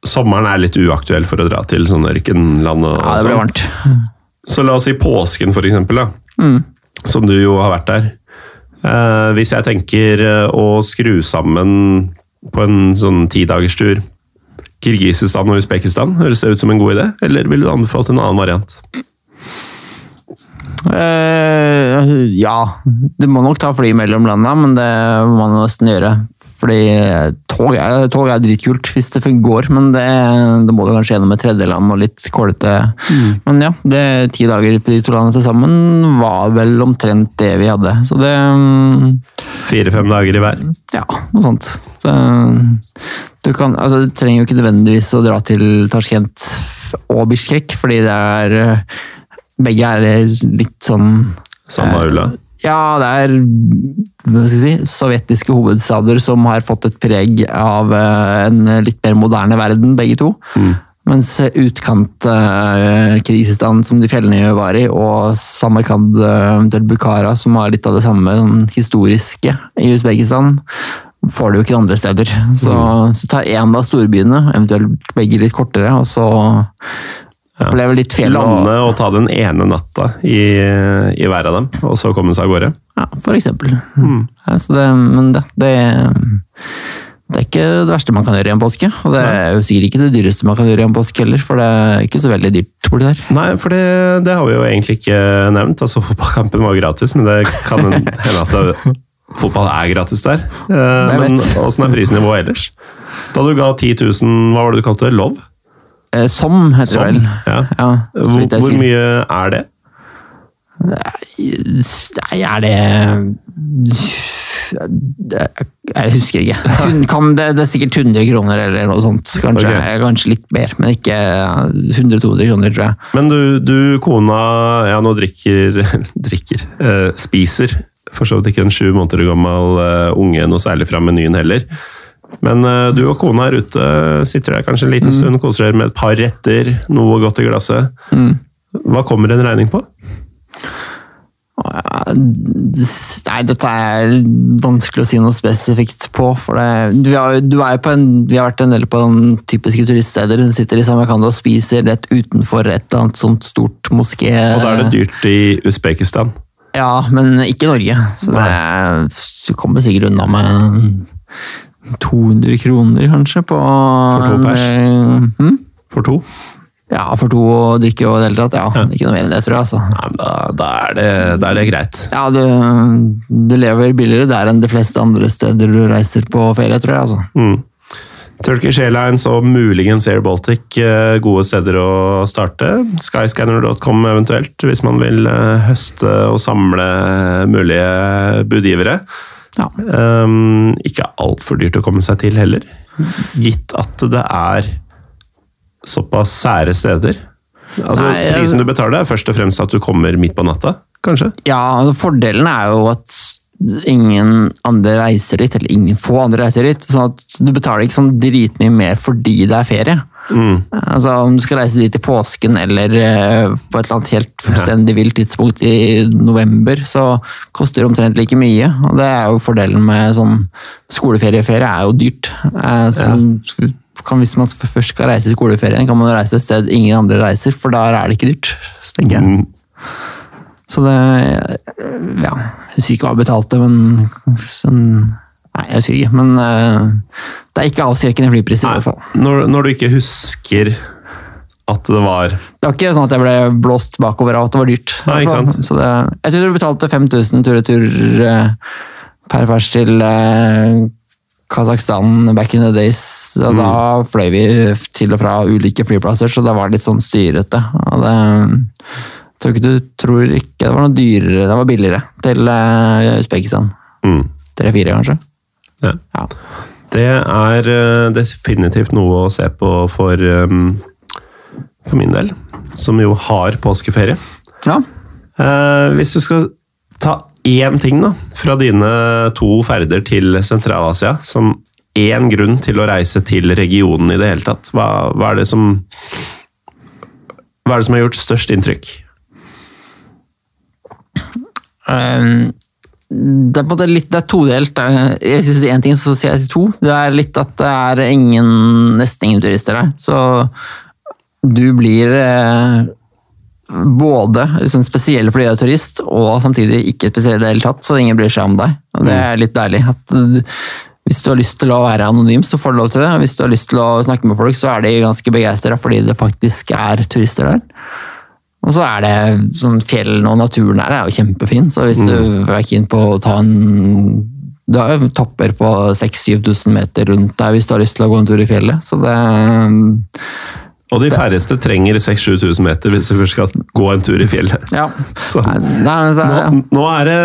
Speaker 1: sommeren er litt uaktuell for å dra til sånn ørkenland og
Speaker 2: Ja, det blir
Speaker 1: sånn.
Speaker 2: varmt.
Speaker 1: Så la oss si påsken, for eksempel, da. Som du jo har vært der. Uh, hvis jeg tenker å skru sammen på en sånn tidagerstur Kirgisistan og Usbekistan, høres det ut som en god idé? Eller ville du anbefalt en annen variant?
Speaker 2: Uh, ja, du må nok ta fly mellom landa, men det må man nesten gjøre. Fordi tog er, tog er dritkult hvis det går, men det, det må du kanskje gjennom et tredjeland og litt kålete. Men ja, det ti dager på de to landene til sammen var vel omtrent det vi hadde. Så det mm,
Speaker 1: Fire-fem dager i hver.
Speaker 2: Ja, noe sånt. Så, du, kan, altså, du trenger jo ikke nødvendigvis å dra til Tasjkent og Bishkek, fordi det er Begge er litt sånn
Speaker 1: Samme ulla.
Speaker 2: Ja, det er hva skal jeg si, sovjetiske hovedstader som har fått et preg av eh, en litt mer moderne verden, begge to. Mens utkant-Krisistan, som de fjellene var i, og Samarkand, eh, eventuelt Bukhara, som har litt av det samme sånn historiske i Usbekistan, får du jo ikke andre steder. Så, så ta én av storbyene, eventuelt begge litt kortere, og så oppleve litt fjell. og-
Speaker 1: Lande og ta den ene natta i, i hver av dem, og så komme seg av gårde.
Speaker 2: Ja, for eksempel. Ja, så det, men det, det, det er ikke det verste man kan gjøre i en påske. Og det er jo sikkert ikke det dyreste man kan gjøre i en påske heller, for det er ikke så veldig dyrt borti der.
Speaker 1: Nei, for det, det har vi jo egentlig ikke nevnt. Altså, Fotballkampen var gratis, men det kan hende at det, fotball er gratis der. Eh, men åssen er prisnivået ellers? Da du ga 10 000, hva var det du kalte det? Lov?
Speaker 2: Eh, Som, heter
Speaker 1: Som,
Speaker 2: det vel.
Speaker 1: ja.
Speaker 2: Ja,
Speaker 1: Hvor, hvor mye er det?
Speaker 2: Nei, er det Jeg husker ikke. (laughs) Kan det, det er sikkert 100 kroner eller noe sånt. Kanskje,
Speaker 1: okay.
Speaker 2: kanskje litt mer, men ikke 100-200 kroner, tror jeg.
Speaker 1: Men du, du kona Ja, nå drikker (laughs) Drikker. eh, spiser for så vidt ikke en sju måneder gammel eh, unge noe særlig fra menyen heller. Men eh, du og kona er ute, sitter der kanskje en liten stund, koser dere med et par retter, noe godt i glasset. Hva kommer en regning på?
Speaker 2: Nei, dette er vanskelig å si noe spesifikt på. For det, du, er, du er på en, vi har vært en del på en typiske turiststeder. Hun sitter i Samarkand og spiser rett utenfor et eller annet sånt stort moské.
Speaker 1: Og da er det dyrt i Usbekistan.
Speaker 2: Ja, men ikke i Norge. Så det du kommer sikkert unna med 200 kroner, kanskje, på
Speaker 1: For to pers?
Speaker 2: en, eh, hm?
Speaker 1: For to?
Speaker 2: Ja, for to å drikke og det hele tatt. Ja, ikke noe mer enn det, tror jeg. altså.
Speaker 1: Nei, men da, da, er det, da er det greit.
Speaker 2: Ja, du, du lever billigere der enn de fleste andre steder du reiser på ferie, tror jeg. altså.
Speaker 1: Mm. Turkish Airlines og muligens Air Baltic, eh, gode steder å starte. Skyscanner.com eventuelt, hvis man vil eh, høste og samle mulige budgivere.
Speaker 2: Ja.
Speaker 1: Um, ikke altfor dyrt å komme seg til heller, gitt at det er såpass sære steder. Altså,
Speaker 2: Nei, jeg-
Speaker 1: Prisen du betaler, er først og fremst at du kommer midt på natta, kanskje?
Speaker 2: Ja, altså Fordelen er jo at ingen andre reiser dit, eller ingen få andre reiser dit. sånn at Du betaler ikke sånn dritmye mer fordi det er ferie.
Speaker 1: Mm.
Speaker 2: Altså Om du skal reise dit i påsken eller eh, på et eller annet helt fullstendig vilt tidspunkt i november, så koster det omtrent like mye. Og det er jo fordelen med sånn skoleferieferie, er jo dyrt. Eh, Så kan, hvis man først skal reise i skoleferien, kan man reise et sted ingen andre reiser, for da er det ikke dyrt. Så tenker jeg.
Speaker 1: Mm.
Speaker 2: Så det Ja, jeg husker ikke hva jeg betalte, men sånn Nei, jeg husker ikke. Men uh, det er ikke avskrekkende flypriser, i hvert fall.
Speaker 1: Når, når du ikke husker at det var
Speaker 2: Det var ikke sånn at jeg ble blåst bakover av at det var dyrt.
Speaker 1: Nei, ikke sant.
Speaker 2: Så det, jeg tror du betalte 5000 tur-retur uh, per pers til uh, Kasakhstan back in the days. Og
Speaker 1: Mm.
Speaker 2: da fløy vi til og fra ulike flyplasser, så det var litt sånn styrete. Og det tror ikke du tror ikke det var noe dyrere, det var billigere til eh, Usbekistan.
Speaker 1: mm.
Speaker 2: Tre-fire, kanskje?
Speaker 1: Ja.
Speaker 2: Ja.
Speaker 1: Det er eh, definitivt noe å se på for, um, for min del, som jo har påskeferie.
Speaker 2: Ja.
Speaker 1: Eh, hvis du skal ta én ting da, fra dine to ferder til Sentral-Asia, som én grunn til å reise til regionen i det hele tatt, hva, hva, er det som, hva er det som har gjort størst inntrykk?
Speaker 2: Um, det er litt det er todelt. Jeg syns én ting, så sier jeg til to. Det er litt at det er ingen, nesten ingen turister der. Så du blir eh, både liksom spesiell fordi du er turist, og samtidig ikke spesiell i det hele tatt, så ingen bryr seg om deg. Og det er litt deilig. du, hvis du har lyst til å være anonym, så får du lov til det. Hvis du har lyst til å snakke med folk, så er de ganske begeistra fordi det faktisk er turister der. Og så er det sånn fjellene og naturen her er jo kjempefin, så hvis du er keen på å ta en Du har jo topper på 6000-7000 meter rundt deg hvis du har lyst til å gå en tur i fjellet, så det
Speaker 1: Og de færreste trenger 6000-7000 meter hvis du først skal gå en tur i fjellet.
Speaker 2: Ja. (laughs)
Speaker 1: Nå, nå er det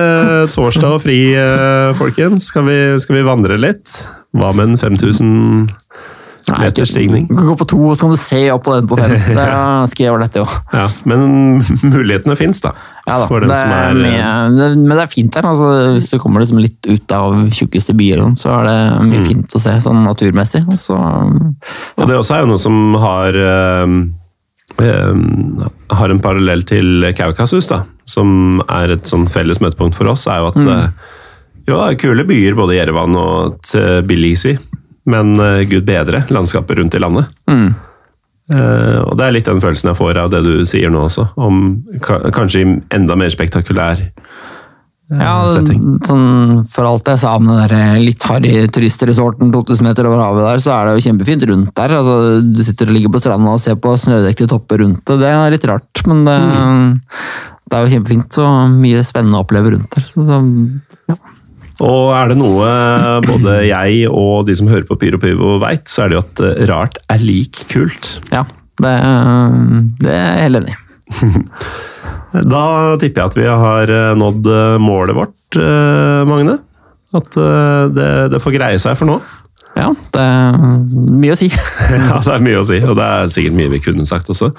Speaker 1: torsdag og fri, eh, folkens. Skal vi, skal vi vandre litt? Hva med en 5000
Speaker 2: nei,
Speaker 1: meters stigning?
Speaker 2: Du kan gå på to, og så kan du se opp på den på fem. (laughs) Det er ganske ålreit, det òg.
Speaker 1: Ja, men (laughs) mulighetene fins, da.
Speaker 2: Ja da, det er
Speaker 1: er,
Speaker 2: mye, det, men det er fint her. Altså, hvis du kommer liksom litt ut av tjukkeste byer, sånn, så er det mye
Speaker 1: Mm.
Speaker 2: fint å se sånn naturmessig. Og ja.
Speaker 1: Og det også er jo noe som har øh, øh, har en parallell til Kaukasus, da, som er et sånn felles møtepunkt for oss, er jo at eh, jo, det er kule byer, både Jerevan og Tbilisi, men eh, gud bedre landskapet rundt i landet.
Speaker 2: mm,
Speaker 1: Uh, og det er litt den følelsen jeg får av det du sier nå også, om ka kanskje enda mer spektakulær uh,
Speaker 2: ja,
Speaker 1: setting.
Speaker 2: sånn, for alt jeg sa om den der litt harry turistresorten 2000 meter over havet der, så er det jo kjempefint rundt der. Altså, du sitter og ligger på stranda og ser på snødekte topper rundt det. Det er litt rart, men det,
Speaker 1: Mm.
Speaker 2: det er jo kjempefint og mye spennende å oppleve rundt der. Så, så.
Speaker 1: Og er det noe både jeg og de som hører på Pyro Pivo veit, så er det jo at eh, rart er lik kult.
Speaker 2: ja det, det er jeg helt enig i. (laughs)
Speaker 1: Da tipper jeg at vi har eh, nådd eh, målet vårt, eh, Magne. At eh, det, det får greie seg for nå. (laughs)
Speaker 2: Ja, det er mye å si. (laughs)
Speaker 1: Ja, det er mye å si, og det er sikkert mye vi kunne sagt også.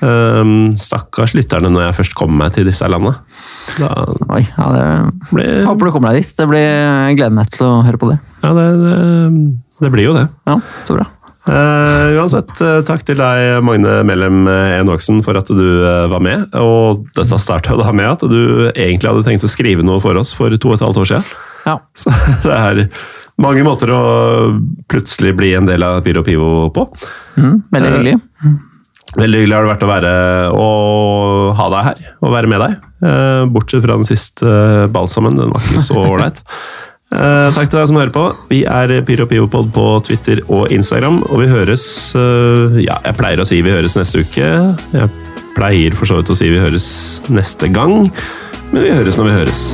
Speaker 1: Um, stakkars lytterne når jeg først kommer meg til disse landene. Da
Speaker 2: Oi, ja, det,
Speaker 1: blir,
Speaker 2: jeg håper du kommer deg dit. Det blir, jeg gleder meg til å høre på det.
Speaker 1: ja, det, det, det blir jo det.
Speaker 2: Ja, så bra.
Speaker 1: Uh, uansett, uh, takk til deg, Magne Mellem Enoksen, for at du uh, var med. Og dette starta da med at du egentlig hadde tenkt å skrive noe for oss for to og et halvt år siden.
Speaker 2: Ja. (laughs)
Speaker 1: Så det er mange måter å plutselig bli en del av Pyro Pivo på.
Speaker 2: Mm, veldig hyggelig.
Speaker 1: Veldig hyggelig har det vært å være å ha deg her og være med deg. Eh, Bortsett fra den siste balsamen, den var ikke så ålreit. (laughs) Eh, takk til deg som hører på. Vi er PyroPivopod på Twitter og Instagram, og vi høres eh, Ja, jeg pleier å si vi høres neste uke. Jeg pleier for så vidt å si vi høres neste gang, men vi høres når vi høres.